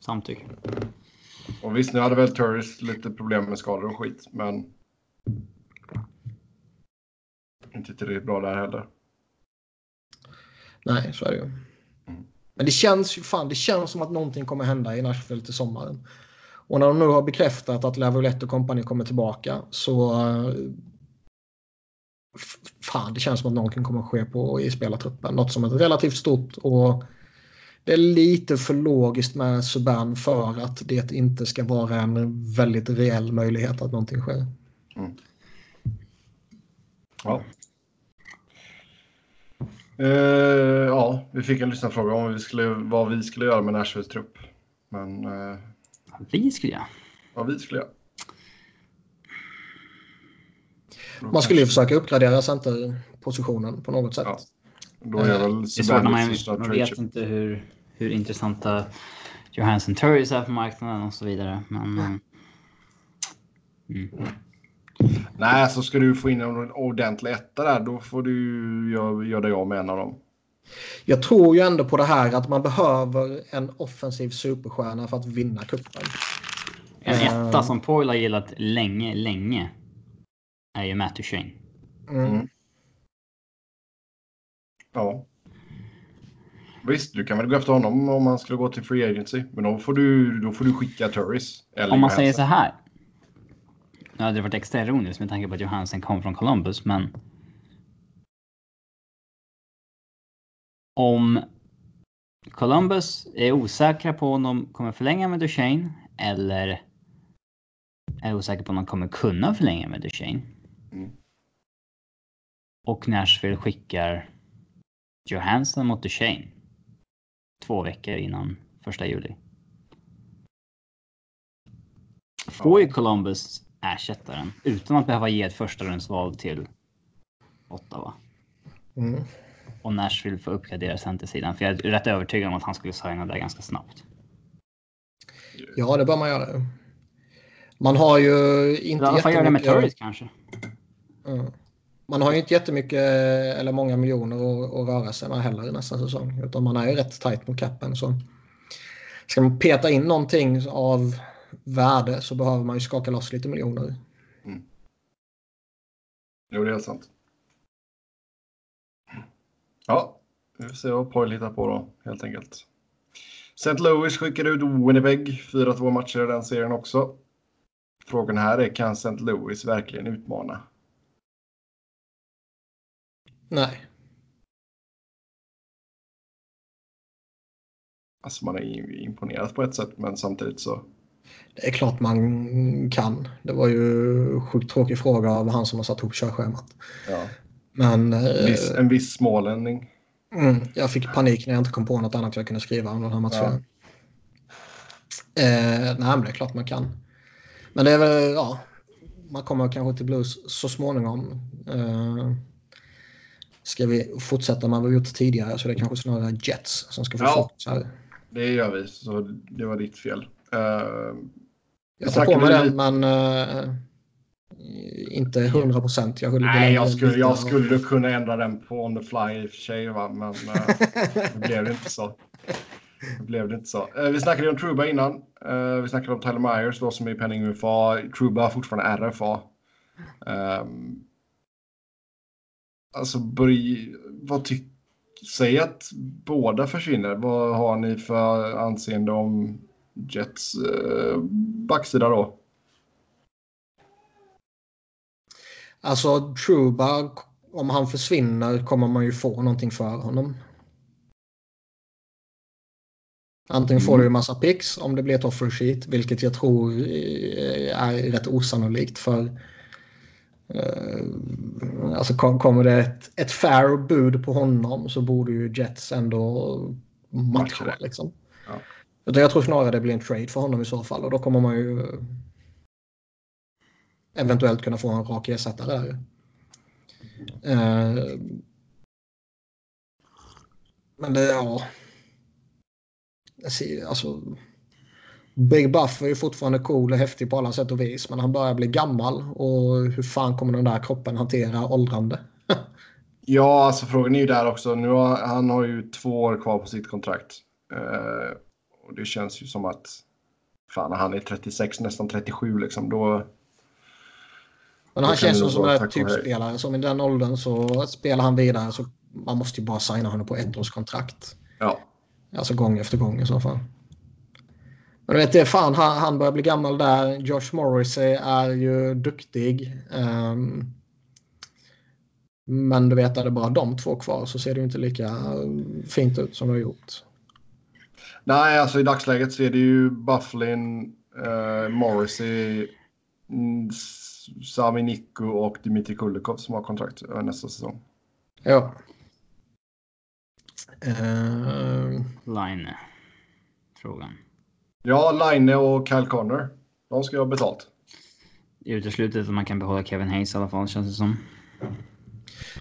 Samtycke. Och visst, nu hade väl Turris lite problem med skador och skit, men... Inte tillräckligt bra där heller. Nej, så är det ju. Men det känns ju fan, det känns som att någonting kommer hända i Nashville till sommaren. Och när de nu har bekräftat att Laviolette och kompani kommer tillbaka så... Fan, det känns som att någonting kommer att ske på, i spelartruppen. Något som är relativt stort och det är lite för logiskt med Subban för att det inte ska vara en väldigt reell möjlighet att någonting sker. Ja. Eh, ja, vi fick en lyssnarfråga om vi skulle, vad vi skulle göra med Nashvilles trupp. Men eh, Vi skulle göra. vad vi skulle göra. Man skulle ju försöka uppgradera centerpositionen på något sätt. Ja. Då är väl Det är svårt när man, man vet inte hur, hur intressanta Johansson Turris är på marknaden och så vidare. Men, eh, mm. Nej, så ska du få in en ordentlig etta där, då får du göra, göra dig av med en av dem. Jag tror ju ändå på det här att man behöver en offensiv superstjärna för att vinna cupen. En Eh. etta som Poyle har gillat länge, länge är ju Matt Duchene. Mm. Mm. Ja. Visst, du kan väl gå efter honom om man skulle gå till Free Agency. Men då får du, då får du skicka Turris. Eller Om man säger så här. Nu hade det varit extra ironiskt med tanke på att Johansen kom från Columbus, men. Om Columbus är osäkra på om de kommer förlänga med Duchene eller är osäkra på om de kommer kunna förlänga med Duchene. Mm. Och Nashville skickar Johansson mot Duchene. Två veckor innan första juli. Får ju Columbus ersättaren utan att behöva ge ett första rundsval till Ottawa. Mm. Och Nashville får uppgradera centersidan. För jag är rätt övertygad om att han skulle signa där ganska snabbt. Ja, det bör man göra. Man har ju I inte alla fall göra det med Turris kanske. Mm. Man har ju inte jättemycket eller många miljoner att, att röra sig med heller nästa säsong. Utan man är ju rätt tajt mot kappen. Så ska man peta in någonting av värde så behöver man ju skaka loss lite miljoner. Mm. Jo, det är helt sant. Ja, vi får se vad Poil hittar på då, helt enkelt. St. Louis skickade ut Winnipeg, 4-2 matcher i den serien också. Frågan här är, kan St. Louis verkligen utmana? Nej. Alltså man är imponerad på ett sätt, men samtidigt så... Det är klart man kan. Det var ju sjukt tråkig fråga av han som har satt ihop körschemat. Ja. Men En eh, viss, en viss smålänning. mm, jag fick panik när jag inte kom på något annat jag kunde skriva om den här matchen. Eh, nej, men det är klart man kan. Men det är väl, ja, man kommer kanske till Blues så småningom. Eh, ska vi fortsätta med vad vi gjort tidigare så det är kanske snarare Jets som ska få Ja. fokus här. Det gör vi, så det var ditt fel. Uh, Jag tar på mig lite- den, men eh, inte 100 procent. Jag, nej, jag skulle, jag skulle kunna ändra den på on the fly i och för sig, va? men eh, det blev inte så. Det blev det inte så. Vi snackade om Truba innan. Vi snackade om Tyler Myers då som är i penning UFA. Truba har fortfarande RFA. Um, alltså, börj, vad tycker... Säg att båda försvinner. Vad har ni för anseende om Jets uh, backsida då? Alltså Truba, om han försvinner kommer man ju få någonting för honom. Antingen får du ju massa picks om det blir ett offer sheet, vilket jag tror eh, är rätt osannolikt för eh, alltså kom- kommer det ett, ett fair bud på honom så borde ju Jets ändå matcha liksom. Ja. Utan jag tror snarare det blir en trade för honom i så fall och då kommer man ju eh, eventuellt kunna få en rak ersättare där. Eh, men det, ja. Alltså, Big Buff är ju fortfarande cool och häftig på alla sätt och vis. Men han börjar bli gammal. Och hur fan kommer den där kroppen hantera åldrande? Ja, alltså frågan är ju där också. Nu har, han har ju två år kvar på sitt kontrakt. Eh, och det känns ju som att fan, han är 36, nästan 37 liksom, då... Men han känns som som en typspelare. Som i den åldern så spelar han vidare. Så man måste ju bara signa honom på ett års kontrakt. Ja, Alltså gång efter gång i så fall. Men du vet, det är fan, han, han börjar bli gammal där. Josh Morrissey är ju duktig. Ehm, men du vet, är det bara de två kvar så ser det ju inte lika eh, fint ut som det har gjort. Nej, alltså i dagsläget så är det ju Bufflin, eh, Morrissey, mm, Sami Nikko och Dmitri Kulikov som har kontrakt över nästa säsong. Ja. Ehm, Line. Frågan. Ja, Line och Kyle Connor. De ska ha betalt. Uteslutet att man kan behålla Kevin Hayes i alla fall känns det som.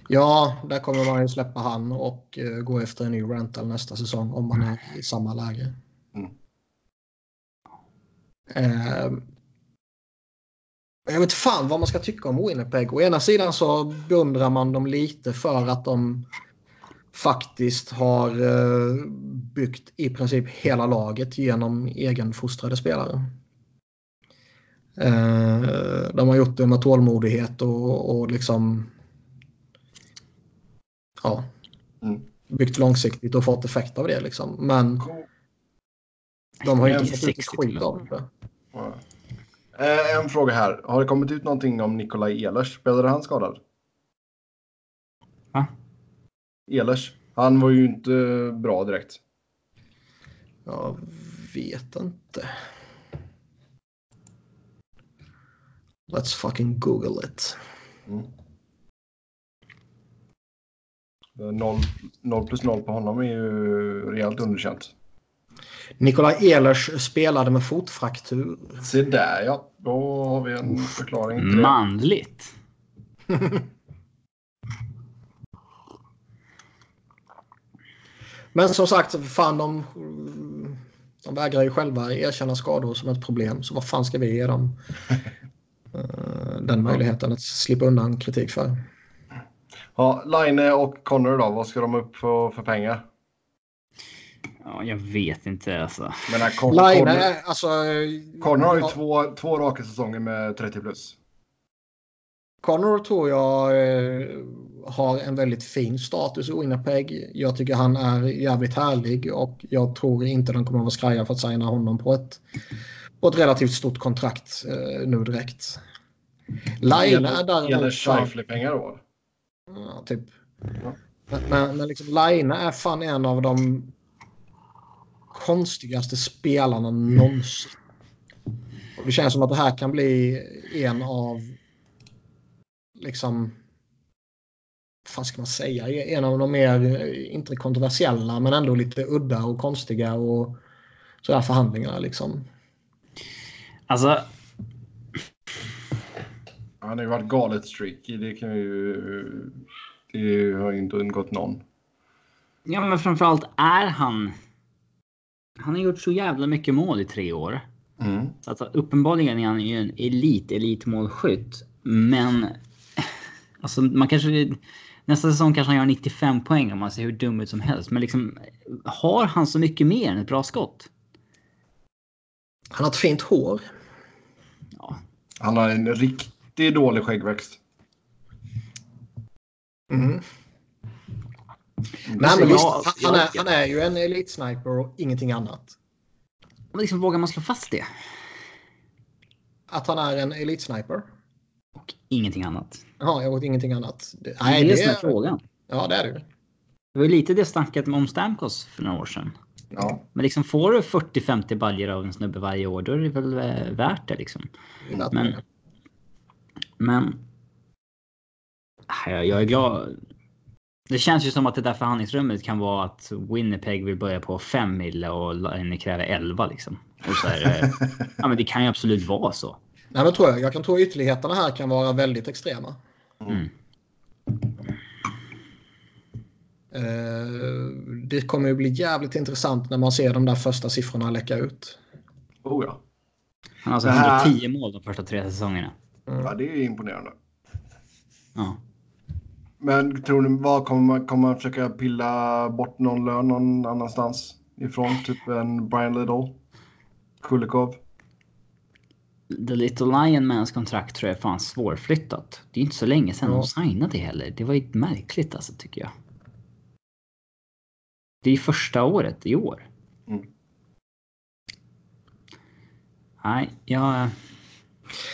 ja, där kommer man ju släppa han och eh, gå efter en ny rental nästa säsong om man är i samma läge. Mm. Ehm, jag vet fan vad man ska tycka om Winnipeg. Å ena sidan så beundrar man dem lite för att de faktiskt har eh, byggt i princip hela laget genom egenfostrade spelare. Eh, de har gjort det med tålmodighet och, och liksom ja, Mm. byggt långsiktigt och fått effekt av det. Liksom. Men de har inte fått ut ett 60 skit av det. Ja. Eh, en fråga här. Har det kommit ut någonting om Nikolaj Ehlers? Spelade han skadad? Va? Ehlers. Han var ju inte bra direkt. Jag vet inte. Let's fucking google it. Mm. 0 plus 0 på honom är ju rejält underkänt. Nikolaj Ehlers spelade med fotfraktur. Se där ja, då har vi en förklaring till det. Manligt. Men som sagt, fan de, de vägrar ju själva erkänna skador som ett problem. Så vad fan ska vi ge dem eh, den möjligheten att slippa undan kritik för? Ja, Line och Connor då, vad ska de upp för, för pengar? Ja, jag vet inte alltså. Men här, Con- Line Connor, alltså... Connor har ju ja, två, två raka säsonger med 30 plus. Connor tror jag eh, har en väldigt fin status i Winnipeg. Jag tycker han är jävligt härlig och jag tror inte de kommer att vara skraja för att signa honom på ett, på ett relativt stort kontrakt eh, nu direkt. Line är Gäller däremot... Scheifele-pengar då? Ja, typ. Ja. Men, men, men liksom Line är fan en av de konstigaste spelarna någonsin. Och det känns som att det här kan bli en av liksom vad fan ska man säga? En av de mer, eh, inte kontroversiella, men ändå lite udda och konstiga och sådär förhandlingarna liksom. Alltså, Han har ju varit galet streaky. Det kan ju... Det har ju inte undgått någon. ja men framförallt är han... Han har gjort så jävla mycket mål i tre år. Mm. Så Alltså, uppenbarligen är han ju en elit, elitmålskytt. Men alltså, man kanske, nästa säsong kanske han gör 95 poäng om man ser hur dum ut som helst. Men liksom, har han så mycket mer än ett bra skott? Han har ett fint hår. Ja, Han har en riktigt dålig skäggväxt. Mm. Nej, men jag- visst, han, är, han är ju en elitsniper och ingenting annat. men liksom, vågar man slå fast det? Att han är en elitsniper? Och ingenting annat. Ja, jag vet ingenting annat. Det, Det är nej, det som är frågan. ja, det är det. Det var ju lite det snacket om Stamkos för några år sedan. Ja. Men liksom får du 40-50 baljor av en snubbe varje år, då är det väl eh, värt det liksom. Det Men... Men... Ah, Jag, jag är glad. Det känns ju som att det där förhandlingsrummet kan vara att Winnipeg vill börja på 5 mille och Line kräver 11 liksom. Och så är det, ja men det kan ju absolut vara så. Nej, men tror jag. jag kan tro att ytterligheterna här kan vara väldigt extrema. Mm. Eh, det kommer ju bli jävligt intressant när man ser de där första siffrorna läcka ut. Oh ja. Han har alltså Det här- 110 mål de första tre säsongerna. ja, det är imponerande. Ja. Men tror ni, vad kommer man, kommer man försöka pilla bort någon lön någon annanstans ifrån? Typ en Brian Little? Kulikov? The Little Lion Mans kontrakt tror jag är fan svårflyttat. Det är inte så länge sedan Ja. de signade heller. Det var ju märkligt alltså tycker jag. Det är första året i år. Mm. Nej, jag...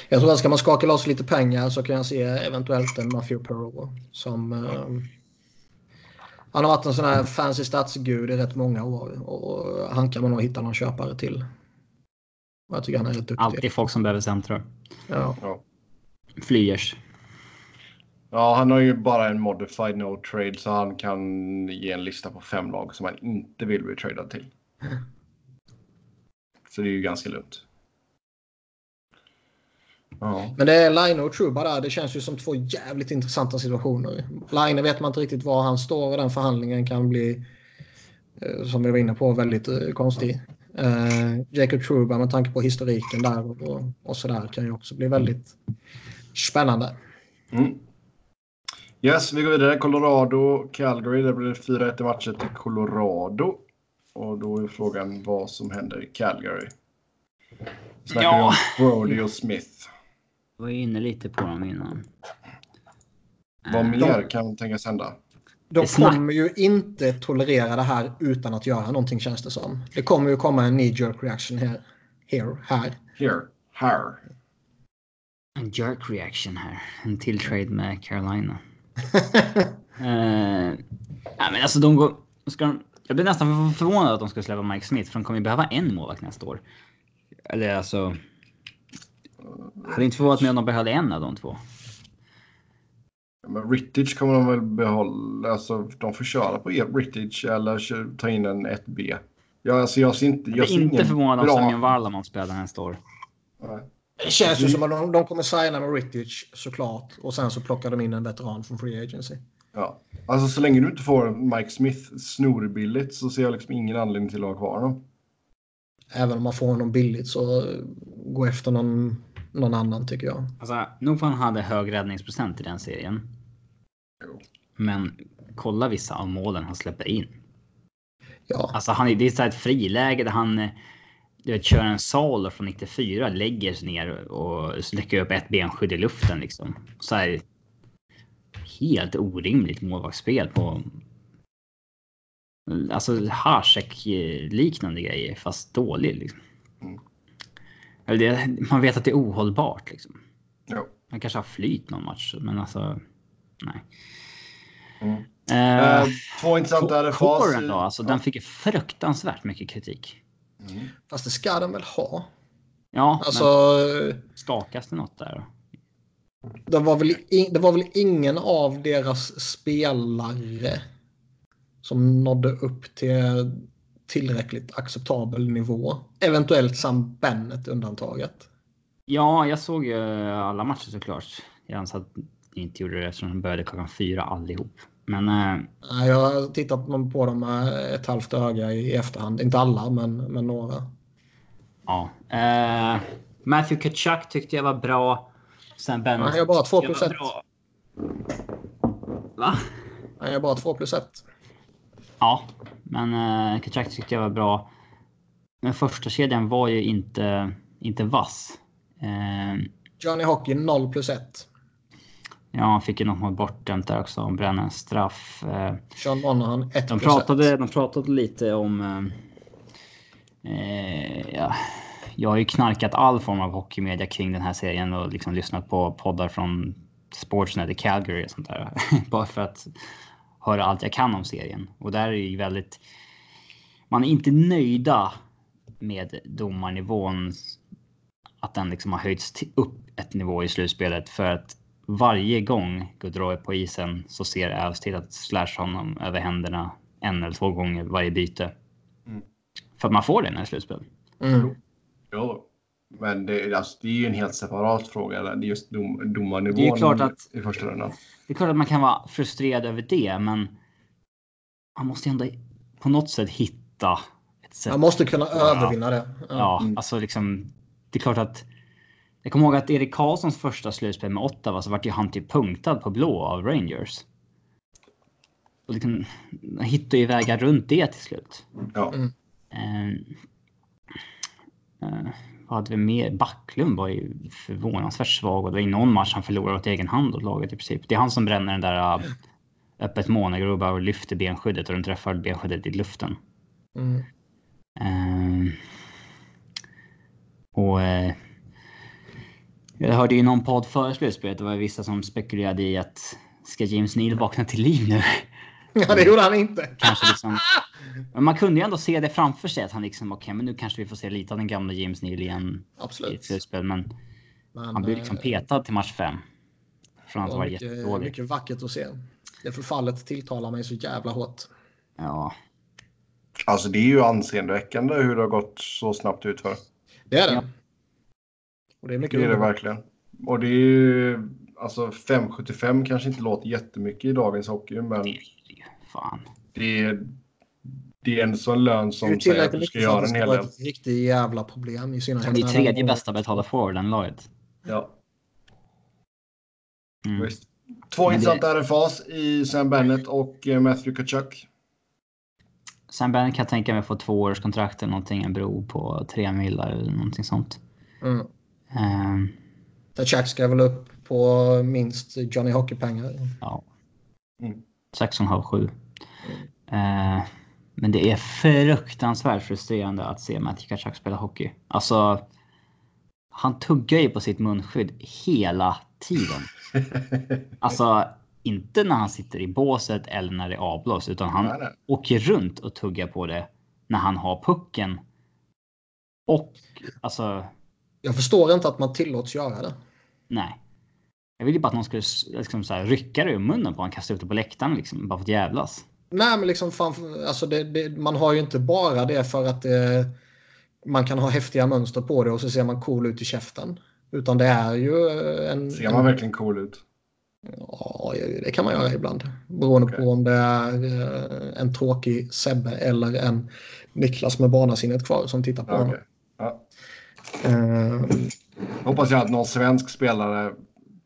Jag tror att ska man skaka loss lite pengar så kan jag se eventuellt en Matthew Perreault som... Eh, han har varit en sån här fancy statsgud i rätt många år och han kan man nog hitta någon köpare till. Och jag tycker han är rätt duktig. Alltid folk som behöver centrar. Ja. Ja. Flyers. ja, han har ju bara en modified no trade så han kan ge en lista på fem lag som han inte vill bli tradad till. Så det är ju ganska lugnt. Ja. Men det är Line och Truba där. Det känns ju som två jävligt intressanta situationer. Line vet man inte riktigt var han står och den förhandlingen kan bli, eh, som vi var inne på, väldigt eh, konstig. Eh, Jacob Truba med tanke på historiken där och, och, och sådär kan ju också bli väldigt spännande. Mm. Yes, vi går vidare. Colorado, Calgary. Där blir det 4-1 i matchen till Colorado. Och då är frågan vad som händer i Calgary. Snackar Ja. vi om Brody och Smith. Jag var inne lite på dem innan. Vad Eh, mer kan tänkas hända? De kommer ju inte tolerera det här utan att göra någonting känns det som. Det kommer ju komma en knee jerk reaction här. Here, här. Here. Här. En jerk reaction här. En till trade med Carolina. Eh, ja, men alltså de går... Ska de, jag blir nästan förvånad att de ska släppa Mike Smith för de kommer ju behöva en målvakt nästa år. Eller alltså... Hade inte förvånat mig om de behöll en av de två. Men Rittich kommer de väl behålla. Alltså, de får köra på er Rittich eller ta in en 1B. Ja, alltså, jag ser inte... Jag Jag är ser inte förvånad om Semyon Varlamov spelar nästa år. Nej. Det känns ju som att de, de kommer signa med Rittich såklart. Och sen så plockar de in en veteran från Free Agency. Ja. Alltså så länge du inte får Mike Smith snorbilligt så ser jag liksom ingen anledning till att ha kvar honom. Även om man får honom billigt så gå efter någon, någon annan tycker jag. Alltså, nog han hade hög räddningsprocent i den serien. Jo. Men kolla vissa av målen han släpper in. Ja, Alltså han, det är så ett friläge där han eh, du vet, kör en Salo från 94, lägger sig ner och släcker upp ett benskydd i luften liksom. Så här, helt orimligt målvaktsspel på Alltså Hasek-liknande grejer fast dålig. Liksom. Eller det, man vet att det är ohållbart liksom. Jo. Han kanske har flyt någon match men alltså nej. Mm. Eh, Eh, två intressanta RFAs. Coren då, alltså ja. den fick ju fruktansvärt mycket kritik. Mm. fast det ska den väl ha. Ja, Alltså, men skakas det något där det var, väl i, det var väl ingen av deras spelare som nådde upp till tillräckligt acceptabel nivå. Eventuellt Sam Bennett undantaget. Ja, jag såg ju alla matcher såklart. Jag anser att jag inte gjorde det eftersom de började klockan fyra allihop. Men eh, Jag har tittat på dem med ett halvt öga i efterhand. Inte alla, men, men några. ja. Eh, Matthew Kachuk tyckte jag var bra. Sen Ben. Han gör bara två plus tyckte jag ett. var bra. Va? Han gör bara två plus ett. Ja, men eh, Kachuk tyckte jag var bra. Men första kedjan var ju inte, inte vass. Eh, Johnny Hockey 0 plus 1. ja, han fick ju något mål bortdömt där också. Om bränna en straff. Eh, Sean Monahan 1 De plus pratade, 1. de pratade lite om... Eh, eh, ja, jag har ju knarkat all form av hockeymedia kring den här serien och liksom lyssnat på poddar från Sportsnet i Calgary och sånt där. Bara för att höra allt jag kan om serien. Och där är det ju väldigt... man är inte nöjda med domarnivån. Att den liksom har höjts upp ett nivå i slutspelet för att varje gång Gaudreau är på isen så ser Avs till att slash honom över händerna en eller två gånger varje byte. Mm. För att man får det när det är slutspel. Mm. Jo. Men det, alltså, det är ju en helt separat fråga. Det är just dom, domarnivån Det är klart att- i första rundan. Det är klart att man kan vara frustrerad över det, men man måste ändå på något sätt hitta ett sätt. Man måste kunna Ja. övervinna det. Ja, Mm. alltså liksom. Det är klart att. Jag kommer ihåg att Erik Karlssons första slutspel med Ottawa så vart ju han typ punktad på blå av Rangers. Och liksom, han hittade ju vägar runt det till slut. Ja. Mm. Eh, vad hade vi mer? Backlund var ju förvånansvärt svag och det var i någon match han förlorade åt egen hand åt laget i princip. Det är han som bränner den där uh, öppet när Grobauer lyfter benskyddet och den träffar benskyddet i luften. Mm. Eh, och eh, jag hörde i någon podd före slutspelet, det var vissa som spekulerade i att ska James Neal vakna till liv nu? Ja, det gjorde han inte. Kanske liksom, men man kunde ju ändå se det framför sig att han liksom, okej, men nu kanske vi får se lite av den gamla James Neal igen i ett Absolut. slutspel. Men Men, han blir liksom eh, petad till match fem. Från att det ha var varit mycket, jättedålig. mycket vackert att se. Det förfallet tilltalar mig så jävla hårt. Ja, Alltså det är ju anseendeväckande hur det har gått så snabbt utför. Det är det. Ja. Och det är mycket Det är det verkligen. Och det är ju, alltså 5,75 kanske inte låter jättemycket i dagens hockey, men fan. det är, det är en sån lön Det är som säger att du ska göra en det hel del. vara ett riktigt jävla problem i synnerhet. Blir när- tredje bästa betalda forwarden laget. Ja, Mm. visst. Två det- intressanta RFAs i Sam Bennett och eh, Matthew Kachuk. Sam Bennett kan jag tänka mig få två års kontrakt eller någonting, en bro på tre millar eller någonting sånt. Mm. Ehm, Tachak ska väl upp på minst Johnny Hockey-pengar. ja. Mm. 6,5-7. Eh, men det är fruktansvärt frustrerande att se Matthew Tkachuk spela hockey. Alltså, han tuggar ju på sitt munskydd hela tiden. Alltså, inte när han sitter i båset eller när det är avblåst, utan han Nej, nej. åker runt och tuggar på det när han har pucken. Och alltså, Jag förstår inte att man tillåts göra det. nej. Jag vill ju bara att någon skulle liksom, så här, rycka det ur munnen på honom, kasta ut det på läktaren liksom, bara för att jävlas. Nej, men liksom fan, alltså det, det, man har ju inte bara det för att det, man kan ha häftiga mönster på det och så ser man cool ut i käften. Utan det är ju en... Ser man verkligen cool ut? Ja, det kan man göra ibland. Beroende Okej. på om det är eh, en tråkig Sebbe eller en Niklas med barnasinnet kvar som tittar på Ja, honom. ja. Eh, Hoppas jag att någon svensk spelare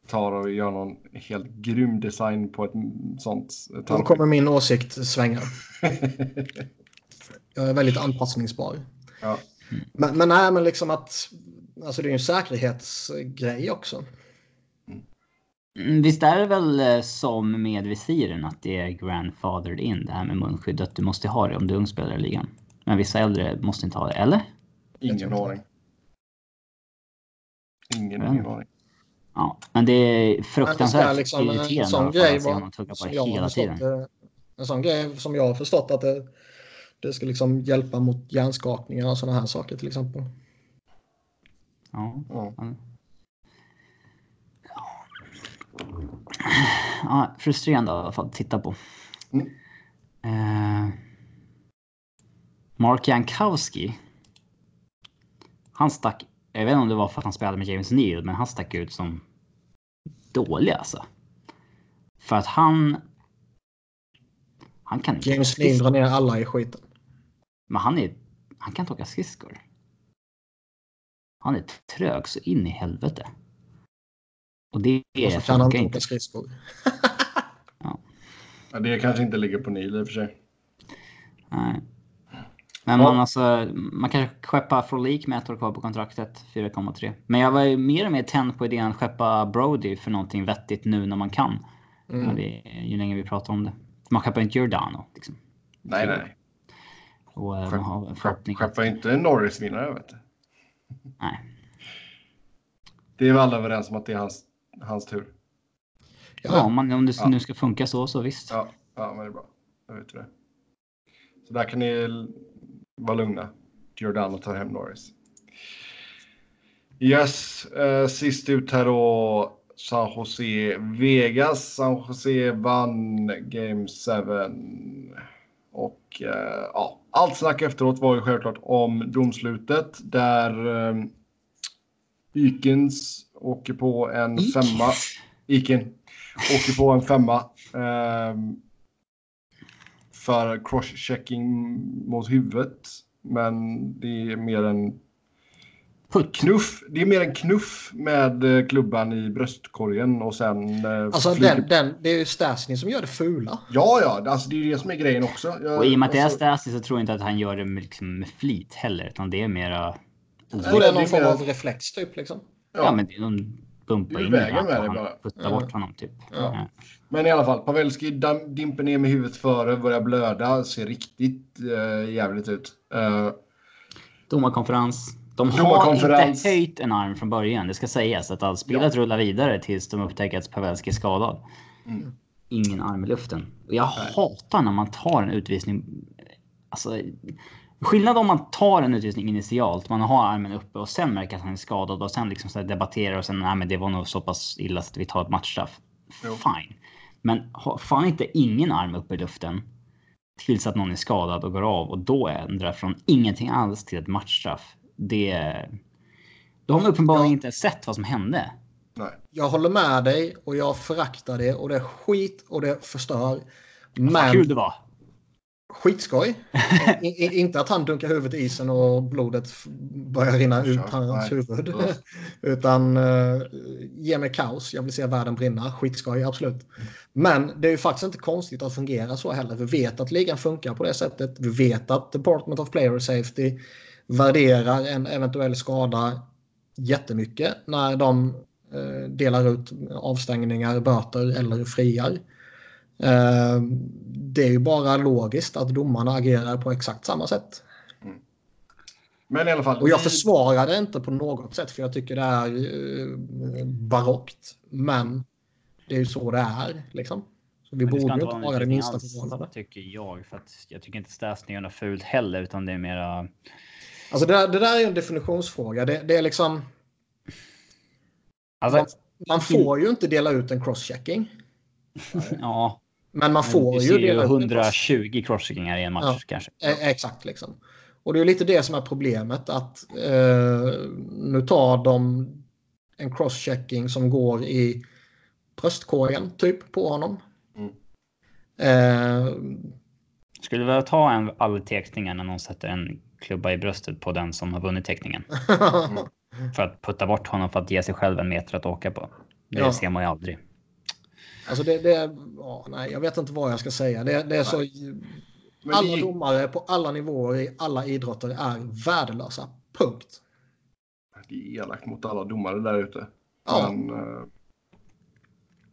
tar och gör någon helt grym design på ett sånt Då kommer min åsikt svänga. Jag är väldigt anpassningsbar. ja. Men, men nej, men liksom att... Alltså det är ju en säkerhetsgrej också. Mm, Visst är det väl eh, som med visiren att det är grandfathered in det här med munskydd att du måste ha det om du är ung spelare i ligan. Men vissa äldre måste inte ha det, eller? Ingen aning. Ingen, ingen aning. Ja, men det är fruktansvärt liksom, irriterande sån grej att se var- tugga på har hela tiden. det- En sån grej som jag har förstått att det, det ska liksom hjälpa mot hjärnskakningar och sådana här saker till exempel. Ja. Ja. Ja, frustrerande i alla fall att titta på. Mm. Eh, Mark Jankowski. Han stack, jag vet inte om det var för att han spelade med James Neal, men han stack ut som dålig alltså. För att han... Han kan inte James Neal drar ner alla i skiten. Men han är... Han kan inte åka skridskor. Han är trög så in i helvete. Och det Och så kan han inte inte. åka skridskor. Ja, det kanske inte ligger på Neil i och för sig. Nej. Men man, alltså, man kan skeppa Frolik med ett år kvar på kontraktet, 4,3. Men jag var ju mer och mer tänd på idén att skeppa Brody för någonting vettigt nu när man kan. Mm. Vi, ju längre vi pratar om det. Man skeppar inte Giordano. Liksom. Nej, nej. Och eh, Skepp-. Skeppar inte en Norris-vinnare, vet du. Nej. Det är väl alla överens om att det är hans, hans tur. Ja, om, man, om det Ja. nu ska funka så, så visst. Ja, ja men det är bra. Jag vet det. Så där kan ni Var lugna. Giordano tar hem Norris. Yes, eh, sist ut här då. San Jose Vegas. San Jose vann Game 7. Och eh, ja, allt snack efteråt var ju självklart om domslutet där eh, Ikens åker på en femma. Iken åker på en femma. Eh, för crosschecking mot huvudet. Men det är mer en Putt. knuff. Det är mer en knuff med eh, klubban i bröstkorgen och sen... eh, Alltså flyger- den, den, det är ju Stasny som gör det fula. Ja, ja, alltså det är ju det som är grejen också. Jag, Och i och med att det är alltså, Stasi så tror jag inte att han gör det med, liksom, med flit heller. Utan det är mera... Jag tror det är någon form mer- av reflex typ liksom. Ja, ja. men det är någon bumpa in vägen med det bara. puttar Ja. bort honom typ. Ja. Ja. Men i alla fall, Pavelski dimper ner med huvudet före, börjar blöda, ser riktigt uh, jävligt ut. Eh, Domarkonferens. De har inte höjt en arm från början. Det ska sägas att allt spelet rullar vidare tills de upptäcker att Pavelski är skadad. Mm. Ingen arm i luften. Jag hatar när man tar en utvisning. Alltså, skillnad om man tar en utvisning initialt, man har armen uppe och sen märker att han är skadad och sen liksom så debatterar och sen nej men det var nog så pass illa så att vi tar ett matchstraff. Jo. Fine. Men ha fan inte ingen arm uppe i luften tills att någon är skadad och går av och då ändrar från ingenting alls till ett matchstraff. Det... Då har man uppenbarligen Ja. inte sett vad som hände. nej. Jag håller med dig och jag föraktar det och det är skit och det förstör. Vad Men kul det var. Skitskoj. I, i, inte att han dunkar huvudet i isen och blodet börjar rinna ut hans huvud. Utan uh, ge mig kaos. Jag vill se världen brinna. Skitskoj, absolut. Men det är ju faktiskt inte konstigt att fungera så heller. Vi vet att ligan funkar på det sättet. Vi vet att Department of Player Safety värderar en eventuell skada jättemycket när de eh, delar ut avstängningar, böter eller friar. Eh, det är ju bara logiskt att domarna agerar på exakt samma sätt. Men i alla fall. Och jag vi- försvarar det inte på något sätt för jag tycker det är eh, barockt. Men det är ju så det är liksom. Så vi borde ju vara inte vara det minsta förvånade. Tycker jag. För att jag tycker inte Stasny gör något fult heller. Utan det är mera... Alltså det, där- det där är ju en definitionsfråga. Det, det är liksom. Alltså, Man får ju inte dela ut en crosschecking. ja. Men man får du ju ju ut en cross 120 crosscheckingar i en match Ja. kanske. Eh, Exakt liksom. Och det är lite det som är problemet att eh, nu tar de en crosschecking som går i bröstkorgen typ på honom. Mm. Eh, Skulle du vilja ta en all teckningar när någon sätter en klubba i bröstet på den som har vunnit teckningen? För att putta bort honom för att ge sig själv en meter att åka på. Det Ja. ser man ju aldrig. Alltså det, det ja, nej, jag vet inte vad jag ska säga. Det, det är så, Men alla domare på alla nivåer i alla idrotter är värdelösa. Punkt. Det är elakt mot alla domare där ute. Ja. Men, eh,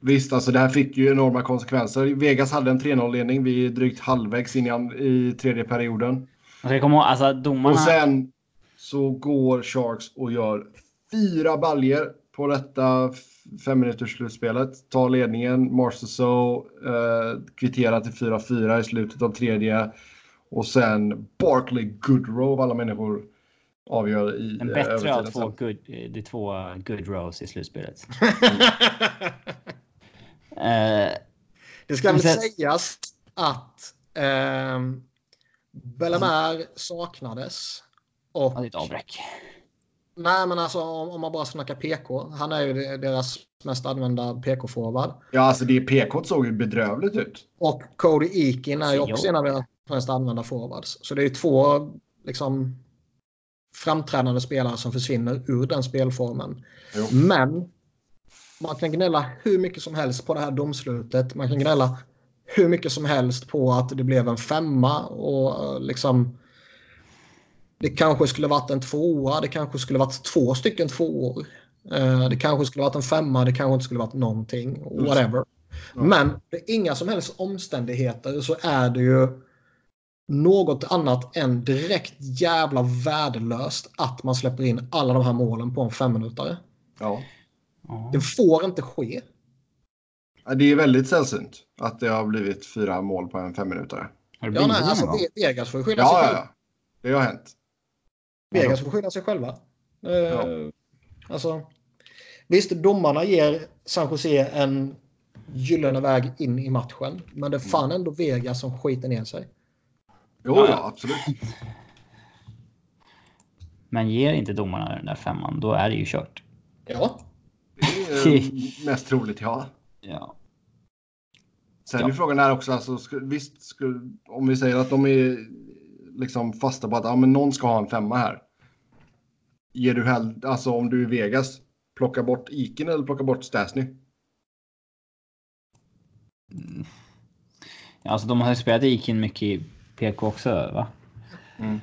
visst, alltså det här fick ju enorma konsekvenser. Vegas hade en 3-0-ledning. Vi är drygt halvvägs in i, tredje perioden. Man ska komma ihåg, alltså domarna. Och sen så går Sharks och gör fyra baljer på detta fem minuters slutspelet. Tar ledningen. Marceau eh, kvitterar till 4-4 i slutet av tredje. Och sen Barkley Goodrow av alla människor avgör i Den eh, bättre av två good, eh, de två good rows i slutspelet. Eh, Det ska väl sen- sägas att ehm, Bellemare saknades. Och, ja, det är ett avbräck. Nej, men alltså om, om man bara snackar PK. Han är ju de- deras mest använda PK-forward. Ja, alltså det PK såg ju bedrövligt ut. Och Cody Eakin är ju Jo. också en av deras mest använda forwards. Så det är ju två liksom, framträdande spelare som försvinner ur den spelformen. Jo. Men man kan gnälla hur mycket som helst på det här domslutet. Man kan gnälla hur mycket som helst på att det blev en femma och eh, liksom det kanske skulle varit en tvåa, det kanske skulle varit två stycken tvåor. Eh, Det kanske skulle varit en femma, det kanske inte skulle varit någonting. Whatever. Ja. Men det är inga som helst omständigheter så är det ju något annat än direkt jävla värdelöst att man släpper in alla de här målen på en femminutare. Ja. Ja. Det får inte ske. Ja, Det är väldigt sällsynt att det har blivit fyra mål på en femminutare. Ja, nej, det alltså, Vegas får skylla Ja, sig ja, ja. Det har hänt. Vegas får skylla sig själva. Eh, Ja. Alltså, visst, domarna ger San Jose en gyllene väg in i matchen. Men det är fan ändå Vegas som skiter ner sig. Jo, Ja, ja, ja. absolut. Men ger inte domarna den där femman, då är det ju kört. Ja, Det är eh, mest troligt, ja. Ja. Sen Ja. är frågan här också, alltså, visst, om vi säger att de är liksom fasta på att ja, men någon ska ha en femma här. Ger du hell, alltså om du är i Vegas, plocka bort Iken eller plocka bort Stasny? Alltså de har ju spelat Ikin mycket i PK också, va? ja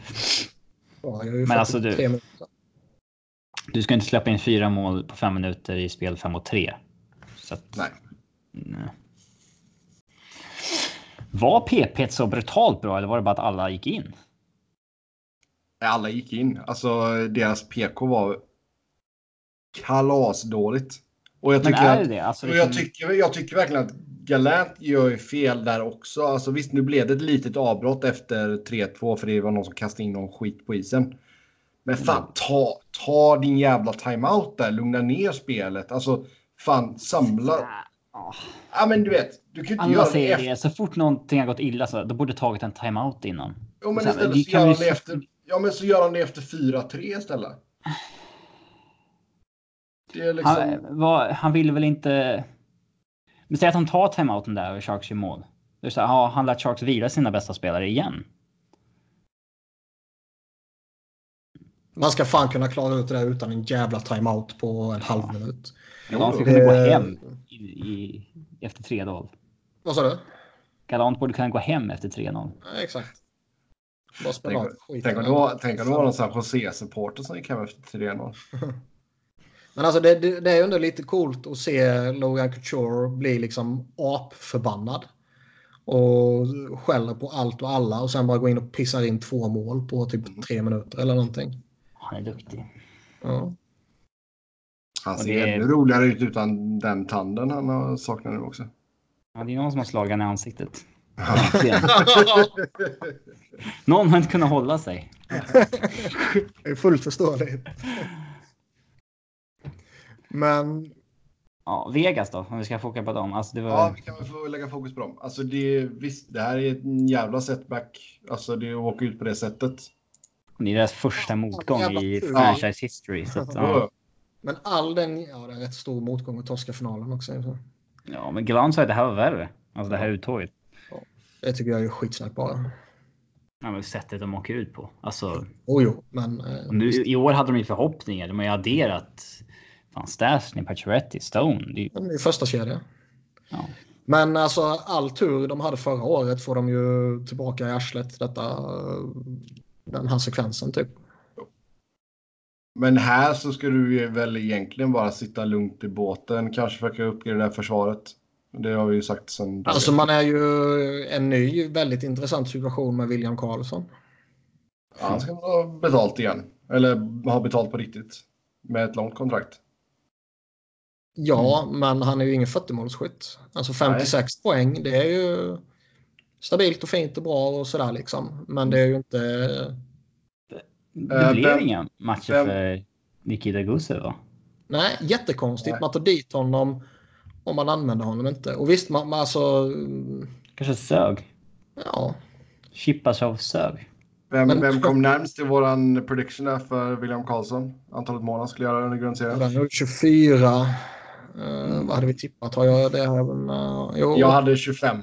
jag har ju Men alltså du-. Du ska inte släppa in fyra mål på fem minuter i spel fem och tre. Så att, Nej. nej. Var PP så brutalt bra eller var det bara att alla gick in? Alla gick in. Alltså deras PK var kalasdåligt. Och jag tycker, att, det? Alltså, och jag, liksom- tycker, jag tycker verkligen att Galant gör ju fel där också. Alltså visst, nu blev det ett litet avbrott efter 3-2 för det var någon som kastade in någon skit på isen. Men fan, Mm. ta, ta din jävla timeout där. Lugna ner spelet. Alltså, fan, samla. Ja. Men du vet, du kan ju inte Alla göra det efter. Så fort någonting har gått illa så då borde tagit en timeout innan. Jo, men Sen, istället vi så gör han det se- efter. Ja, men så gör han det efter 4-3 istället. Det är liksom... Han, vad, han ville väl inte... Men säg att han tar timeouten där och Sharks gör mål. Det så här, har han lät Sharks vila sina bästa spelare igen? Man ska fan kunna klara ut det där utan en jävla timeout på en halv minut. Galant skulle kunna gå Det- hem i, i, efter 3-0. Vad sa du? Galant borde kunna gå hem efter 3-0. Ja, exakt. Bara spela Tänk, tänk om det var, tänk om det var någon sån här José-supporter som gick hem efter 3-0. Men alltså det, det, det är ju ändå lite coolt att se Logan Couture bli liksom apförbannad. Och skäller på allt och alla och sen bara gå in och pissar in två mål på typ tre minuter eller någonting. Han är duktig. Ja. Han ser det är- ännu roligare ut utan den tanden han har saknar nu också. Ja, det är någon som har slagit honom i ansiktet. Någon har inte kunnat hålla sig. det är fullt förståeligt. Men Ja, Vegas då, om vi ska foka på dem. Alltså det var... Ja, vi kan väl få lägga fokus på dem. Alltså det, visst, det här är en jävla setback. Alltså det att åka ut på det sättet. Det är deras första motgång i franchise history. Så att, ja. Men all den, ja det är rätt stor motgång att torska finalen också. Så ja, men Galant sa att det här var värre. Alltså det här uttåget. Det tycker jag är skitsnack bara. Ja, men sättet de åker ut på. Alltså, Oh, jo, men... Eh, nu, I år hade de ju förhoppningar. De har ju adderat fan, Stasny, Pacioretty, Stone. Det är, ju- det är första kedja. ja. Men alltså all tur de hade förra året får de ju tillbaka i arslet detta, den här sekvensen typ. Men här så ska du ju väl egentligen bara sitta lugnt i båten. Kanske försöka uppgradera försvaret. Det har vi ju sagt sen. Alltså man är ju en ny väldigt intressant situation med William Karlsson. Ja, han ska ha betalt igen. Eller ha betalt på riktigt. Med ett långt kontrakt. Ja, men han är ju ingen 40-målsskytt. Alltså 56 poäng, det är ju stabilt och fint och bra och sådär liksom. Men det är ju inte... Det Eh, blev vem- inga matcher vem- för Nikita Gusev va? Nej, jättekonstigt. Nej. Man tar dit honom om man använder honom inte. Och visst, man, man alltså... Kanske sög. Ja, Chippasov sög. Vem, Men- vem kom närmst till våran prediction där för William Karlsson? Antalet mål han skulle göra under grundserien. den är 24. Uh, vad hade vi tippat? Har jag det här? Uh, jo, Jag hade 25.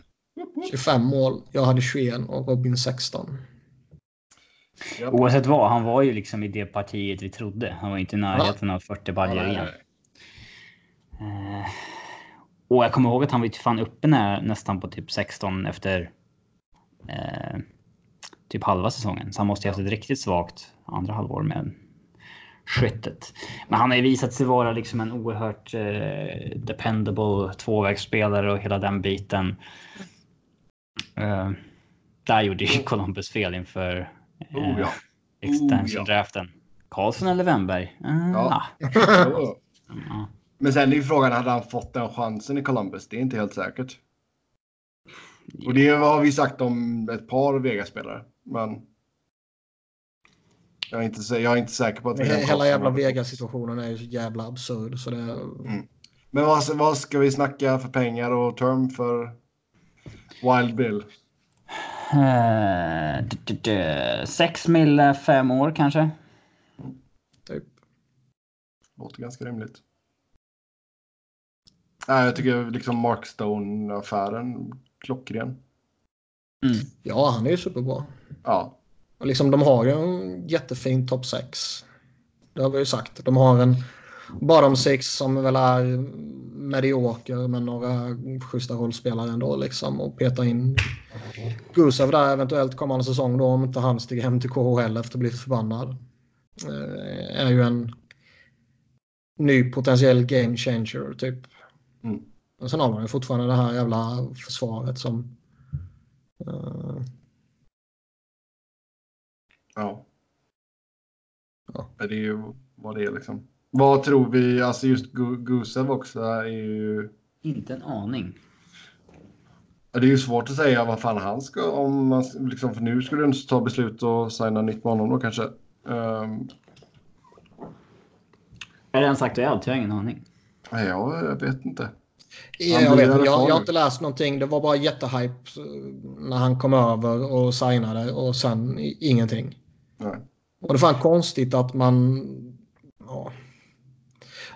25 mål. Jag hade 21 och Robin 16. Oavsett vad, han var ju liksom i det partiet vi trodde. Han var inte i närheten av 40 baljor igen. Eh, och jag kommer ihåg att han var ju fan uppe när, nästan på typ 16 efter eh, typ halva säsongen. Så han måste ju haft ett riktigt svagt andra halvår med skyttet. Men han har ju visat sig vara liksom en oerhört eh, dependable tvåvägsspelare och hela den biten. Eh, där gjorde ju Columbus fel inför Oh, ja. extension Oh, ja. draften. Karlsson eller Wennberg? Eh, Ja. ja. Men sen är ju frågan, hade han fått den chansen i Columbus? Det är inte helt säkert. Och det har vi sagt om ett par Vegas-spelare. Men Jag är inte, jag är inte säker på att... He hela jävla Vegas-situationen är ju så jävla absurd. Så det... Mm. Men vad, vad ska vi snacka för pengar och term för Wild Bill? Uh, sex mil fem år kanske. Typ. Låter ganska rimligt. Nej, jag tycker liksom Mark Stone-affären klockren. Mm. Ja, han är ju superbra. Ja. Och liksom, de har ju en jättefin topp 6. Det har vi ju sagt. De har en bottom 6 som väl är medioker med några schyssta rollspelare ändå liksom. Och peta in Gusev där eventuellt kommande säsong då om inte han stiger hem till KHL efter att bli förbannad. Eh, är ju en ny potentiell game changer typ. Mm. Och sen har man ju fortfarande det här jävla försvaret som... Uh... Ja. ja. Det är ju vad det är liksom. Vad tror vi, alltså just Gusev också är ju... Inte en aning. Det är ju svårt att säga vad fan han ska, om man liksom, för nu skulle du inte ta beslut och signa nytt med honom då kanske. Um... Är det ens aktuellt? Jag har ingen aning. Nej, jag vet inte. Ja, jag, vet, jag, jag har inte läst någonting. Det var bara jättehype när han kom över och signade och sen ingenting. Nej. Och det är fan konstigt att man... Ja.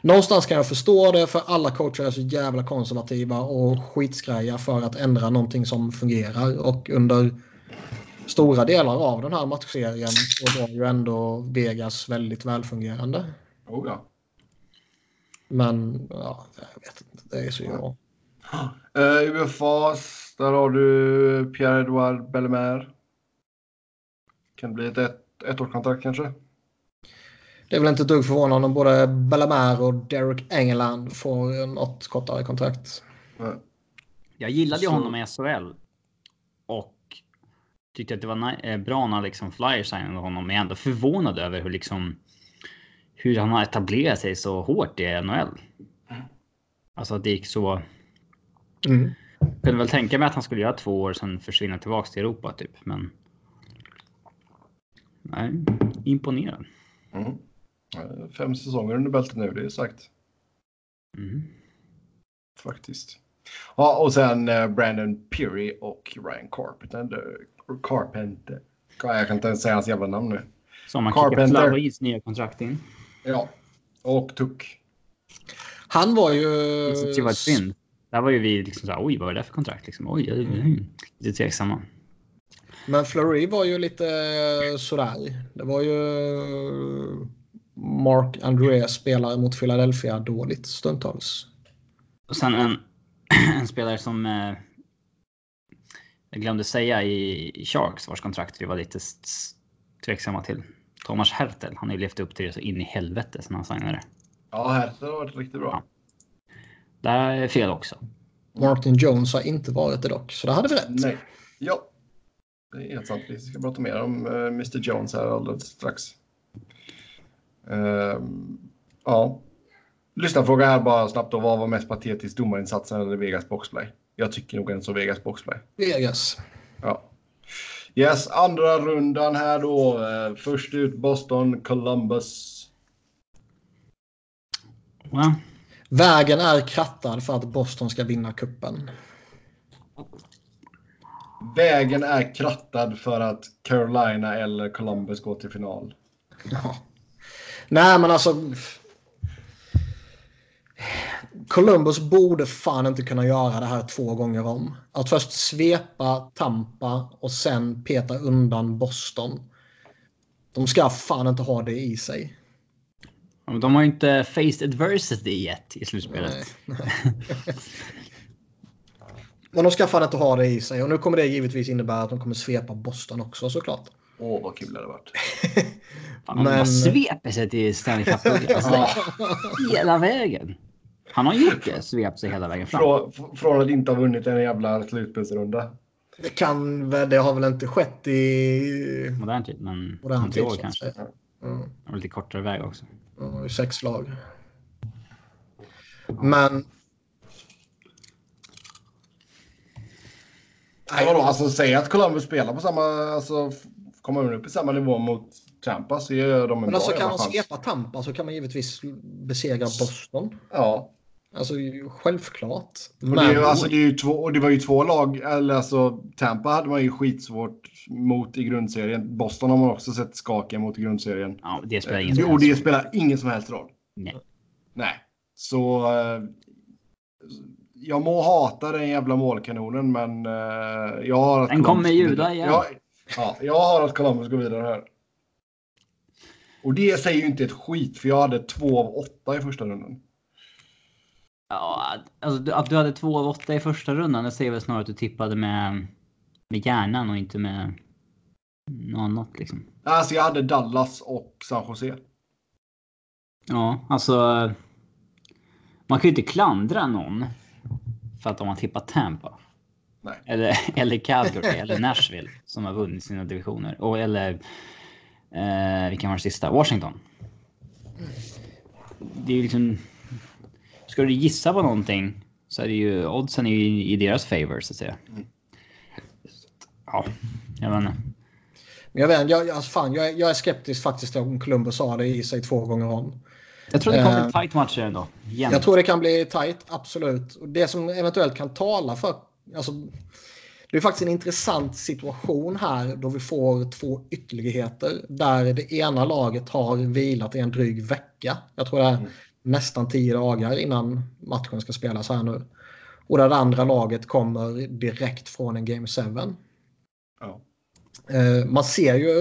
Någonstans kan jag förstå det för alla coacher är så jävla konservativa och skitskräja för att ändra någonting som fungerar. Och under stora delar av den här matchserien så var ju ändå Vegas väldigt välfungerande. Oh ja. Men ja, jag vet inte. Det är så bra. Uh, UFAs, där har du Pierre-Edouard Bellemare. Kan det bli ett, ett ettårskontrakt kanske? Det är väl inte ett dugg förvånande om både Bellemare och Derek Engeland får något kortare kontrakt. Jag gillade ju honom i SHL. Och tyckte att det var eh, bra när liksom Flyers signade honom. Men jag är ändå förvånad över hur liksom hur han har etablerat sig så hårt i NHL. Alltså att det gick så. Mm. Jag kunde väl tänka mig att han skulle göra två år sen försvinna tillbaks till Europa typ. Men. Nej, imponerad. Mm. Fem säsonger under bältet nu, det är sagt. Mm. Faktiskt. Ja, och sen eh, Brandon Peary och Ryan Carpenter. Carpenter. Jag kan inte ens säga hans jävla namn nu. Som man kickar Flavois nya kontrakt in. Ja, och Tuck. Han var ju... Det var ett fynd. Där var ju vi liksom så här, oj, vad är det för kontrakt? Liksom, oj, mm. lite tveksamma. Men Flurry var ju lite sådär. Det var ju Mark Andreas spelare mot Philadelphia dåligt stundtals. Och sen en, en spelare som eh, jag glömde säga i, i Sharks vars kontrakt vi var lite tveksamma till. Thomas Hertel. Han har ju levt upp till det så in i helvete sen han signade. Ja, Hertel har varit riktigt bra. Ja. Det är fel också. Martin Jones har inte varit det dock, så det hade vi rätt. Nej. Ja, det är helt sant. Vi ska prata mer om uh, eh, Mr Jones här alldeles strax. Uh, ja. Lyssnarfråga här bara snabbt då. Vad var mest patetiskt domarinsatsen eller Vegas boxplay? Jag tycker nog ändå så Vegas boxplay. Vegas. Ja. Yes, andra rundan här då. Uh, först ut Boston, Columbus. Ja. Vägen är krattad för att Boston ska vinna kuppen. Vägen är krattad för att Carolina eller Columbus går till final. Ja. Nej, men alltså. Columbus borde fan inte kunna göra det här två gånger om. Att först svepa Tampa och sen peta undan Boston. De ska fan inte ha det i sig. De har ju inte faced adversity yet i slutspelet. Nej, nej. Men de ska fan inte ha det i sig. Och nu kommer det givetvis innebära att de kommer svepa Boston också såklart. Åh, vad kul det hade varit. fan, Men... Man sveper sig till Stanley Cup. Alltså, hela vägen. Han har gjort det, svept sig hela vägen fram. Från, från att inte ha vunnit en jävla slutspelsrunda. Det kan väl, det har väl inte skett i... Modern tid, men modern tid, år kanske. Mm. lite kortare väg också. Ja, sex lag. Men Nej, vadå, alltså säg att Columbus spelar på samma, alltså kommer upp i samma nivå mot Tampa så gör de en Men bra alltså kan man svepa Tampa så kan man givetvis besegra Boston. Ja, Alltså självklart. och det, är ju, Men alltså, det, är ju två, och det var ju två lag, eller alltså Tampa hade man ju skitsvårt mot i grundserien. Boston har man också sett skaka mot i grundserien. Ja, det spelar ingen som Och det helst roll. spelar ingen som helst roll. Nej. Nej, så eh, jag må hata den jävla målkanonen, men eh, jag har att Den kommer ljuda igen. Jag, ja, jag har att Columbus går vidare här. Och det säger ju inte ett skit, för jag hade två av åtta i första rundan. Ja, alltså att du hade två av åtta i första rundan, det säger väl snarare att du tippade med, med hjärnan och inte med något annat liksom. Alltså jag hade Dallas och San Jose. Ja, alltså. Man kan ju inte klandra någon för att de har tippat Tampa. Nej. Eller, eller Calgary eller Nashville som har vunnit sina divisioner. Och, eller eh, vilken var det sista? Washington. Det är ju liksom... Ska du gissa på någonting så är det ju oddsen är ju i deras favor så att säga. Ja, jag vet inte. Men jag vet jag, alltså fan, jag, är- jag är skeptisk faktiskt om Columbus har det i sig två gånger om. Jag tror det kommer Eh, bli tight matcher ändå. Jämnt. Jag tror det kan bli tight, absolut. Och det som eventuellt kan tala för... Alltså, det är faktiskt en intressant situation här då vi får två ytterligheter där det ena laget har vilat i en dryg vecka. Jag tror det är nästan tio dagar innan matchen ska spelas här nu. Och där det andra laget kommer direkt från en Game 7. Ja. Eh, Man ser ju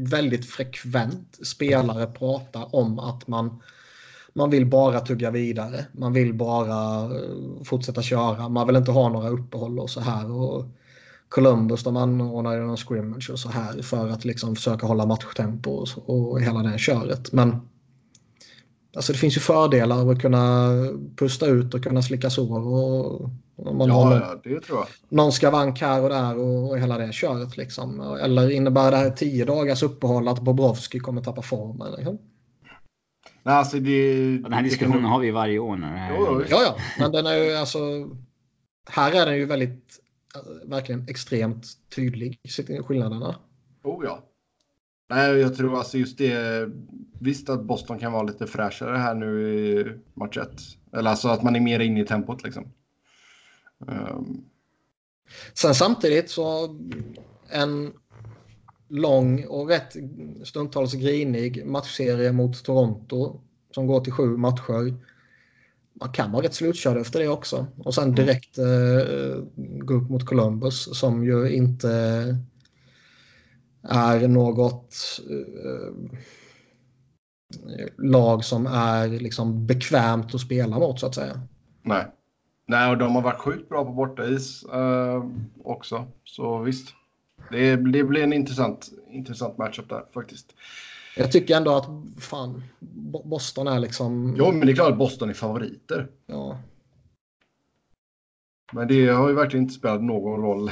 väldigt frekvent spelare prata om att man, man vill bara tugga vidare. Man vill bara eh, fortsätta köra. Man vill inte ha några uppehåll och så här. Och Columbus de anordnar ju någon scrimmage och så här för att liksom försöka hålla matchtempo och, så- och hela det köret. Men alltså det finns ju fördelar av att kunna pusta ut och kunna slicka sår. Och, om man har Ja, någon- ja, det tror jag. någon skavank här och där och, och hela det köret. Liksom. Eller innebär det här tio dagars uppehåll att Bobrovski kommer tappa formen? Liksom? Nej, alltså det... Den här det diskussionen kan- har vi varje år. När. Ja, ja, men den är ju alltså... Här är den ju väldigt, eh, verkligen extremt tydlig, skillnaderna. Oh ja. Nej, jag tror alltså just det. Visst att Boston kan vara lite fräschare här nu i match 1. Eller alltså att man är mer inne i tempot liksom. Ehm, Sen samtidigt så en lång och rätt stundtals grinig matchserie mot Toronto som går till sju matcher. Man kan vara rätt slutkörd efter det också. Och sen direkt eh, gå upp mot Columbus som ju inte är något eh, lag som är liksom bekvämt att spela mot så att säga. nej. Nej, och de har varit sjukt bra på bortais eh, också. Så visst. Det, det blir en intressant, intressant matchup där faktiskt. Jag tycker ändå att fan, Bo- Boston är liksom... Jo, men det är klart att Boston är favoriter. Ja, Men det har ju verkligen inte spelat någon roll.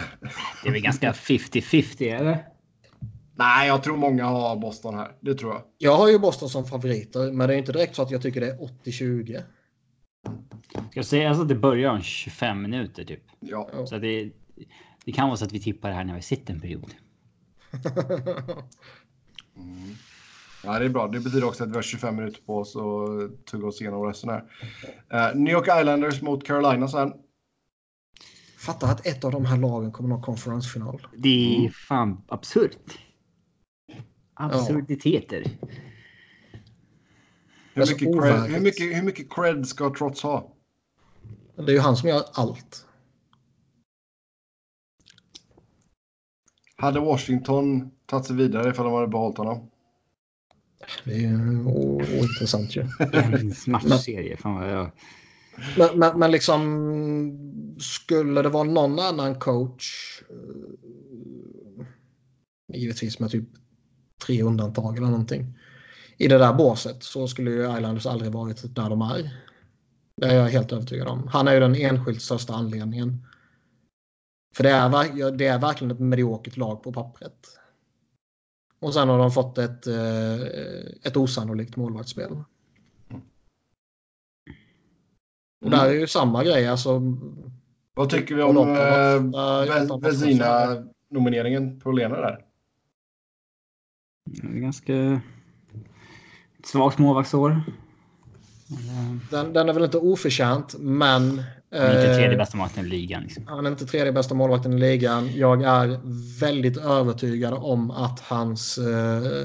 Det är väl ganska 50-50 eller? Nej, jag tror många har Boston här. Det tror jag. Jag har ju Boston som favoriter, men det är inte direkt så att jag tycker det är 80-20. Ska jag säga alltså att det börjar om 25 minuter typ. Ja. Så att det, det kan vara så att vi tippar det här när vi sitter en period. Ja, det är bra. Det betyder också att vi har 25 minuter på oss att tugga oss igenom resten här. Eh, New York Islanders mot Carolina sen. Fattar att ett av de här lagen kommer nå konferensfinal. Det är fan absurt. Absurditeter. Hur Alltså, mycket, cred, overkligt. hur, mycket, hur mycket cred ska Trots ha? Det är ju han som gör allt. Hade Washington tagit sig vidare ifall de hade behållit honom? Det är ointressant ju. En matchserie. Fan vad jag... Men, men, men liksom, skulle det vara någon annan coach, eh, givetvis med typ tre undantag eller någonting, i det där båset så skulle ju Islanders aldrig varit där de är. Det är jag helt övertygad om. Han är ju den enskilt största anledningen. För det är, det är verkligen ett mediokert lag på pappret. Och sen har de fått ett, eh, ett osannolikt målvaktsspel. Och där är ju samma grej. Alltså, Vad tycker vi om eh, de- Ve- de- Vezina-nomineringen på Lena där? Det är ganska svagt målvaktsår. Den, den är väl inte oförtjänt, men... Han är inte tredje eh, bästa målvakten i ligan. Liksom. Han är inte tredje bästa målvakten i ligan. Jag är väldigt övertygad om att hans... Eh,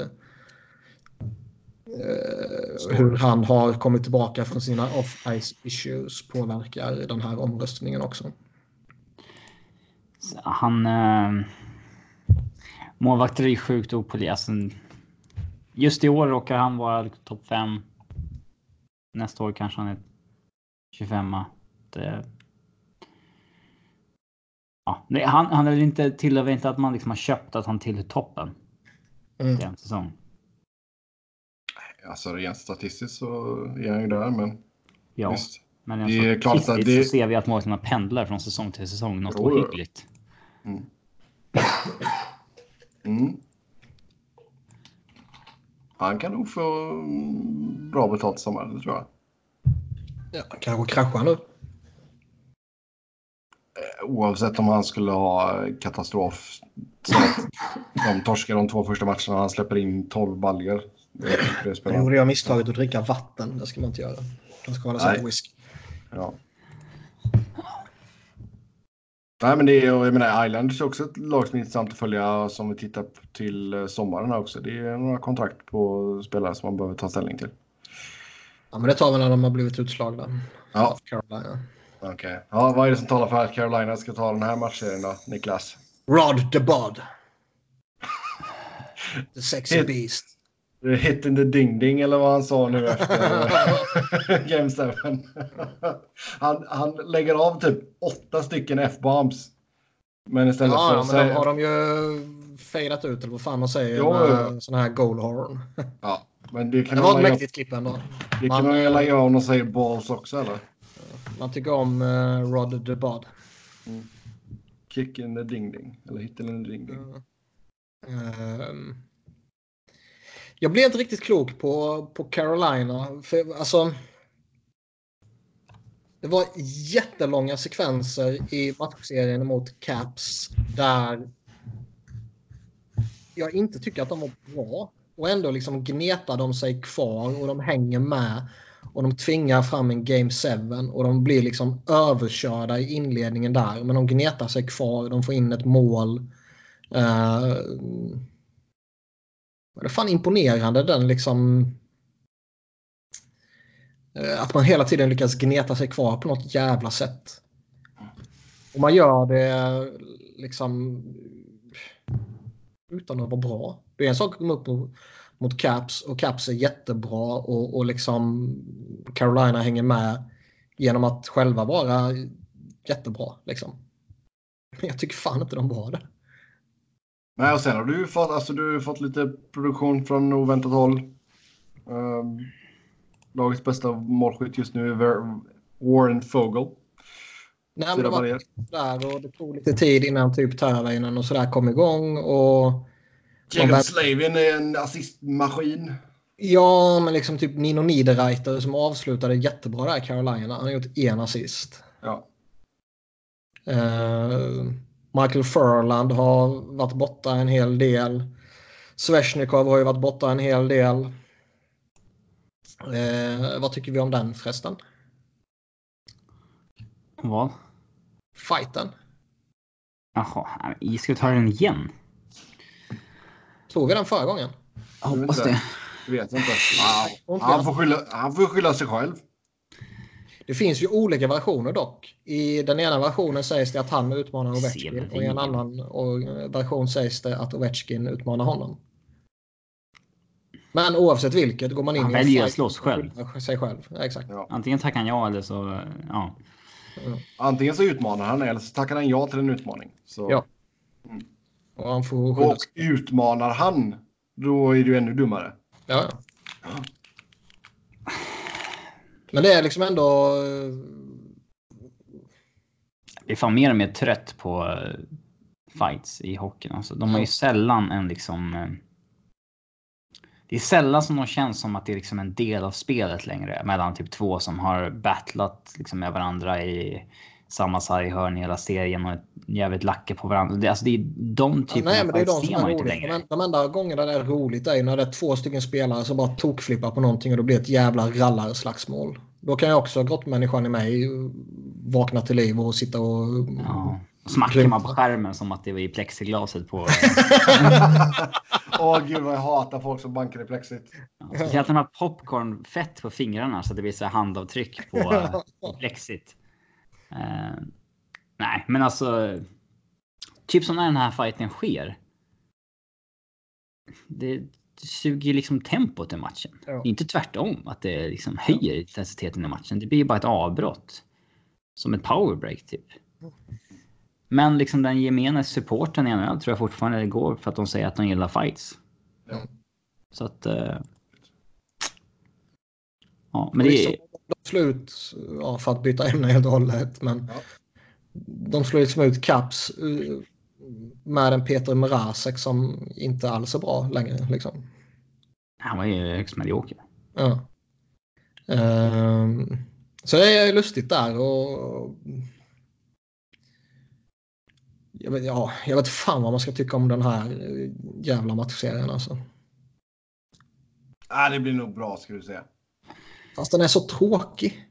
eh, hur han har kommit tillbaka från sina off-ice issues påverkar den här omröstningen också. Så Han... Eh, målvakter är sjukt opålitliga. Alltså, just i år råkar han vara topp 5. Nästa år kanske han är 25 det, ja, nej, han, han är inte tillhör inte att man liksom har köpt att han tillhör toppen Mm. en säsong. Alltså rent statistiskt så är han ju där, men Ja, visst. men Det alltså, är klart att det- så ser vi att målvakterna pendlar från säsong till säsong. Något Jo, ohyggligt. Mm. Han kan nog få mm, bra betalt i sommar, det tror jag. Ja, kanske kraschar nu. Oavsett om han skulle ha katastrof. Så att de torskar de två första matcherna och han släpper in 12 baljor. Det gjorde jag misstaget att dricka vatten. Det ska man inte göra. Man ska hålla sig på whisky. Ja. Nej, men det är, jag menar, Islanders är också ett lag som är intressant att följa som vi tittar på till eh, sommaren också. Det är några kontrakt på spelare som man behöver ta ställning till. Ja, men det tar vi när de har blivit utslagna. Ja, Carolina. Okej. Ja, vad är det som talar för att Carolina ska ta den här matchserien då, Niklas? Rod the Bod. The sexy Hit. beast. Hit in the ding ding eller vad han sa nu efter Game 7. han, han lägger av typ åtta stycken F-bombs. Men istället Ja, för att säga... har de ju fadat ut eller vad fan man säger. Jo, med sån här goal horn. Ja, men det kan Det var ett mäktigt klipp ändå. det kan man- man väl göra om de säger balls också eller? Man tycker om uh, Rod the Bod. Kick in the ding ding. Eller hit in the ding ding. Ehm, jag blir inte riktigt klok på, på Carolina. För, alltså, det var jättelånga sekvenser i matchserien mot Caps där jag inte tycker att de var bra. Och ändå liksom gnetar de sig kvar och de hänger med. Och de tvingar fram en Game 7 och de blir liksom överkörda i inledningen där. Men de gnetar sig kvar, de får in ett mål. Uh, det är fan imponerande den liksom Uh, att man hela tiden lyckas gneta sig kvar på något jävla sätt. Och man gör det liksom utan att vara bra. Det är en sak att komma upp och mot Caps och Caps är jättebra och, och liksom Carolina hänger med genom att själva vara jättebra. Liksom. Men jag tycker fan inte de var det. Nej, och sen har du fått, alltså, du fått lite produktion från oväntat håll. Um, lagets bästa målskytt just nu är Warren Fogel. Nej, men det var där och det tog lite tid innan typ Törväinen och sådär kom igång. Och Jacob Slavin är en assistmaskin. ja, men liksom typ Nino Niederreiter som avslutade jättebra där i Carolina. Han har gjort en assist. Ja. Eh, Michael Furland har varit borta en hel del. Sveshnikov har ju varit borta en hel del. Eh, vad tycker vi om den förresten? Vad? Fighten. Jaha, vi ta den igen? Tog vi den förra gången? Jag hoppas inte. det. Jag vet inte. Han, får skylla, han får skylla sig själv. Det finns ju olika versioner dock. I den ena versionen sägs det att han utmanar Ovechkin och i en annan version sägs det att Ovechkin utmanar honom. Men oavsett vilket går man in Han i en väljer att slåss själv. sig själv. Ja, exakt. Ja. Antingen tackar han ja eller så... Ja. Antingen så utmanar han eller så tackar han ja till en utmaning. Så. Ja. Och han får Och utmanar han, då är ju ännu dummare. Ja, ja. Men det är liksom ändå... eh, Jag är fan mer och mer trött på eh, fights i hockeyn. Alltså, de har ju sällan en liksom... eh, Det är sällan som de känns som att det är liksom en del av spelet längre. Mellan typ två som har battlat liksom med varandra i samma sarghörn i hela serien och jävligt lacka på varandra. Det, alltså det är de typerna ja, nej, men det är de ser man inte längre. De, de enda gångerna det är roligt är ju när det är två stycken spelare som bara tokflippar på någonting och det blir ett jävla rallarslagsmål. Då kan jag också, grottmänniskan i mig, vakna till liv och sitta och... Ja. Smackar man på skärmen som att det var i plexiglaset på... Åh gud vad jag hatar folk som bankar i plexit. Ja, speciellt när man har popcornfett på fingrarna så att det blir så här handavtryck på, på plexit. Eh, nej, men alltså. Typ som när den här fighten sker. Det suger liksom tempot i matchen. Ja. Inte tvärtom att det liksom höjer intensiteten i matchen. Det blir bara ett avbrott. Som ett powerbreak typ. Men liksom den gemene supporten i NHL tror jag fortfarande det går för att de säger att de gillar fights. Ja. Så att... eh, ja, men det är... de slår ut, ja, för att byta ämne helt och hållet, men Ja. de slår liksom ut Caps eh, med en Peter Mrazek som inte alls är bra längre. Liksom. Han var ju högst medioker. Ja. Ehm, så det är lustigt där och jag vet, ja, jag vet fan vad man ska tycka om den här eh, jävla matchserien alltså. Ah, det blir nog bra ska du säga. Fast den är så tråkig.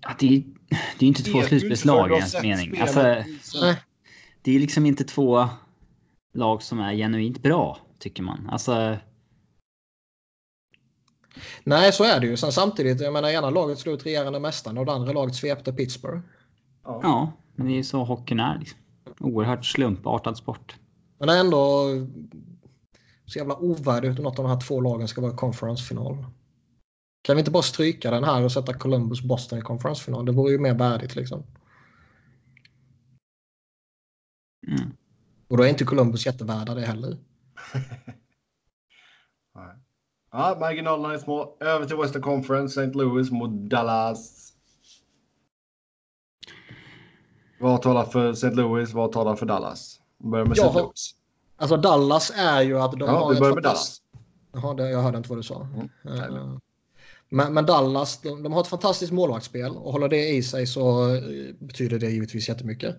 Ja, det, är, det är inte två slutspelslag för i ens mening. Alltså, det är liksom inte två lag som är genuint bra, tycker man. Alltså, Nej, så är det ju. Sen samtidigt, jag menar ena laget slog ut regerande mästaren och det andra laget svepte Pittsburgh. Ja. ja, men det är så hockeyn är. Liksom. Oerhört slumpartad sport. Men det är ändå så jävla ovärdigt att något av de här två lagen ska vara i conference-final. Kan vi inte bara stryka den här och sätta Columbus Boston i conference-final? Det vore ju mer värdigt liksom. Mm. Och då är inte Columbus jättevärda det heller. Nej. Ja, marginalerna är små. Över till Western Conference, St. Louis mot Dallas. Vad talar för St. Louis? Vad talar för Dallas? Vi börjar med St. Louis. Alltså Dallas är ju att de Ja, har vi ett börjar med fantastiskt- Jaha, det, jag hörde inte vad du sa. Mm, Eh, Men, men Dallas, de, de har ett fantastiskt målvaktsspel och håller det i sig så eh, betyder det givetvis jättemycket.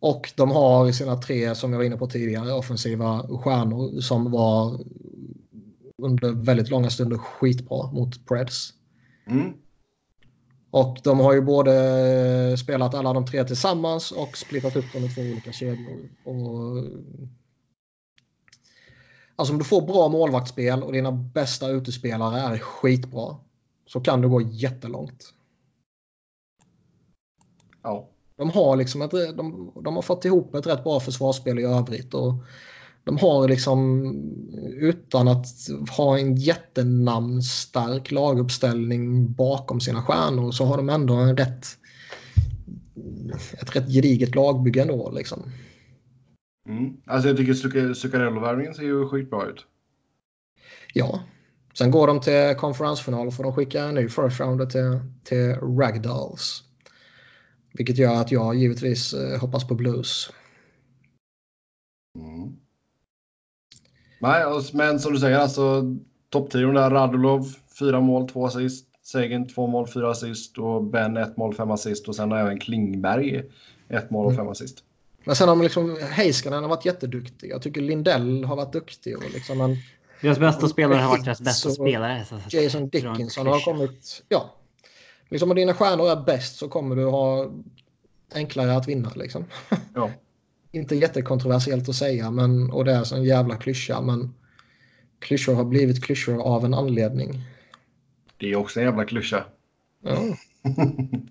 Och de har sina tre, som jag var inne på tidigare, offensiva stjärnor som var under väldigt långa stunder skitbra mot Preds. Mm. Och de har ju både spelat alla de tre tillsammans och splittat upp dem i två olika kedjor. Och... Alltså om du får bra målvaktsspel och dina bästa utespelare är skitbra så kan du gå jättelångt. Ja. De har, liksom ett, de, de har fått ihop ett rätt bra försvarsspel i övrigt. Och de har liksom, utan att ha en jättenamnstark laguppställning bakom sina stjärnor, så har de ändå en rätt, ett rätt gediget lagbygge ändå. Liksom. Mm. Alltså jag tycker Zuc- Zuccarello-värvningen ser ju skitbra ut. Ja. Sen går de till konferensfinal och får de skicka en ny first rounder till, till Ragdolls. Vilket gör att jag givetvis eh, hoppas på Blues. Mm. Nej, men som du säger, alltså topptrion där, Radulov, fyra mål, två assist. Sagan, två mål, fyra assist och Ben, ett mål, fem assist. Och sen har även Klingberg, ett mål och Mm. fem assist. Men sen har man liksom, Heiskanen har varit jätteduktig. Jag tycker Lindell har varit duktig. Och liksom en Deras bästa spelare har varit deras bästa Så- spelare. Så, Jason Dickinson har kommit... Ja. Liksom om dina stjärnor är bäst så kommer du ha enklare att vinna. Liksom. Ja. Inte jättekontroversiellt att säga men, och det är så en jävla klyscha men klyschor har blivit klyschor av en anledning. Det är också en jävla klyscha. Ja.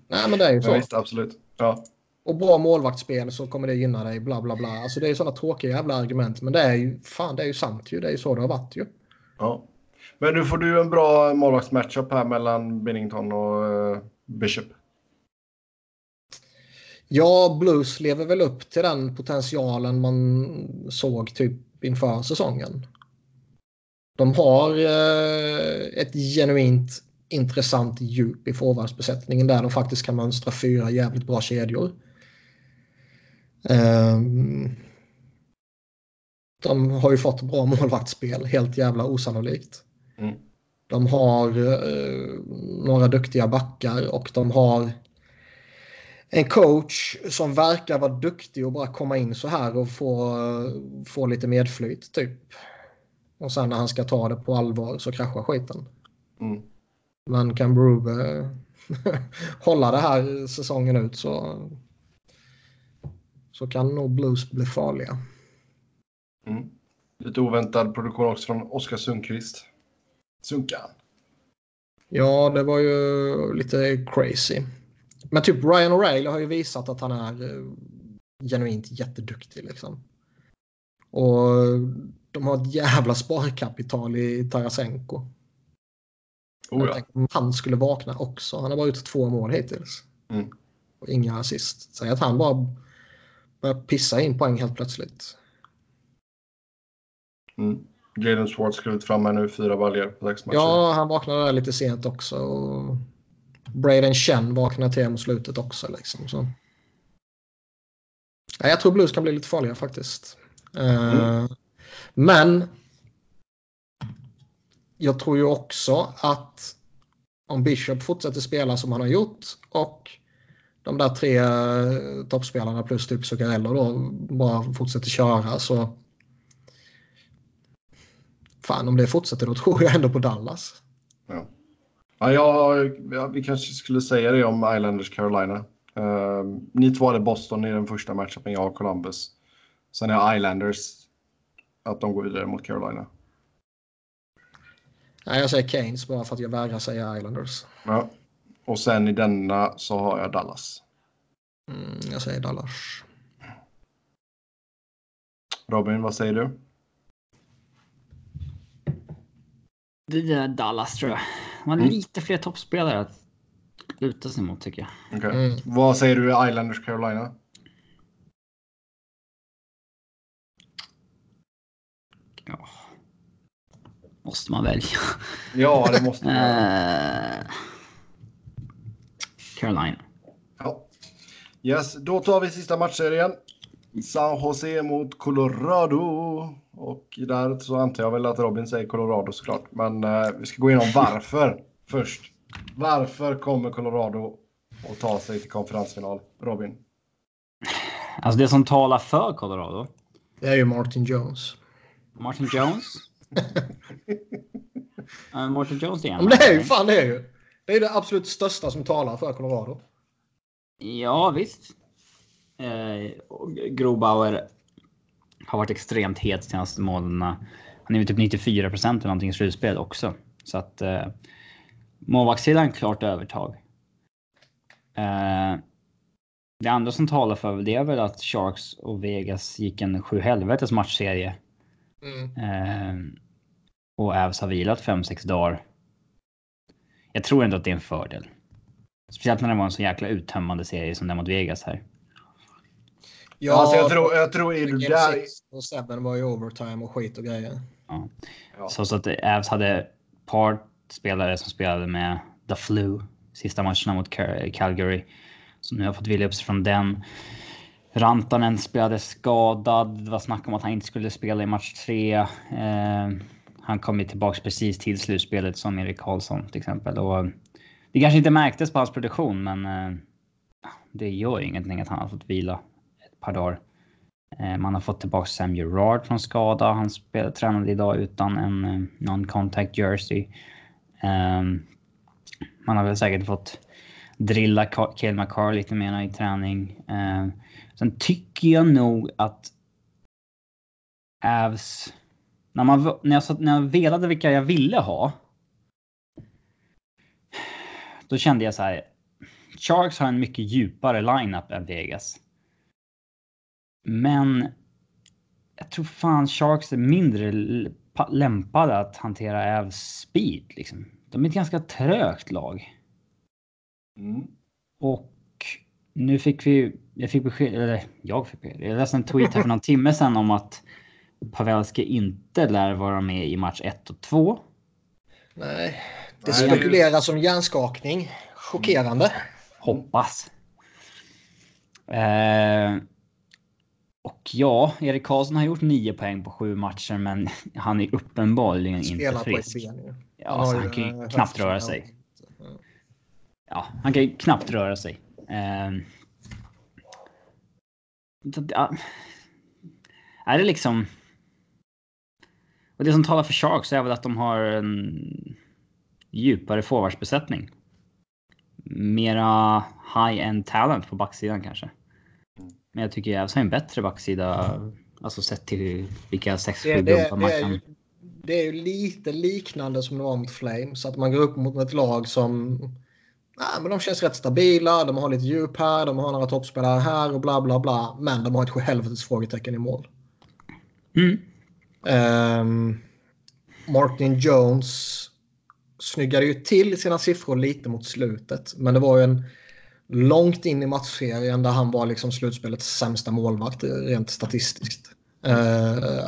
Nej men det är ju Ja, så. visst, absolut. Ja. Och bra målvaktsspel så kommer det gynna dig bla bla bla. Alltså det är sådana tråkiga jävla argument men det är ju fan det är ju sant ju. Det är ju så det har varit ju. ja. Men nu får du en bra målvaktsmatchup här mellan Binnington och eh, Bishop. Ja, Blues lever väl upp till den potentialen man såg typ inför säsongen. De har eh, ett genuint intressant djup i forwardsbesättningen där de faktiskt kan mönstra fyra jävligt bra kedjor. Ehm, de har ju fått bra målvaktsspel, helt jävla osannolikt. Mm. De har eh, några duktiga backar och de har en coach som verkar vara duktig och bara komma in så här och få, få lite medflyt typ. Och sen när han ska ta det på allvar så kraschar skiten. Mm. Men kan Brube hålla det här säsongen ut så, så kan nog Blues bli farliga. Mm. Lite oväntad produktion också från Oskar Sundqvist. Sunkan. Ja, det var ju lite crazy. Men typ Ryan O'Reilly har ju visat att han är eh, genuint jätteduktig liksom. Och de har ett jävla sparkapital i Tarasenko. Oh, ja. om han skulle vakna också. Han har bara gjort två mål hittills. Mm. Och inga assist. Säg att han bara börjar pissa in poäng helt plötsligt. Mm. Jalen Schwartz skrivit fram här nu, fyra baljor på sex matcher. Ja, han vaknade där lite sent också. Och Braden Chen vaknade till mot slutet också. Liksom, så. Ja, jag tror Blues kan bli lite farliga faktiskt. Mm. Uh, men jag tror ju också att om Bishop fortsätter spela som han har gjort och de där tre eh, toppspelarna plus typ Zuccarello då bara fortsätter köra så fan om det fortsätter då tror jag ändå på Dallas. Ja. Ja, jag, ja, vi kanske skulle säga det om Islanders Carolina. Uh, ni två hade Boston i den första matchen, jag har Columbus. Sen är Islanders att de går vidare mot Carolina. Nej, jag säger Keynes bara för att jag vägrar säga Islanders. Ja. Och sen i denna så har jag Dallas. Mm, jag säger Dallas. Robin, vad säger du? Det är Dallas tror jag. De har Mm. lite fler toppspelare att luta sig mot tycker jag. Okej. Mm. Vad säger du i Islanders Carolina? Ja. Måste man välja. Ja, det måste man. Carolina. Ja. Yes, då tar vi sista matchserien. San Jose mot Colorado. Och där så antar jag väl att Robin säger Colorado såklart. Men eh, vi ska gå igenom varför först. Varför kommer Colorado att ta sig till konferensfinal? Robin? Alltså det som talar för Colorado. Det är ju Martin Jones. Martin Jones. Eh, Martin Jones igen. Men det är ju fan det är ju. Det är det absolut största som talar för Colorado. Ja visst. Eh, Grobauer har varit extremt het de senaste månaderna. Han är ju typ 94 procent eller någonting i slutspel också. Så att eh, målvaktssidan klart övertag. Eh, det andra som talar för det är väl att Sharks och Vegas gick en sju helvetes matchserie. Mm. Eh, och Avs har vilat 5-6 dagar. Jag tror ändå att det är en fördel. Speciellt när det var en så jäkla uttömmande serie som den mot Vegas här. Ja, alltså jag tror, jag tror är du Game där... och Seven var ju overtime och skit och grejer. Ja. Ja. Så, så att Avs hade par spelare som spelade med The Flu sista matcherna mot Cal- Calgary. Så nu har fått vila upp sig från den. Rantanen spelade skadad. Det var snack om att han inte skulle spela i match tre. Eh, han kom ju tillbaks precis till slutspelet som Erik Karlsson till exempel. Och eh, det kanske inte märktes på hans produktion, men eh, det gör ingenting att han har fått vila ett par dagar. Eh, Man har fått tillbaka Sam Gerard från skada. Han spel, tränade idag utan en eh, non-contact jersey. Ehm, man har väl säkert fått drilla Kael Cale McCarr lite mer i träning. Ehm, sen tycker jag nog att Avs... När, man, när, jag, satt- när jag velade vilka jag ville ha. Då kände jag så här. Sharks har en mycket djupare lineup än Vegas. Men jag tror fan Sharks är mindre lämpade att hantera Avs speed. Liksom. De är ett ganska trögt lag. Mm. Och nu fick vi, jag fick besked, eller jag fick besked. Jag läste en tweet här för någon timme sedan om att Pavelski inte lär vara med i match 1 och 2. Nej, det spekuleras om hjärnskakning. Chockerande. Hoppas. Eh, och ja, Erik Karlsson har gjort 9 poäng på sju matcher, men han är uppenbarligen inte Spelar på ett frisk. ju. Ja, ju, han kan ju knappt röra sig. Ja, han kan ju knappt röra sig. Eh, är det liksom... Och det som talar för Sharks är väl att de har en djupare forwardsbesättning. Mera high-end talent på backsidan kanske. Men jag tycker Jävs har en bättre backsida. Alltså sett till vilka 6-7 dumpar man kan... Det är ju lite liknande som det var mot Flames. Att man går upp mot ett lag som... Nej, men de känns rätt stabila. De har lite djup här. De har några toppspelare här och bla bla bla. Men de har ett sjuhelvetes frågetecken i mål. Mm. Um, Martin Jones snyggade ju till sina siffror lite mot slutet. Men det var ju en långt in i matchserien där han var liksom slutspelets sämsta målvakt rent statistiskt. Uh,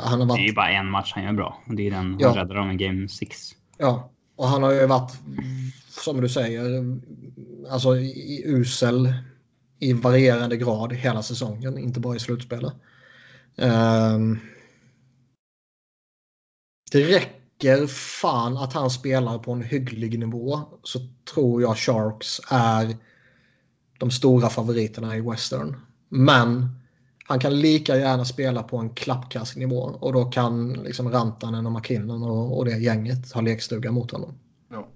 han har varit... Det är ju bara en match han gör bra. Det är den Ja. han räddar dem i Game 6. Ja, och han har ju varit, som du säger, alltså i, usel i varierande grad hela säsongen, inte bara i slutspelet. Ehm, det räcker fan att han spelar på en hygglig nivå så tror jag Sharks är de stora favoriterna i Western. Men han kan lika gärna spela på en klappkastnivå och då kan liksom Rantanen och McKinnon och, och det gänget ha lekstuga mot honom. Ja.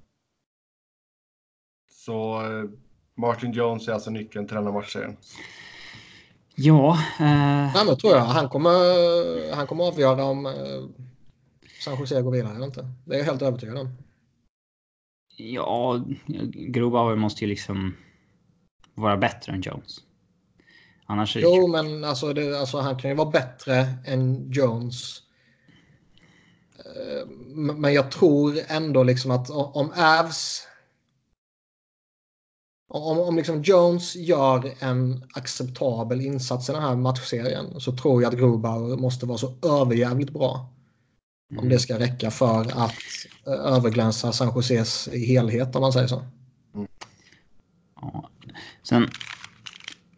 Så eh, Martin Jones är alltså nyckeln till denna matchserien. Ja, eh, Nej, men tror jag. Han kommer, han kommer avgöra om eh, San Jose går vidare eller inte. Det är jag helt övertygad om. ja, Grobauer måste ju liksom vara bättre än Jones. Annars är det Jo, men alltså, det, alltså, han kan ju vara bättre än Jones. Eh, Men jag tror ändå liksom att om Avs... Om, om liksom Jones gör en acceptabel insats i den här matchserien så tror jag att Grobauer måste vara så överjävligt bra. Om det ska räcka för att eh, överglänsa San Joses i helhet om man säger så. Ja. Sen,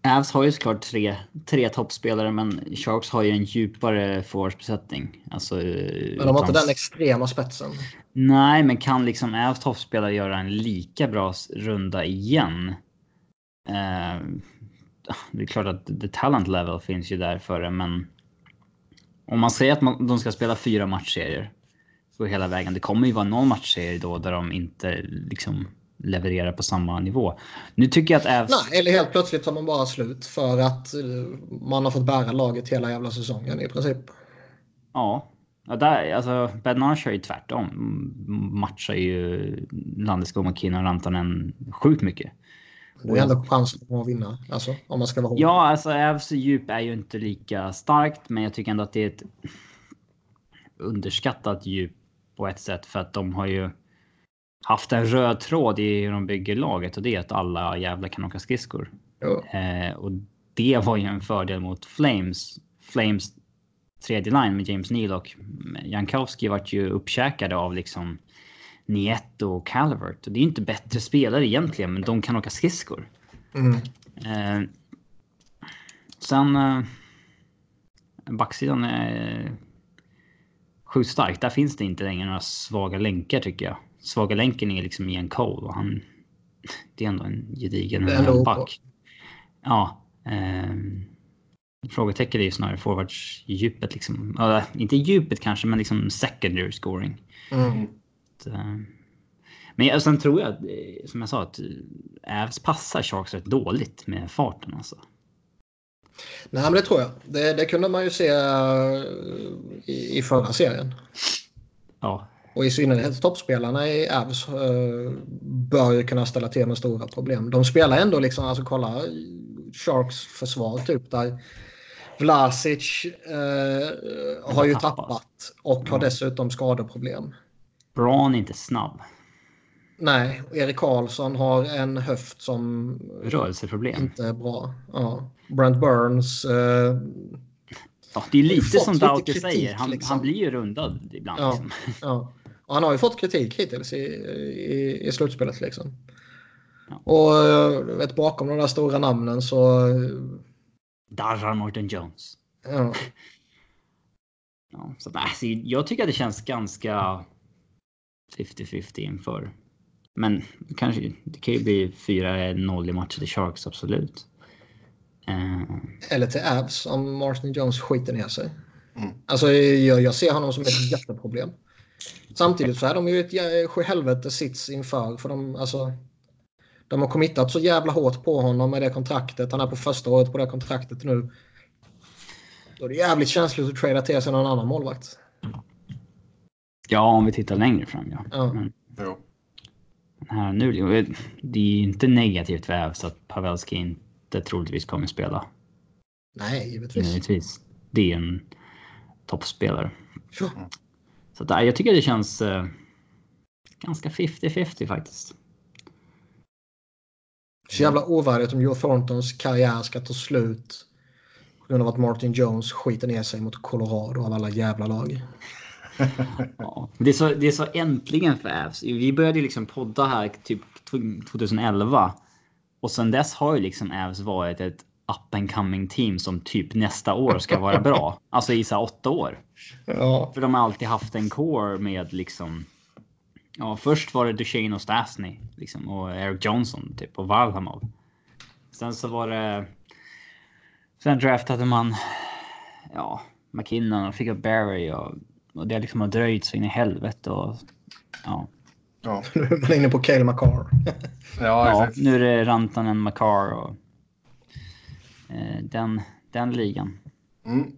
Avs har ju såklart tre, tre toppspelare, men Sharks har ju en djupare forwardsbesättning. Alltså, Men de har inte den extrema spetsen. Nej, men kan liksom Avs toppspelare göra en lika bra runda igen? Eh, det är klart att the talent level finns ju där för det, men om man säger att man, de ska spela fyra matchserier så hela vägen. Det kommer ju vara någon matchserie då där de inte liksom levererar på samma nivå. Nu tycker jag att Avs... Nej, eller helt plötsligt tar man bara slut för att eh, man har fått bära laget hela jävla säsongen i princip. Ja. ja där, alltså, Bednar kör ju tvärtom. Matchar ju Landeskog, McKinnon och Rantanen sjukt mycket. Det är ändå chansen att vinna. Alltså, om man ska vara hård. Ja, alltså Avs djup är ju inte lika starkt, men jag tycker ändå att det är ett underskattat djup på ett sätt för att de har ju haft en röd tråd i hur de bygger laget och det är att alla jävlar kan åka skridskor. Eh, och det var ju en fördel mot Flames. Flames tredje line med James Neal och Jankowski vart ju uppkäkade av liksom Nieto och Calvert. Och det är inte bättre spelare egentligen, men de kan åka skridskor. Mm. Eh, sen... Eh, backsidan är sjukt stark. Där finns det inte längre några svaga länkar tycker jag. Svaga länken är liksom Ian Cole och han... Det är ändå en gedigen back. Ja. Eh, frågetecken är ju snarare forwards-djupet liksom. Ja, inte djupet kanske, men liksom secondary scoring. Mm. Att, eh, Men jag, sen tror jag, eh, som jag sa, att eh, Avs passar Sharks rätt dåligt med farten alltså. Nej, men det tror jag. Det, det kunde man ju se i, i förra serien. Ja, Och i synnerhet toppspelarna i Avs eh, bör ju kunna ställa till med stora problem. De spelar ändå liksom, alltså kolla Sharks försvar typ där Vlasic eh, har ju Tappat. och har dessutom skadeproblem. Braun är inte snabb. Nej, Erik Karlsson har en höft som Rörelseproblem. inte är bra. Ja. Brent Burns. Eh, Ja, det är lite som kritik, säger. Han, liksom. han blir ju rundad ibland. Ja. Liksom. ja. Och han har ju fått kritik hittills i, i, i slutspelet. Liksom. Ja. Och eh, vet, bakom de där stora namnen så... eh, Darrar Martin Jones. Ja, Ja, så, alltså, jag tycker att det känns ganska 50-50 inför. Men kanske, det kan ju bli 4-0 i matcher till Sharks, absolut. Eh, Eller till Avs om Martin Jones skiter ner sig. Mm. Alltså jag, jag ser honom som ett jätteproblem. Samtidigt så är de ju ett sjuhelvete sits inför. För de, alltså, de har committat så jävla hårt på honom med det kontraktet. Han är på första året på det kontraktet nu. Då är det jävligt känsligt att trada till sig någon annan målvakt. Ja, om vi tittar längre fram ja. Ja. Men Jo. här nu, det är ju inte negativt för Avs att Pavelski inte troligtvis kommer spela. Nej, givetvis. Givetvis. Det är en toppspelare. Ja. Så att, nej, jag tycker det känns eh, ganska 50-50 faktiskt. Så jävla ovärdigt om Joe Thorntons karriär ska ta slut. På grund av att Martin Jones skiter ner sig mot Colorado av alla jävla lag. Ja. Det, är så, det är så äntligen för Avs. Vi började liksom podda här typ 2011. Och sen dess har ju liksom Avs varit ett up and coming team som typ nästa år ska vara bra. Alltså i så åtta år. Ja. För de har alltid haft en core med liksom... Ja, först var det Duchene och Stasny liksom, och Eric Johnson typ och Valhamov. Sen så var det... Sen draftade man... Ja, McKinnon och fick upp Barry och, och det liksom har dröjt så in i helvete och... Ja, Ja, Nu är man inne på Cale McCarr. ja, ja exakt. nu är det Rantanen, Makar och... Eh, den, den ligan. Mm.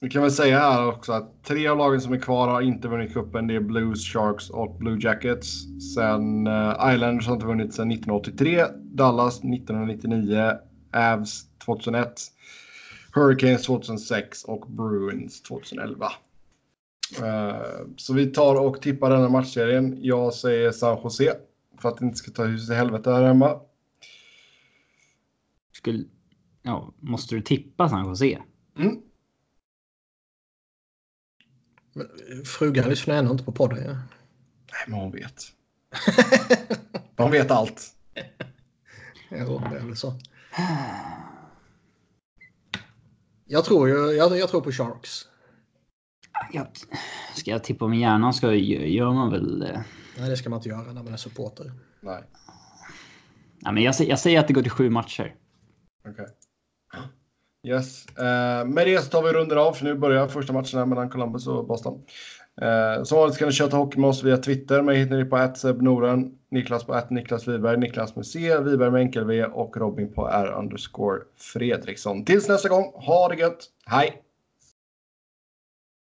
Vi kan väl säga här också att tre av lagen som är kvar har inte vunnit cupen. Det är Blues, Sharks och Blue Jackets. Sen uh, Islanders har inte vunnit sedan 1983, Dallas 1999, Avs 2001, Hurricanes 2006 och Bruins 2011. Eh, så vi tar och tippar denna matchserien. Jag säger San Jose för att det inte ska ta huset i helvete här hemma. Skulle... Ja, måste du tippa San Jose? Mm. Men Frugan lyssnar ändå inte på podden. Ja. Nej, men hon vet. Hon vet allt. Jo, det är väl så. Jag tror, ju, jag, jag tror på Sharks. Ja, ska jag tippa med hjärnan så gör man väl... eh, Nej, det ska man inte göra när man är supporter. Nej. Ja, men jag, säger- jag säger att det går till sju matcher. Okej. Yes. Eh, med det så tar vi runder av för nu börjar första matcherna mellan Columbus och Boston. Eh, som vanligt kan ni köta hockey med oss via Twitter. Mig hittar ni på @sebnoren, Niklas på Niklas Wiberg, Niklas med C, Wiberg med enkel V och Robin på R underscore Fredriksson. Tills nästa gång, ha det gött. Hej!